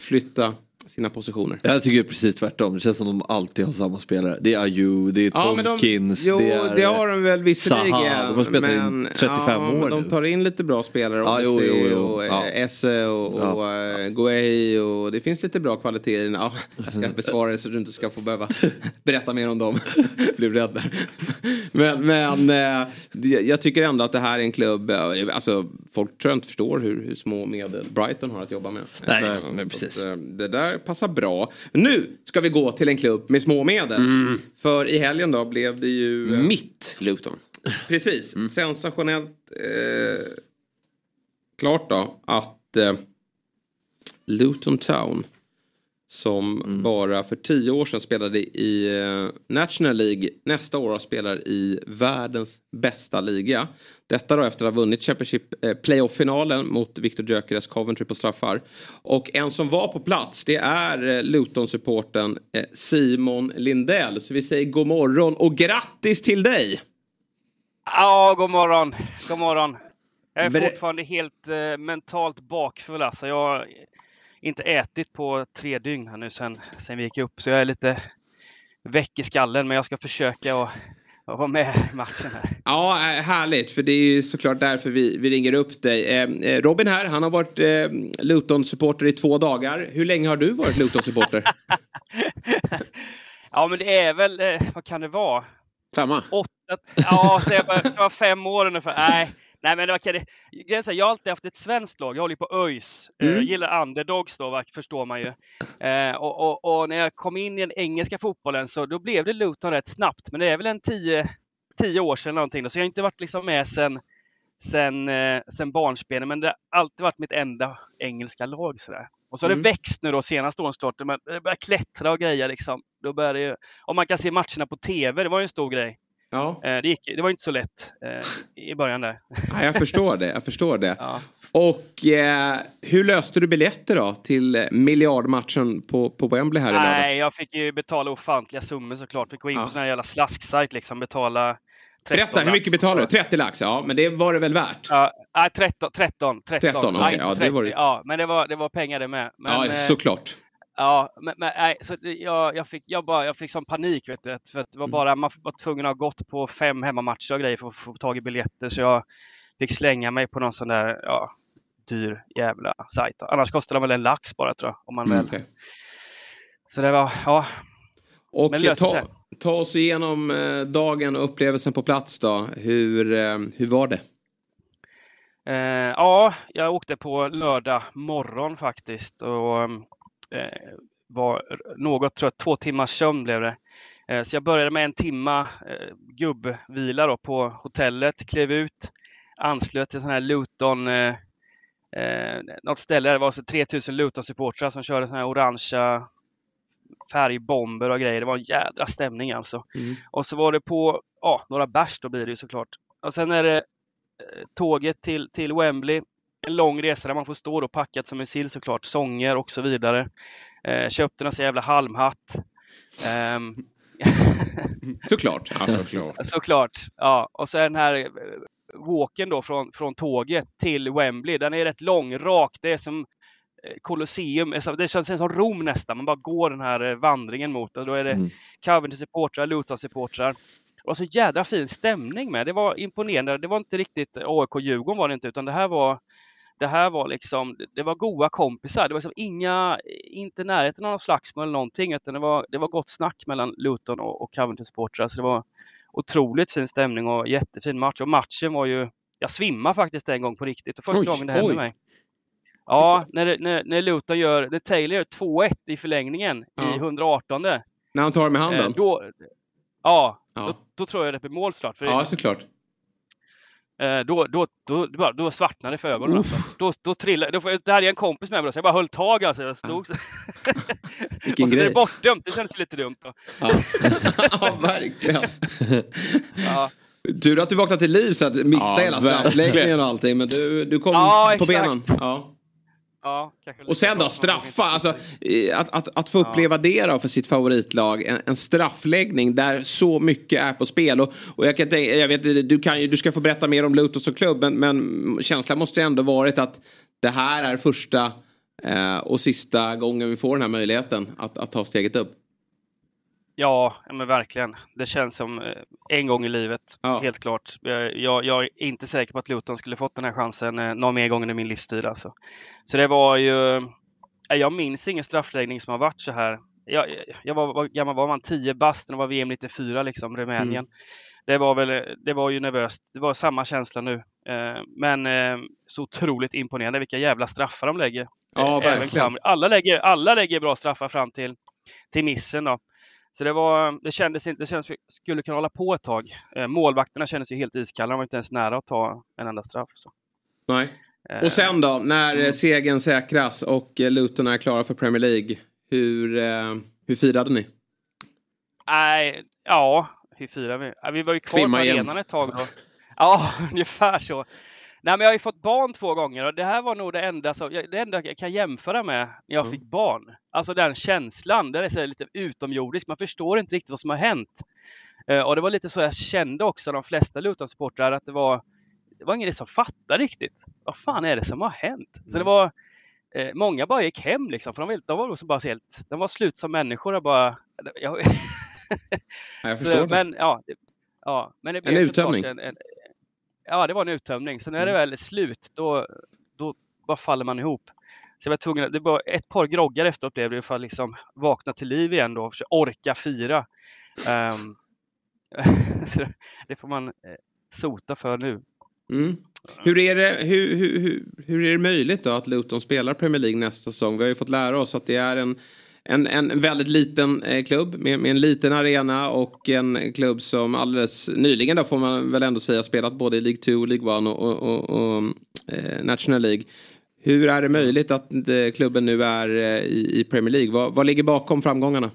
flytta sina positioner. Jag tycker precis tvärtom. Det känns som de alltid har samma spelare. Det är Ayew, det är Ja, de, Tomkins, jo, det är... det har de väl visserligen. De har spelat men, 35 ja, år De tar in lite bra spelare. Ja, jo, jo, jo. och Ja. eh, Esse och, och eh, Guay och det finns lite bra kvaliteter. Ja, jag ska besvara det så du inte ska få behöva berätta mer om dem. Blev rädd där. Men, men det- jag tycker ändå att det här är en klubb, eh, alltså folk tror jag inte förstår hur, hur små medel Brighton har att jobba med. Nej, men precis. Det där passar bra. Nu ska vi gå till en klubb med små medel. För i helgen då blev det ju... eh, Mitt Luton. Precis, sensationellt eh, klart då att eh, Luton Town Som bara för tio år sedan spelade i eh, National League. Nästa år spelar i världens bästa liga. Detta då efter att ha vunnit Championship eh, Playoff-finalen mot Victor Gyökeres Coventry på straffar. Och en som var på plats det är eh, Luton-supporten eh, Simon Lindell. Så vi säger god morgon och grattis till dig! Ja, god morgon. God morgon. Jag är fortfarande helt eh, mentalt bakfull. Alltså. Jag inte ätit på tre dygn här nu sen, sen vi gick upp, så jag är lite väck i skallen. Men jag ska försöka att, att vara med i matchen här. Ja, eh, härligt. För det är ju såklart därför vi, vi ringer upp dig. Eh, eh, Robin här, han har varit eh, Luton-supporter i två dagar. Hur länge har du varit Luton-supporter? Ja, men det är väl, eh, vad kan det vara? Samma? Åtta, ja, så jag bara, det var fem år ungefär. Nej, nej men var, det, jag har alltid haft ett svenskt lag. Jag håller på ÖIS. Eh, Mm. Jag gillar underdogs då, förstår man ju. Eh, och, och, och när jag kom in i den engelska fotbollen så då blev det Luton rätt snabbt. Men det är väl en tio, tio år sedan någonting. Då, så jag har inte varit liksom med sen, sen, eh, sen barnsbenen. Men det har alltid varit mitt enda engelska lag. Sådär. Och så har Mm. det växt nu då senaste årens start. Men Det börjar klättra och grejer liksom. Då börjar det om man kan se matcherna på TV, det var ju en stor grej. Ja. Eh, Det, gick, det var inte så lätt eh, i början där. Ja, jag förstår det. Jag förstår det. Och eh, hur löste du biljetter då till miljardmatchen på, på Wembley här i lördags? Nej, jag fick ju betala ofantliga summor såklart. Fick gå in Ja. på sån här jävla slasksajt liksom. Betala 13 Berätta, hur mycket betalar du? så. 30 lax? Ja, men det var det väl värt? Ja, nej, 13. 13, 13. 13, Nej, Ja, det 30. var ja, men det var, det var pengar det med. Men, ja, eh, såklart. Ja, men, men nej, så det- jag, jag, fick, jag, bara, jag fick sån panik vet du. För att det var Mm. bara, man var tvungen att ha gått på fem hemmamatcher och grejer för att få tag i biljetter. Så jag fick slänga mig på någon sån där, ja, dyr jävla sajt. Annars kostar de väl en lax bara tror jag. Om man Mm, väl. okej. Så det var, ja. Och det ta, ta oss igenom eh, dagen och upplevelsen på plats då. Hur, eh, hur var det? Eh, ja, jag åkte på lördag morgon faktiskt och eh, var något trött. Två timmars sömn blev det. Eh, så jag började med en timma eh, gubbvila då på hotellet, klev ut, anslöt till sån här Luton, eh, eh, något ställe där det var så 3000 Luton-supportrar som körde såna här orangea färgbomber och grejer. Det var en jädra stämning alltså. Mm. Och så var det på ja, några bärs då blir det ju såklart. Och sen är det eh, tåget till, till Wembley. En lång resa där man får stå då packat som en sill såklart. Sånger och så vidare. Eh, köpte en så jävla halmhatt. Ehm, Såklart. Ja, såklart. Såklart. Ja. Och sen den här eh, walken då från, från tåget till Wembley. Den är rätt lång, rak. Det är som eh, Colosseum. Det känns som Rom nästan. Man bara går den här eh, vandringen mot och Då är det Mm. Coventry-supportrar, Luton-supportrar. Det var så jädra fin stämning med. Det var imponerande. Det var inte riktigt AIK-Djurgården var det inte, utan det här var det här var liksom, det var goa kompisar. Det var liksom inga, inte närheten av någon slagsmål eller någonting, utan det var, det var gott snack mellan Luton och, och Coventry-supportrar. Så det var otroligt fin stämning och jättefin match. Och matchen var ju, jag svimmade faktiskt en gång på riktigt. Och första Oj, gången det hände oj. mig. Ja, när, när, när Luton gör, när Taylor gör 2-1 i förlängningen Ja. i 118. När han tar med handen? Eh, då, ja, Ja. Då, då tror jag det blir mål snart. För Ja, såklart. Eh, då, då, då, då, svartnade det för ögonen. Alltså. Då, då trillade, då, det hade jag en kompis med mig då, så jag bara höll tag. Alltså. Jag stod så. Vilken och så grej. det bortdömt. Det kändes lite dumt. Då. Ja, ja verkligen. Ja. Tur att du vaknade till liv så att missa Ja, hela straffläggningen och allting. Men du, du kom Ja, på exakt. benen. Ja. Ja, Och sen då, straffa. Alltså, eh, att, att, att få uppleva det då för sitt favoritlag. En, en straffläggning där så mycket är på spel. Och, och jag, kan jag vet, du, kan du ska få berätta mer om Luton som klubb. Men, men känslan måste ju ändå varit att det här är första eh, och sista gången vi får den här möjligheten att, att ta steget upp. Ja, men verkligen. Det känns som eh, en gång i livet, Ja. helt klart. Jag, jag, är inte säker på att Luton skulle fått den här chansen eh, någon mer gång i min livstid. Alltså. Så det var ju... eh, Jag minns ingen straffläggning som har varit så här. Jag, jag var, vad gammal var man? 10 bast när det var VM 94, liksom, Rumänien. Det var väl, det var ju nervöst. Det var samma känsla nu. Men så otroligt imponerande vilka jävla straffar de lägger. Ja, även verkligen. Alla, lägger, alla lägger bra straffar fram till, till missen. Då. Så det, var, det kändes inte, det kändes vi skulle kunna hålla på ett tag. Eh, målvakterna kändes ju helt iskalla, de var inte ens nära att ta en enda straff. Så. Nej. Eh, Och sen då, när mm. segern säkras och eh, Luton är klara för Premier League. Hur, hur firade ni? Nej, ja, hur firar vi? Vi var ju kvar Svimma på igen. arenan ett tag då. Ja, ungefär så. Nej, men jag har ju fått barn två gånger och det här var nog det enda, som, det enda jag kan jämföra med när jag fick barn. Alltså den känslan, den är så lite utomjordisk. Man förstår inte riktigt vad som har hänt. Eh, och det var lite så jag kände också, de flesta Luton-supportrar, att det var, det var ingen som fattade riktigt. Vad fan är det som har hänt? Så det var, eh, många bara gick hem liksom, för de, var- de var också bara så helt, de var slut som människor och bara, jag, Ja, jag så, förstår det. men, ja, ja, men det En blev såklart uttömning. En, en, ja, det var en uttömning. Så när det Mm. väl är slut, då, då bara faller man ihop. Så jag var tvungen, det var ett par groggar efteråt blev det för att liksom vakna till liv igen då och orka fira. Det- det får man eh, sota för nu. Mm. Hur, är det, hur, hur, hur, hur är det möjligt då att Luton spelar Premier League nästa säsong? Vi har ju fått lära oss att det är en, en, en väldigt liten eh, klubb med, med en liten arena och en klubb som alldeles nyligen då får man väl ändå säga spelat både i League 2, League 1 och, och, och, och eh, National League. Hur är det möjligt att eh, klubben nu är eh, i, i Premier League? Vad, vad ligger bakom framgångarna?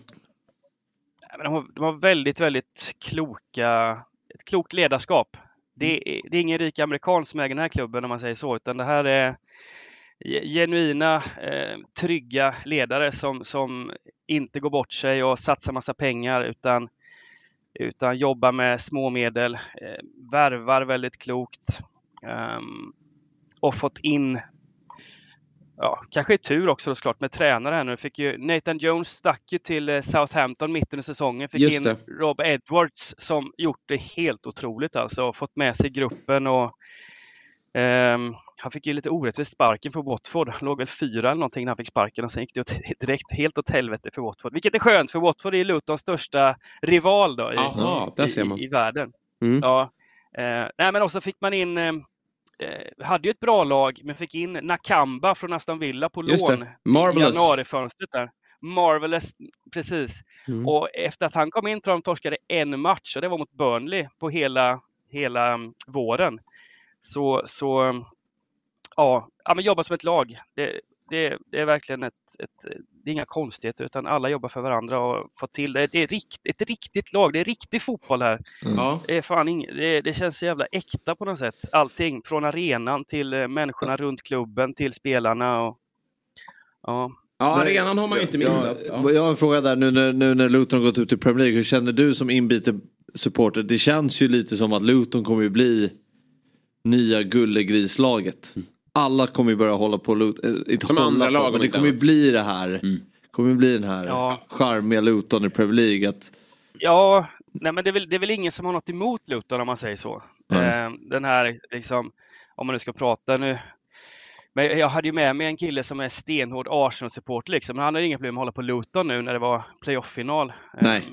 De har, de har väldigt, väldigt kloka, ett klokt ledarskap. Det är, det är ingen rik amerikan som äger den här klubben om man säger så, utan det här är genuina, eh, trygga ledare som, som inte går bort sig och satsar massa pengar utan, utan jobbar med små medel, eh, värvar väldigt klokt ehm, och fått in Ja, kanske tur också då såklart med tränare här nu. Fick ju, Nathan Jones stack ju till eh, Southampton mitten i säsongen. Fick in. Rob Edwards som gjort det helt otroligt alltså. Fått med sig gruppen och ehm, han fick ju lite orättvist sparken för Watford. Låg väl fyra eller någonting när han fick sparken och sen gick det åt, direkt helt åt helvete för Watford. Vilket är skönt för Watford är Lutons största rival då i, Aha, i, i världen. Mm. Ja. Eh, nej, men också fick man in eh, eh, hade ju ett bra lag, men fick in Nakamba från Aston Villa på Just lån i januarifönstret där. Marvelous, precis. Mm. Och efter att han kom in tror jag de torskade en match och det var mot Burnley på hela, hela mm, våren. Så, så mm, ja, ja men jobba som ett lag. Det, det, det är verkligen ett, ett, det är inga konstigheter utan alla jobbar för varandra och får till det. Det är rikt, ett riktigt lag, det är riktig fotboll här. Ja. Det, är fan ing, det, det känns så jävla äkta på något sätt. Allting från arenan till eh, människorna runt klubben till spelarna. Och, ja. Ja, arenan har man ju inte missat. Jag, Ja. jag har en fråga där nu när, nu när Luton har gått ut i Premier League. Hur känner du som inbiten supporter? Det känns ju lite som att Luton kommer ju bli nya gullegrislaget. Alla kommer ju börja hålla på Luton. äh, Inte Som hålla andra på, lag, om men det kommer ju bli det här. kommer ju bli den här Ja. charmiga Luton i Premier League. Att, Ja, nej men det är, väl, det är väl ingen som har något emot Luton om man säger så. Nej. Eh, den här, liksom, om man nu ska prata nu. Men jag hade ju med mig en kille som är stenhård Arsenal-supporter liksom. Men han hade inga problem med att hålla på Luton nu när det var playoff-final. Nej. Eh,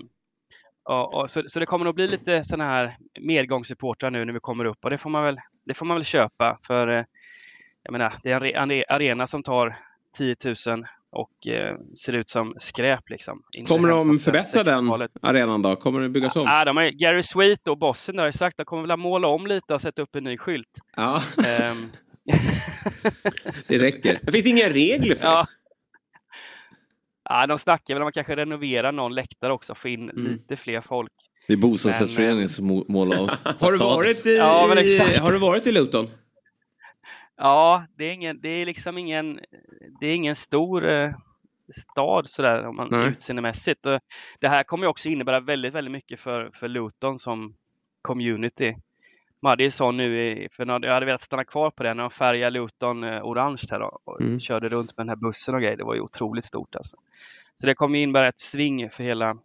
Ja, och så, så det kommer nog bli lite sådana här medgångssupportrar nu när vi kommer upp och det får man väl, det får man väl köpa för eh, jag menar, det är en re- en arena som tar 10 000 och eh, ser ut som skräp liksom. Kommer de förbättra den 60-talet. arenan då? Kommer den byggas om? Ja, de har, Gary Sweet och bossen där har ju sagt att de kommer väl måla om lite och sätta upp en ny skylt. Ja, Ehm, det räcker. Det finns inga regler för ja. ja, de snackar väl om att kanske renovera någon läktare också, få in Mm. lite fler folk. det är bostadsrättsföreningen som må- målar av. Har du varit i, Ja, men exakt. har du varit i Luton? Ja, det är, ingen, det är liksom ingen, det är ingen stor eh, stad sådär om man Nej. utseendemässigt. Det här kommer ju också innebära väldigt, väldigt mycket för, för Luton som community. De hade ju så nu, i, för när- jag hade velat stanna kvar på det när de färgade Luton eh, orange här då, och Mm. körde runt med den här bussen och grejer. Det var ju otroligt stort alltså. Så det kommer ju innebära ett sving för hela,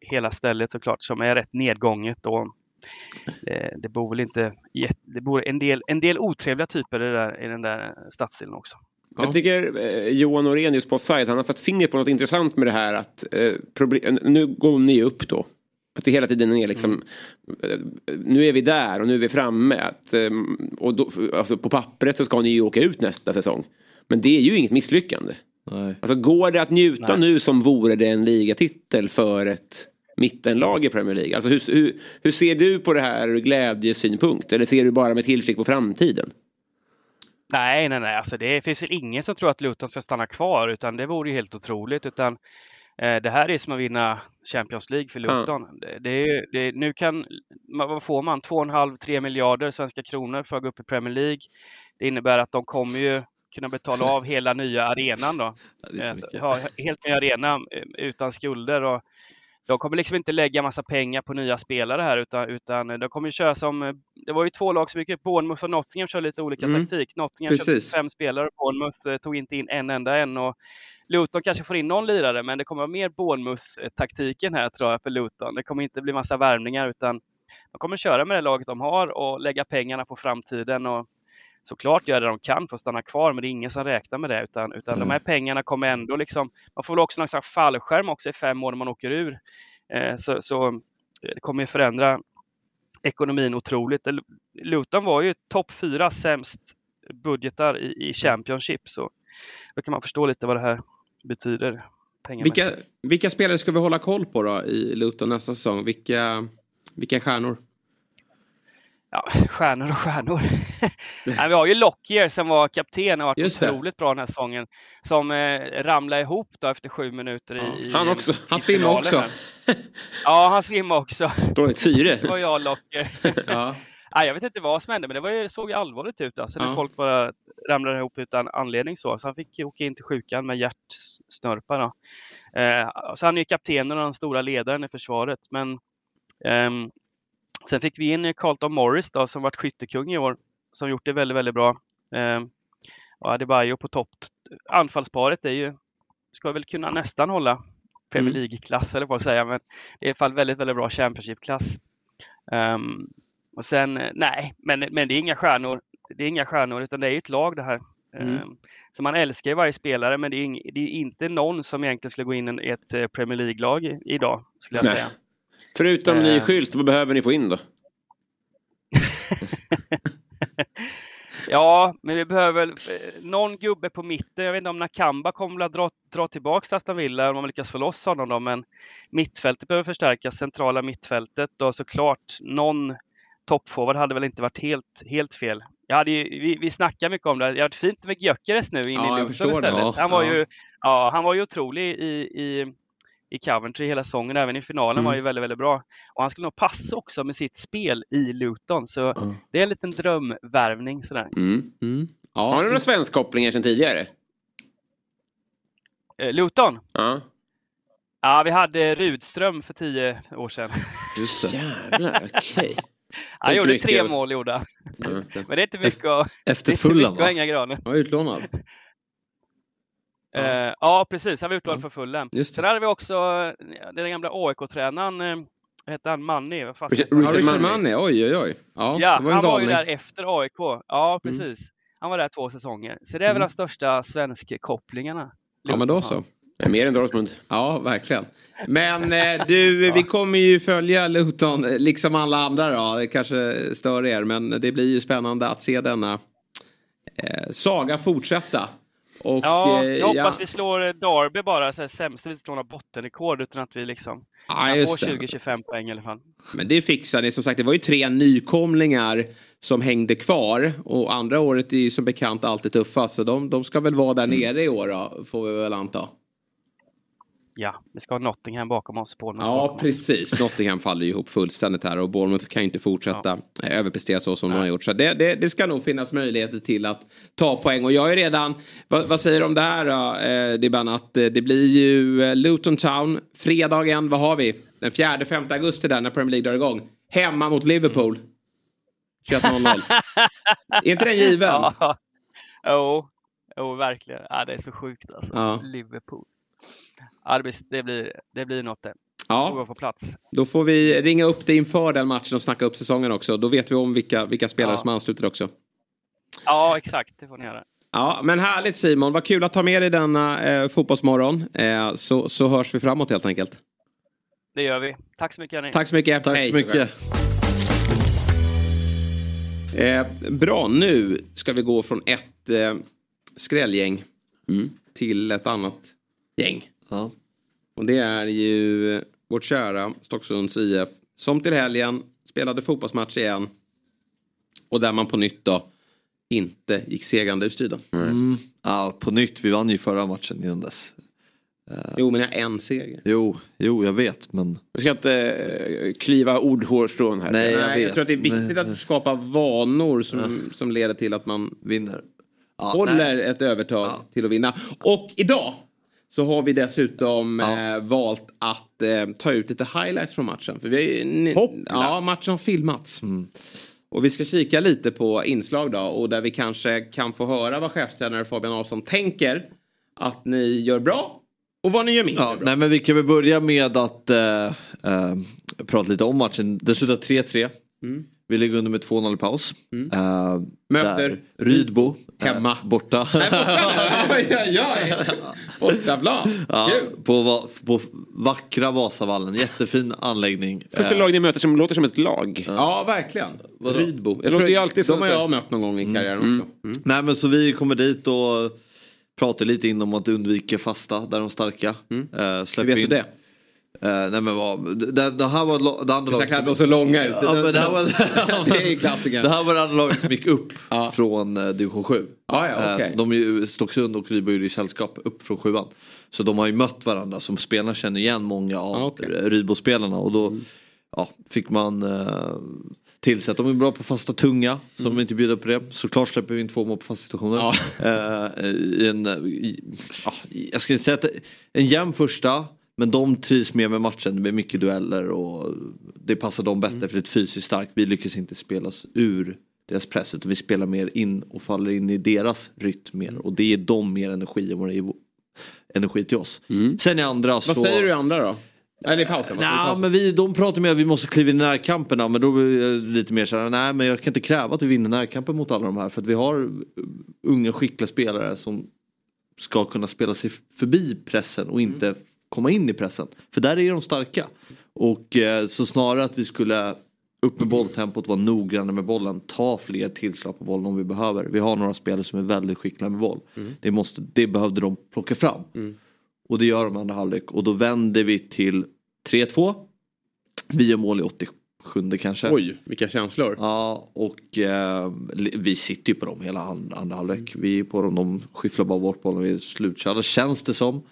hela stället såklart som är rätt nedgånget. Och, eh, det bor väl inte det bor en del, en del otrevliga typer i, det där, i den där stadsdelen också. Jag tycker eh, Johan Norenius på Offside, han har satt fingret på något intressant med det här att eh, problem, nu går ni upp då. Att det hela tiden är liksom, eh, nu är vi där och nu är vi framme. Att, eh, och då, alltså på pappret så ska ni ju åka ut nästa säsong. Men det är ju inget misslyckande. Nej. Alltså går det att njuta Nej. nu som vore det en ligatitel för ett mittenlag i Premier League? Alltså hur, hur, hur ser du på det här ur glädjesynpunkt? Eller ser du bara med tillförsikt på framtiden? Nej, nej, nej. Alltså det finns väl ingen som tror att Luton ska stanna kvar, utan det vore ju helt otroligt. Utan eh, det här är som att vinna Champions League för Luton. Det, det är, det, nu kan, vad får man? 2,5-3 miljarder svenska kronor för att gå upp i Premier League. Det innebär att de kommer ju kunna betala av hela nya arenan då. Eh, ha helt ny arena eh, utan skulder. Och de kommer liksom inte lägga massa pengar på nya spelare här utan, utan de kommer köra som, det var ju två lag som gick upp, Bournemouth och Nottingham kör lite olika Mm. taktik. Nottingham köpte Precis. fem spelare, Bournemouth eh, tog inte in en enda en och Luton kanske får in någon lirare men det kommer vara mer Bournemouth-taktiken här tror jag för Luton. Det kommer inte bli massa värvningar utan de kommer köra med det laget de har och lägga pengarna på framtiden och såklart göra det de kan för att stanna kvar, men det är ingen som räknar med det. Utan, utan de här pengarna kommer ändå liksom, man får väl också någon slags fallskärm också i fem år när man åker ur. Eh, så, så eh, det kommer ju förändra ekonomin otroligt. Luton var ju topp fyra sämst budgetar i, i Championship, så då kan man förstå lite vad det här betyder. Vilka, vilka spelare ska vi hålla koll på då i Luton nästa säsong? Vilka, vilka stjärnor? Ja, stjärnor och stjärnor. Nej, vi har ju Lockyer som var kapten och har varit otroligt bra den här säsongen. Som eh, ramlade ihop då efter sju minuter i, i Han också. Han svimmade också. Ja, han svimmade också. Dåligt syre. Det var jag Lockyer. Ja. Nej, jag vet inte vad som hände, men det var, såg allvarligt ut. Alltså, när Ja. folk bara ramlade ihop utan anledning. Så, så han fick åka in till sjukan med hjärtsnörpar. Då. Eh, så han är ju kaptenen och den stora ledaren i försvaret. Men ehm, sen fick vi in Carlton Morris då, som varit skyttekung i år. Som gjort det väldigt, väldigt bra. Ehm, och Adebayo på topp. Anfallsparet är ju, ska väl kunna nästan hålla Premier Mm. League-klass, eller vad jag säga. Men det är i alla fall väldigt, väldigt bra Championship-klass. Ehm, och sen, eh, nej, men, men det är inga stjärnor. Det är inga stjärnor, utan det är ett lag det här. Mm. Ehm, Så man älskar ju varje spelare, men det är, ing, det är inte någon som egentligen skulle gå in i ett eh, Premier League-lag idag, skulle jag Nej. säga. Förutom ny Eh. skylt, vad behöver ni få in då? Ja, men vi behöver väl eh, någon gubbe på mitten. Jag vet inte om Nakamba kommer att dra, dra tillbaka till Aston Villa om man lyckas få loss honom då, men mittfältet behöver förstärkas, centrala mittfältet och såklart någon toppforward hade väl inte varit helt, helt fel. Jag hade ju, vi, vi snackar mycket om det. Jag har varit fint med Gyökeres nu in Ja, i Luton förstår det. istället. Ja, han, var ju, ja, han var ju otrolig i, i, i Coventry hela säsongen, även i finalen Mm. var ju väldigt, väldigt bra. Och han skulle nog passa också med sitt spel i Luton, så det är en liten drömvärvning sådär. Mm. Mm. Har ni några svenskkopplingar sedan tidigare? Eh, Luton? Ja. Ja, vi hade Rudström för tio år sedan. Just det. Jävlar, okej. Han inte gjorde mycket tre mål gjorde han. Men det är inte mycket att, Efter är inte mycket att hänga i granen. Han var utlånad. Eh, ja, precis. Han var utlånad Ja. för Fulham. Just Sen det. hade vi också eh, den gamla AIK-tränaren, eh, hette han? Vad fan Richard-? Ja, Richard. Money, oj oj oj. Ja, Ja, det var han var ju där efter AIK. Ja, precis. Han var där två säsonger. Så det är väl Mm. de största svensk-kopplingarna. Ja men då så. Nej, Mer än Dortmund. Ja, verkligen. Men eh, du, vi kommer ju följa Luton, eh, liksom alla andra då. Det kanske stör er, men det blir ju spännande att se denna eh, saga fortsätta. Och, Ja, eh, jag hoppas vi slår eh, Derby bara, så här, sämst vi slår några bottenrekord utan att vi liksom Ja, kan få just det. 20-25 poäng i alla fall. Men det fixar ni. Som sagt, det var ju tre nykomlingar som hängde kvar. Och andra året är ju som bekant alltid tuffast. Så de, de ska väl vara där nere i år då, får vi väl anta. Ja, vi ska ha Nottingham bakom oss. Bournemouth Ja, bakom oss. precis. Nottingham faller ju ihop fullständigt här och Bournemouth kan ju inte fortsätta eh, överprestera så som de har gjort. Så det, det, det ska nog finnas möjligheter till att ta poäng. Och jag är redan, vad, vad säger du om det här då, eh, Dibban? Att eh, det blir ju eh, Luton Town, fredagen, vad har vi? Den 4-5 augusti där när Premier League drar igång. Hemma mot Liverpool. 21.00. är inte den given? Ja, jo, jo, verkligen. Ja, det är så sjukt alltså. Ja. Liverpool. Ja, det, blir, det, blir, något det. Ja. Får vara på plats. Då får vi ringa upp det inför den matchen och snacka upp säsongen också. Då vet vi om vilka, vilka spelare Ja. som ansluter också. Ja, exakt. Det får ni göra. Ja, men härligt Simon. Vad kul att ta med dig denna eh, fotbollsmorgon. Eh, så, så hörs vi framåt helt enkelt. Det gör vi. Tack så mycket hörni. Tack så mycket. Tack Hej. så mycket. Eh, bra, nu ska vi gå från ett eh, skrälgäng till ett annat gäng. Ja. Och det är ju vårt kära Stocksunds IF som till helgen spelade fotbollsmatch igen. Och där man på nytt då inte gick segrande ur striden. Mm. Ja, på nytt, vi vann ju förra matchen innan dess. Eh, Jo men jag har en seger. Jo, jo jag vet men... Vi ska inte eh, klyva ordhårstrån här. Nej, jag Nej, jag vet. tror att det är viktigt Men- att skapa vanor som, som leder till att man Vinner. Ja, håller nej. ett övertag till att vinna. Och idag så har vi dessutom eh, valt att eh, ta ut lite highlights från matchen. För vi ni, ja, matchen har filmats. Mm. Och vi ska kika lite på inslag då och där vi kanske kan få höra vad chefstränare Fabian Ahlsson tänker att ni gör bra och vad ni gör mindre Ja, bra. nej men vi kan väl börja med att eh, eh, prata lite om matchen. Det slutar 3-3. Mm. Vi ligger under med 2-0 i paus. Eh, Möter där Rydbo. Hemma. borta. Oj, oj. Bortaplan. ja, Kul. på, på vackra Vasavallen. Jättefin anläggning. Första Eh, lag ni möter som låter som ett lag. Ja, verkligen. Vadå? Rydbo. Det låter ju alltid så- De har jag mött någon gång i karriären också. Mm. Nej men så vi kommer dit och pratar lite in om att undvika fasta där de är starka. Eh, Hur släpper vet du in- det? Eh, nej men vad, det, det här var det andra ska laget. klappa så långa ut. Ja, men det, här var, det är ju klassikern. det här var det andra laget som gick upp från eh, division 7. Ja, ja, Eh, okej. så de är ju Stocksund och Rydbo är ju i sällskap upp från sjuan. Så de har ju mött varandra som spelarna känner igen många av Ja, okej. okay. Rydbo-spelarna och då ja, fick man eh, tillse att de är bra på fasta tunga. Så de är inte bjuda på det. Såklart släpper vi in två mål på fasta situationer. Eh, i en, i, ja, jag skulle säga att en jämn första. Men de trivs mer med matchen. Det blir mycket dueller och det passar dem bättre för det är fysiskt starkt. Vi lyckas inte spela oss ur deras press utan vi spelar mer in och faller in i deras rytm mer. Och det ger dem mer energi än vad det ger energi till oss. Sen i andra så... Vad säger du i andra då? Eller i pausen? Nej, pausen? men vi, de pratar med att vi måste kliva in i närkamperna men då blir jag lite mer såhär, nej men jag kan inte kräva att vi vinner närkampen mot alla de här för att vi har unga skickliga spelare som ska kunna spela sig förbi pressen och inte komma in i pressen. För där är de starka. Och eh, så snarare att vi skulle upp med bolltempot, vara noggranna med bollen, ta fler tillslag på bollen om vi behöver. Vi har några spelare som är väldigt skickliga med boll. Det, måste, det behövde de plocka fram. Och det gör de andra halvlek och då vänder vi till 3-2. Vi gör mål i 87 kanske. Oj, vilka känslor. Ja, och eh, vi sitter ju på dem hela andra, andra halvlek. Vi är på dem, de skyfflar bara bort bollen, vi är slutkörda känns det som.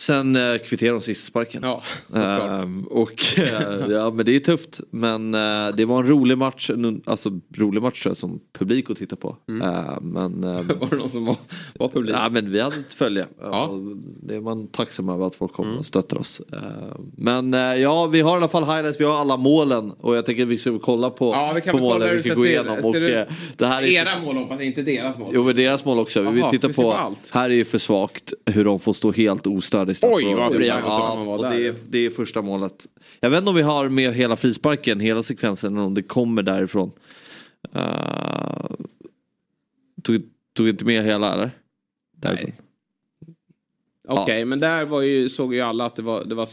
Sen eh, kvitterar de sista sparken. Ja. Ehm, och eh, ja men det är tufft. Men eh, det var en rolig match, en, alltså rolig match jag, som publik att titta på. Eh, men, ehm, Var det någon som var, var publik? Ja men vi hade ett följe. Ja. Det är man tacksam över att folk kommer och stöttar oss. Eh, Men eh, ja vi har i alla fall highlights, vi har alla målen. Och jag tänker att vi ska kolla på, Ja, vi kan på kolla målen hur vi kan gå igenom. Och, du- eh, det här är Era mål hoppas inte deras mål. Jo men deras mål också. Vi vill Jaha, titta så vi på, på allt. här är ju för svagt hur de får stå helt ostörda i Oj, vad fria han Ja, var och där. det är, det är första målet. Jag vet inte om vi har med hela frisparken, hela sekvensen, eller om det kommer därifrån. Uh, tog, tog inte med hela eller? Därifrån. Okej, men där var ju, såg ju alla att det var, det var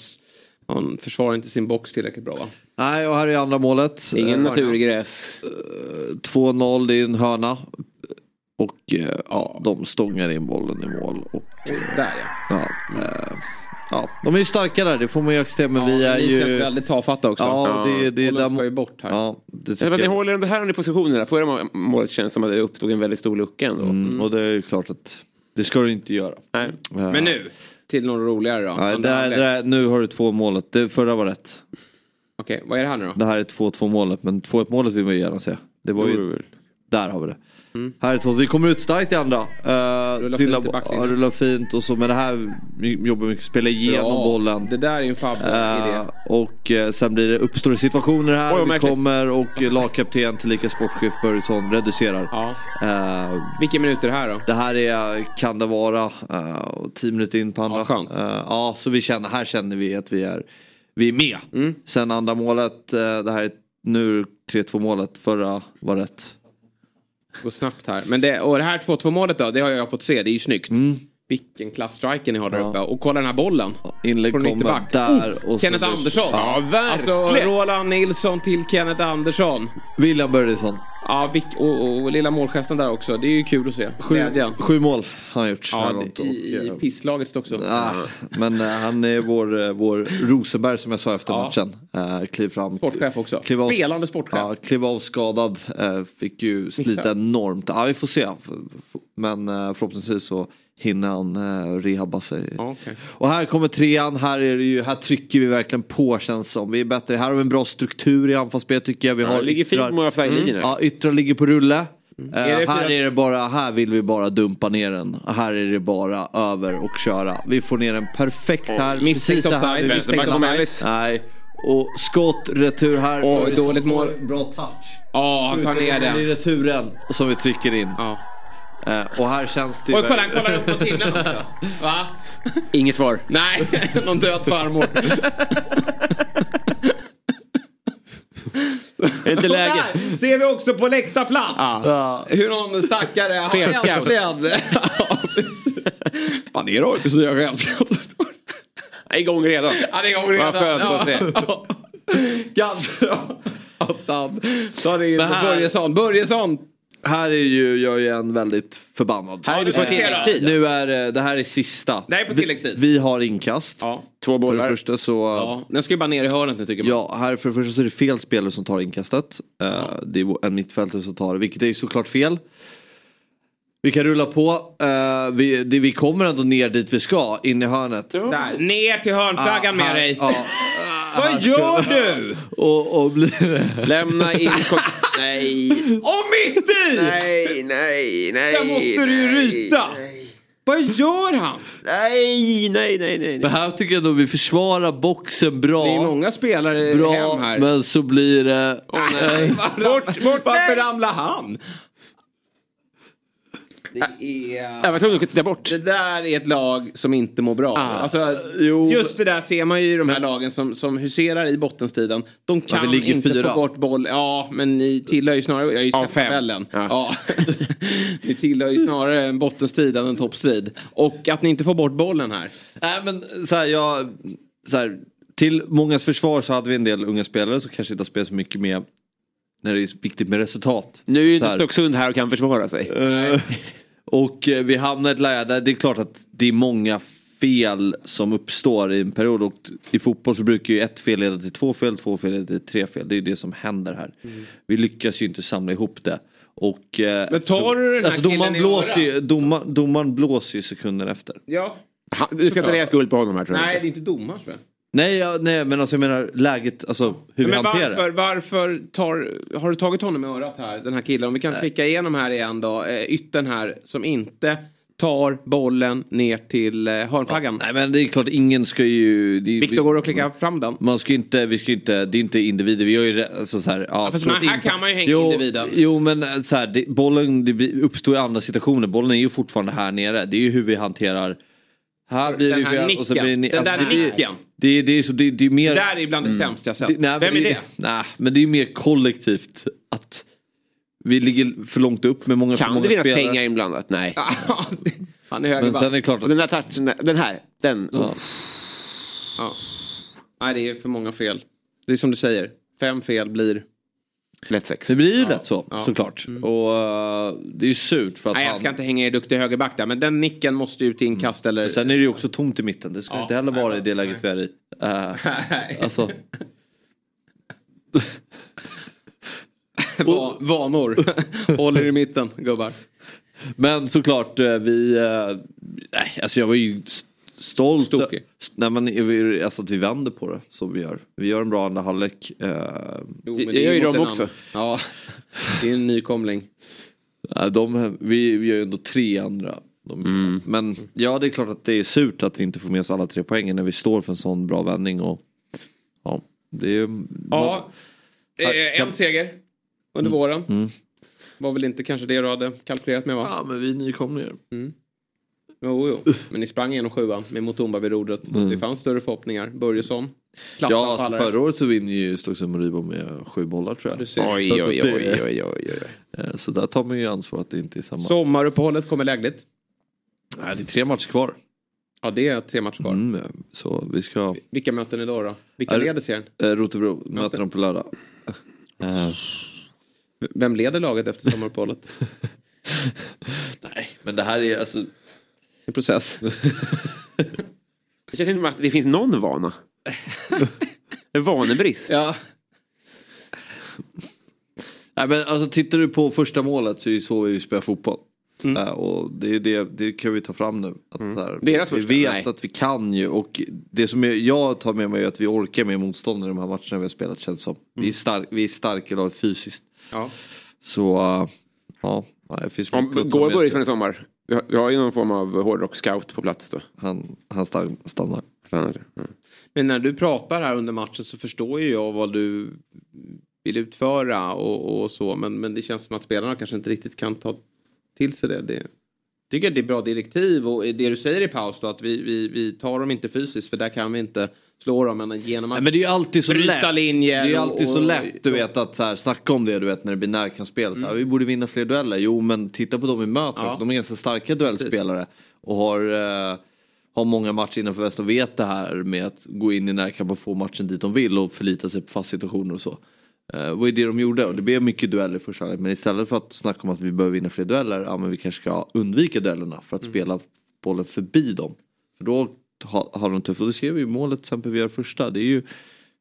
man försvarar inte sin box tillräckligt bra va? Nej, och här är andra målet. Ingen Eh, naturgräs. 2-0, det är en hörna. Och eh, ja, de stångar in bollen i mål. Och, eh, Där ja. ja, eh, ja, de är ju starka där, det får man ju acceptera. Men vi är ju... känns väldigt tafatta också. Ja, det, det är Bollen där... ska ju bort här. Ja, det Ja, men ni jag. håller ändå här i positionerna. Förra målet känns som att det uppstod en väldigt stor lucka ändå. Mm, och det är ju klart att det ska du inte göra. Nej. Ja. Men nu, till något roligare då. Nej, där, där, nu har du två målet. Det förra var rätt. Okej, vad är det här nu då? Det här är 2-2 målet. Men 2-1 målet vill man ju gärna se. Det var ju... Där har vi det. Här är två. Vi kommer ut starkt i andra. Uh, Mm. Rullar fint i backlinjen. ja, rullar fint och så. Men det här jobbar mycket. Spela igenom Bra. bollen. Det där är ju en fabb-idé. Eh, och eh, sen blir det uppstår det situationer här. Oj, vi märkligt. kommer och eh, lagkapten tillika sportchef Börjesson reducerar. Ja. Eh, Vilken minut är det här då? det här är, kan det vara, uh, tio minuter in på andra. Ja, skönt. Eh, ja, så vi känner, här känner vi att vi är, vi är med. Mm. Sen andra målet, eh, det här är nu 3-2 målet, förra var rätt. Går snabbt här. Men det, och det här 2-2 målet då, det har jag fått se. Det är ju snyggt. Vilken klassstriker ni har där Mm. Ja. uppe. Och kolla den här bollen. Inlägg Från kommer där. Uff, och så- Kenneth Andersson. Ja, Alltså verkligen. Roland Nilsson till Kenneth Andersson. William Börjesson. Ja, och, och, lilla målgesten där också. Det är ju kul att se. Sju, sju mål har han gjort Ja, långt. i, och, eh, pisslaget också. Ah, men eh, han är vår, eh, vår Rosenberg som jag sa efter Ja. matchen. Uh, kliv fram. Sportchef också. Klev av, Spelande sportchef. Ja, klev av skadad. eh, fick ju slita Missar. enormt. Ja, vi får se. Men eh, förhoppningsvis så hinner han uh, rehabba sig. Ja, okej. Och här kommer trean. Här, är det ju, här trycker vi verkligen på känns som. Vi är bättre. Här har vi en bra struktur i anfallsspelet tycker jag. Vi Ja, har det ligger fint yttrar- på många offside-linjer. Mm. Ja, yttrar ligger på rulle. Eh, Är det här fyra- är det bara, här vill vi bara dumpa ner den. Här är det bara över och köra. Vi får ner den perfekt här. misstänkt offside, vänsterback om Ellis. Nej. Och skott, retur här. Oj, dåligt mål. Bra touch. Ja, han tar ner Det är den. returen som vi trycker in. Ja. Eh, och här känns det ju Oj, kolla, han kollar upp mot himlen också. Va? Inget svar. Nej, någon död farmor. Är inte läge? Där ser vi också på läktarplats. Ja. Hur någon stackare har äntligen... Fan, är det chefscout som står? Han är igång redan. Han är igång redan. Vad skönt att se. Ja. Ganska bra att han tar in Börjesson. Börjesson. Här är ju jag är en väldigt förbannad. Här är du på Ja, ser tilläggstid. Nu är det- det här är sista. Det här är på Vi- tilläggstid. Vi, har inkast. Ja. Två För det bollar. första så... ja. Den ska ju bara ner i hörnet nu tycker man. Ja, här för det första så är det fel spelare som tar inkastet. Eh, Det är en mittfältare som tar det, vilket är ju såklart fel. Vi kan rulla på. Eh, vi, det, vi kommer ändå ner dit vi ska, in i hörnet. Där. Ner till hörnflaggan Ah, med här- dig. Ja, Vad gör du? och, och blir. Lämna in... Nej. Och mitt i! Nej, nej, nej. Där måste du ju ryta. nej. Vad gör han? Nej, nej, nej, nej. Men här tycker jag ändå vi försvarar boxen bra. Det är många spelare bra, hem här. men så blir det... Nej, bort, bort, Varför ramlar han? Det Jag är... var tvungen att titta bort. Det där är ett lag som inte mår bra. Ah. Alltså, Jo. just det där ser man ju i de här lagen som, som huserar i bottenstriden. De kan ligger inte fyra. få bort boll. Ja, men ni tillhör ju snarare... Jag har ju fem. Ja. Ja. ni tillhör ju snarare en bottenstrid än en toppstrid. Och att ni inte får bort bollen här. Nej men så här, jag, så här, till mångas försvar så hade vi en del unga spelare som kanske inte har spelat så mycket med när det är viktigt med resultat. Nu är ju inte här. Stocksund här och kan försvara sig. Eh, och eh, vi hamnar i ett läge där det är klart att det är många fel som uppstår i en period och i fotboll så brukar ju ett fel leda till två fel, två fel leda till tre fel. Det är det som händer här. Vi lyckas ju inte samla ihop det. Och, eh, Mm. Men tar du den här alltså, domaren, killen i blåser ju, domar, domaren blåser ju sekunder efter. Ja. Han, du ska inte lägga skuld på honom här tror jag Nej, inte. det är inte domaren. Nej, ja, nej men alltså jag menar läget, alltså hur vi Men hanterar det. varför, varför tar, har du tagit honom i örat här, den här killen? Om vi kan klicka igenom här igen då, eh, yttern här som inte tar bollen ner till eh, hörnflaggan. Nej men det är klart ingen ska ju... Det, Viktor går och klickar fram den. Man ska inte, vi ska inte, det är inte individer, vi gör ju alltså så här, ja, fast man- ett här kan man ju hänga jo, individen. Jo men eh, så här, det, bollen det uppstår i andra situationer, bollen är ju fortfarande här nere, det är ju hur vi hanterar här blir Den här fel och så nicken. blir det, ni- Den där det, nicken. Det, det, är så, det, det är mer... Det där är bland det sämsta jag sett. Det- nej, Vem men är det? Nej, men det är mer kollektivt att vi ligger för långt upp med många för Kan många det finnas spelare. pengar inblandat? Nej. Han är höger Men back. sen är det klart Och den där touchen, den här, den. Ja. Ja. Nej, det är för många fel. Det är som du säger, fem fel blir... Lätt sex. Det blir ju rätt så Ja. Mm. såklart. Och eh, det är ju surt för att Nej, jag han... ska inte hänga er duktig högerback där, men den nicken måste ut i inkast eller... Men sen är det ju också tomt i mitten. Det ska Ja, inte heller nej, vara i det nej. läget vi är i. Nej. alltså, Va- Vanor. Håller i mitten, gubbar. men såklart eh, vi... nej, alltså jag var ju stolt. Nej, men, vi- alltså att vi vänder på det som vi gör. Vi gör en bra andra halvlek. eh, Jo, Det gör är ju de också. Ja, det är en nykomling. de, vi, vi gör ju ändå tre andra. De, Mm. Men ja, det är klart att det är surt att vi inte får med oss alla tre poängen när vi står för en sån bra vändning. Och, ja, det är. Ja, eh, en seger under våren. Mm. Var väl inte kanske det du hade kalkylerat med va? Ja, men vi är nykomlingar. Jo, jo. Men ni sprang igenom sjuan med Mutumba vid rodret. Det fanns större förhoppningar. Börjesson. Mm. Ja, alltså, förra året så vinner ju Stockholm och Ribbo med sju bollar tror jag. Oj, oj, det- oj, oj, oj, oj. Eh, Så där tar man ju ansvar att det inte är samma. Sommaruppehållet kommer lägligt. Nej, det är tre matcher kvar. Ja, det är tre matcher kvar. Mm, så vi ska... Vilka möten idag då? Vilka Är- leder serien? Eh, Rotebro möter dem på lördag. Eh, Vem leder laget efter sommaruppehållet? Nej, men det här är alltså... En process. Det känns inte som att det finns någon vana. En vanebrist. Ja. Nej, men alltså, tittar du på första målet så är det så vi spelar fotboll. Mm. Eh, och det, är det, det kan vi ta fram nu. Att, så här, vi första? vet Nej. att vi kan ju och det som jag, tar med mig är att vi orkar med motstånd i de här matcherna vi har spelat känns som. Vi är, stark, vi är starka idag fysiskt. Ja. Så uh, ja, det finns Om mycket ta går Börjesson i sommar? Vi har, ju någon form av hårdrock-scout på plats då. Han, han stan- stannar. Mm. Men när du pratar här under matchen så förstår ju jag vad du vill utföra och, och så. Men, men det känns som att spelarna kanske inte riktigt kan ta till sig det. det tycker att det är bra direktiv och det du säger i paus då att vi, vi, vi tar dem inte fysiskt för där kan vi inte slå dem men genom att Nej, men det är ju alltid så bryta lätt. linjer. Det är ju och- alltid så och- lätt du vet att så här, snacka om det du vet när det blir närkampsspel. Så Mm. Vi borde vinna fler dueller. Jo men titta på dem vi möter. Ja. De är ganska starka duellspelare. Och har, eh, har många matcher innanför väst och vet det här med att gå in i närkamp och få matchen dit de vill och förlita sig på fast situationer och så. Eh, vad är det de gjorde? Och det blev mycket dueller i första halvlek. Men istället för att snacka om att vi behöver vinna fler dueller. Ja men vi kanske ska undvika duellerna för att Mm. spela bollen förbi dem. För då har, har de tufft. Och det ser vi ju målet till exempel vid det första. Det är ju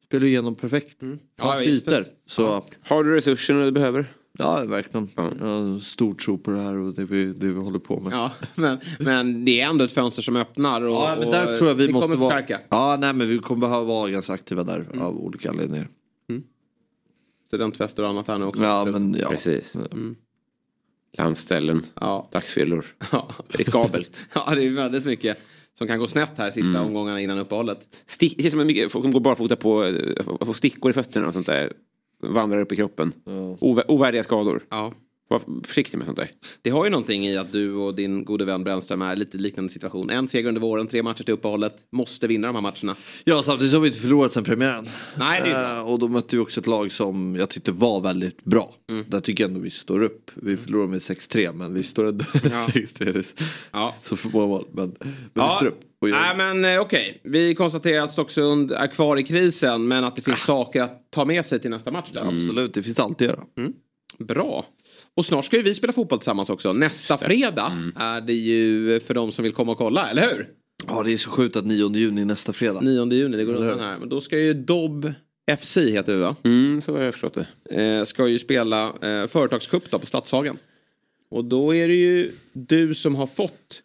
spelar ju igenom perfekt. Ja, Ja, ytor. Så Har du resurserna du behöver? ja, verkligen. Jag har stor tro på det här och det vi, det vi håller på med. Ja, men, men det är ändå ett fönster som öppnar. Och, Ja, men och där tror jag vi, måste kommer vara... förstärka. Ja, nej men vi kommer behöva vara ganska aktiva där av olika anledningar. Studentfester och annat här nu också. Ja, men ja. Precis. Mm. Landställen, Ja. dagsfyllor. Ja. Riskabelt. ja, det är väldigt mycket som kan gå snett här sista omgångarna innan uppehållet. Stick, det känns som att mycket folk går barfota på eh, får stickor i fötterna och sånt där. Vandrar upp i kroppen. Ov- ovärdiga skador. Ja. Var försiktig med sånt där. Det har ju någonting i att du och din gode vän Brännström är lite liknande situation. En seger under våren, tre matcher till uppehållet. Måste vinna de här matcherna. Ja, samtidigt har vi inte förlorat sen premiären. Nej, det är. Eh, och då mötte vi också ett lag som jag tyckte var väldigt bra. Mm. Där tycker jag ändå vi står upp. Vi förlorade med 6-3 men vi står ändå 6-3. Ja. Så för många mål. Men, men vi Ja, står upp. Och jag, Nej men eh, okej, vi konstaterar att Stocksund är kvar i krisen men att det finns saker att ta med sig till nästa match där. Absolut, det finns alltid att göra. Bra. Och snart ska ju vi spela fotboll tillsammans också. Nästa fredag är det ju för de som vill komma och kolla, eller hur? Ja, det är så sjukt att 9 juni nästa fredag. 9 juni, det går undan här. Men då ska ju Dobb FC heter det va? Mm, så har jag förstått det. Eh, ska ju spela eh, företagscup då på Stadshagen. Och då är det ju du som har fått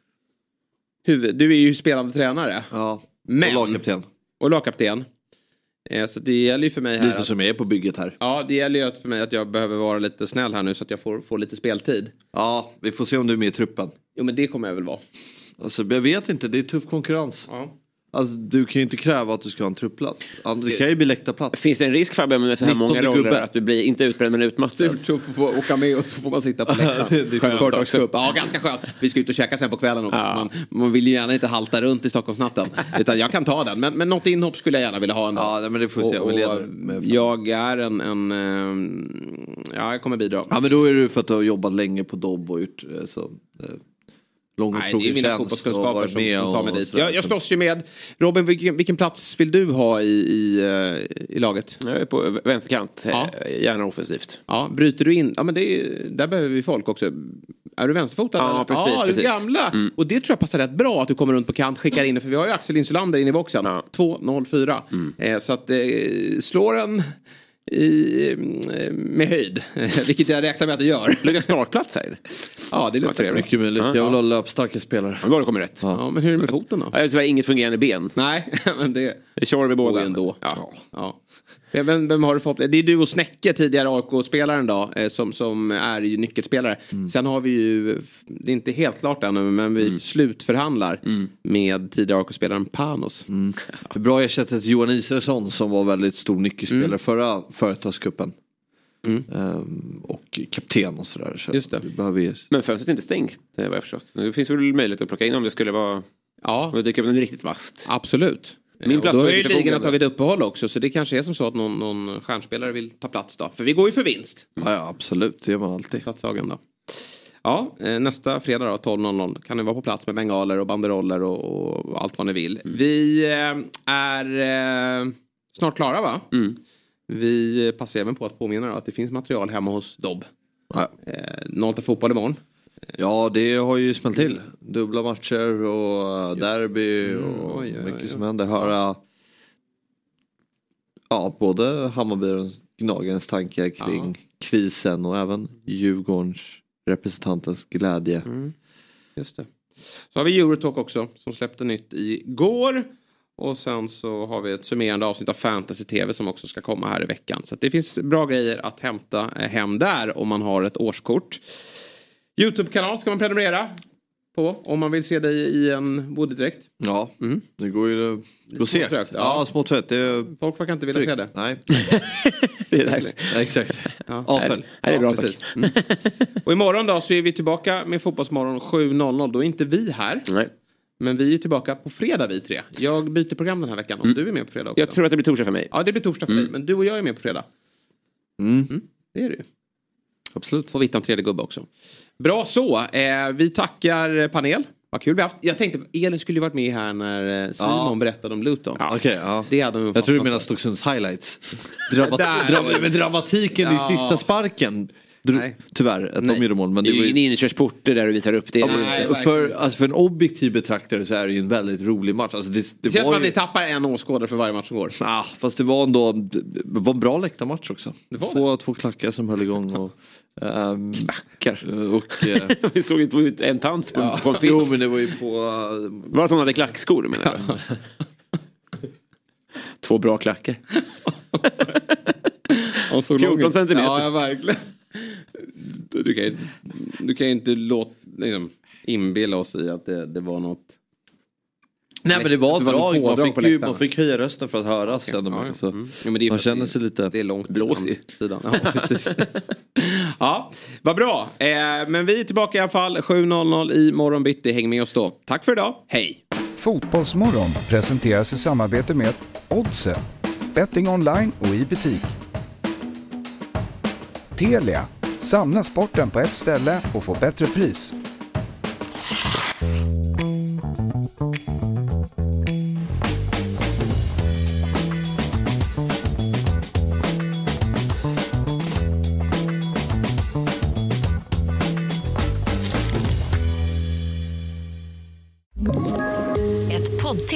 huvud... Du är ju spelande tränare. Ja, Men, och lagkapten. Och lagkapten. Eh, så det gäller ju för mig här Lite att, som jag är på bygget här. Ja, det gäller ju för mig att jag behöver vara lite snäll här nu så att jag får, får lite speltid. Ja, vi får se om du är med i truppen. Jo men det kommer jag väl vara. Alltså, jag vet inte, det är tuff konkurrens. Ja. Alltså, du kan ju inte kräva att du ska ha en truppplats. Ja, Det kan ju bli läktarplats. Finns det en risk Fabbe med så här 19 många roller gubbe. att du blir inte utbränd men utmattad? Surt får få åka med och så får man sitta på läktaren. Skönt Företagscup. Ja, ganska skönt. Vi ska ut och käka sen på kvällen också. Ja. Man, man vill ju gärna inte halta runt i Stockholmsnatten. Utan jag kan ta den. Men, men något inhopp skulle jag gärna vilja ha en dag. Ja, men det får vi se. Och, och jag är en, en... ehm, Ja, jag kommer bidra. Ja men då är det för att du har jobbat länge på Dobb och gjort eh, så, eh, lång och Nej, det är trogen mina tjänst. fotbollskunskaper som, som tar mig dit. Jag, jag slåss ju med... Robin, vilken, vilken plats vill du ha i, i, eh, i laget? Jag är på vänsterkant, Ja. eh, gärna offensivt. Ja, bryter du in? Ja, men det är, där behöver vi folk också. Är du vänsterfotad? Ja, precis, Ja, precis. gamla. Mm. Och det tror jag passar rätt bra att du kommer runt på kant, skickar in. För vi har ju Axel Insulander inne i boxen. Ja. 2-0-4. Mm. Eh, så att eh, slår den i, eh, med höjd. Vilket jag räknar med att du gör. Lägga startplats här. Ja, det är trevligt. Mycket möjligt. Jag vill ha löpstarka spelare. Ja, då har det kommit rätt. Ja, men hur är det med foten då? Jag har tyvärr inget fungerande ben. Nej, men det... Det kör vi båda. Ändå. Ja. Ja. Vem, vem har du fått? Det är du och Snäcke, tidigare AIK-spelaren då, eh, som, som är ju nyckelspelare. Mm. Sen har vi ju, det är inte helt klart ännu, men vi slutförhandlar Mm. med tidigare AIK-spelaren Panos. Är Bra ersättare till Johan Israelsson som var väldigt stor nyckelspelare förra företagscupen. Mm. Ehm, och kapten och sådär. Så Just det. Vi behöver. Men fönstret är inte stängt, eh, vad jag förstått. Det finns väl möjlighet att plocka in om det skulle vara... Om Ja, det dyker upp något riktigt vasst. absolut. Min plats då har ju ligan tagit uppehåll också, så det kanske är som så att någon, någon stjärnspelare vill ta plats då. För vi går ju för vinst. Ja, ja absolut, det gör man alltid. Stadshagen då. Ja, eh, nästa fredag då, 12.00 kan ni vara på plats med bengaler och banderoller och, och allt vad ni vill. Vi eh, är eh, snart klara va? Mm. Vi passar även på att påminna då att det finns material hemma hos Dobb. Ja. Eh, 08 fotboll imorgon. Ja det har ju smällt till. Dubbla matcher och derby och oj, oj, mycket som händer. Höra ja, både Hammarby och Gnagens tankar kring krisen och även Djurgårdens representantens glädje. Just det. Så har vi Eurotalk också som släppte nytt igår. Och sen så har vi ett summerande avsnitt av Fantasy TV som också ska komma här i veckan. Så det finns bra grejer att hämta eh, hem där om man har ett årskort. Youtube-kanal ska man prenumerera på om man vill se dig i en bodydräkt. Ja, det går ju det går segt. ja. Ja, smått. Det är... Folk verkar inte vilja Tryck. se det. Nej. Det är därför. Ja, exakt. Ja. Avfölj. Nej, det är bra, ja, precis. Mm. Och imorgon då så är vi tillbaka med Fotbollsmorgon 7.00. Då är inte vi här. Nej. Men vi är tillbaka på fredag vi tre. Jag byter program den här veckan om du är med på fredag också. Jag tror att det blir torsdag för mig. Ja det blir torsdag för dig. Men du och jag är med på fredag. Mm. Det är du. Absolut. Får vi hitta en tredje gubbe också. Bra så. Eh, vi tackar panel. Vad kul vi haft. Jag tänkte Elin skulle ju varit med här när eh, Simon Ja. berättade om Luton. Okej, ja. Det hade hon Jag tror du menar. Stocksunds highlights. Dramat dram dramatiken Ja. i sista sparken. Dro- Nej. Tyvärr, att Nej. de gjorde mål. Men Det det är ju ju... ingen inkörsport det där du visar upp. Det Ja, det Nej, för, alltså för en objektiv betraktare så är det ju en väldigt rolig match. Alltså det, det, Det känns som var att ju... vi tappar en åskådare för varje match som går. Ah, fast det var ändå det var en bra läktarmatch också. Det var två, två klackar som höll igång. Och, ehm, Klackar. och, eh, Vi såg ju ut en tant på, på en film. jo men det var ju på... Var det att hon hade klackskor menar du? Två bra klackar. Och så 14 långt. centimeter. Ja, ja verkligen. Du kan ju, du kan ju inte låta, liksom, inbilla oss i att det, det var något. Nej men det var var drag. Man fick, ju, man fick höja rösten för att höras. kände man. ja. Mm. Jo, men det man känner det- sig lite... Det är långt Blås på sidan. Ja, precis. ja, vad bra. Eh, men vi är tillbaka i alla fall 7.00 i morgon bitti. Häng med oss då. Tack för idag. Hej! Fotbollsmorgon presenteras i samarbete med Oddset, betting online och i butik. Telia, samla sporten på ett ställe och få bättre pris.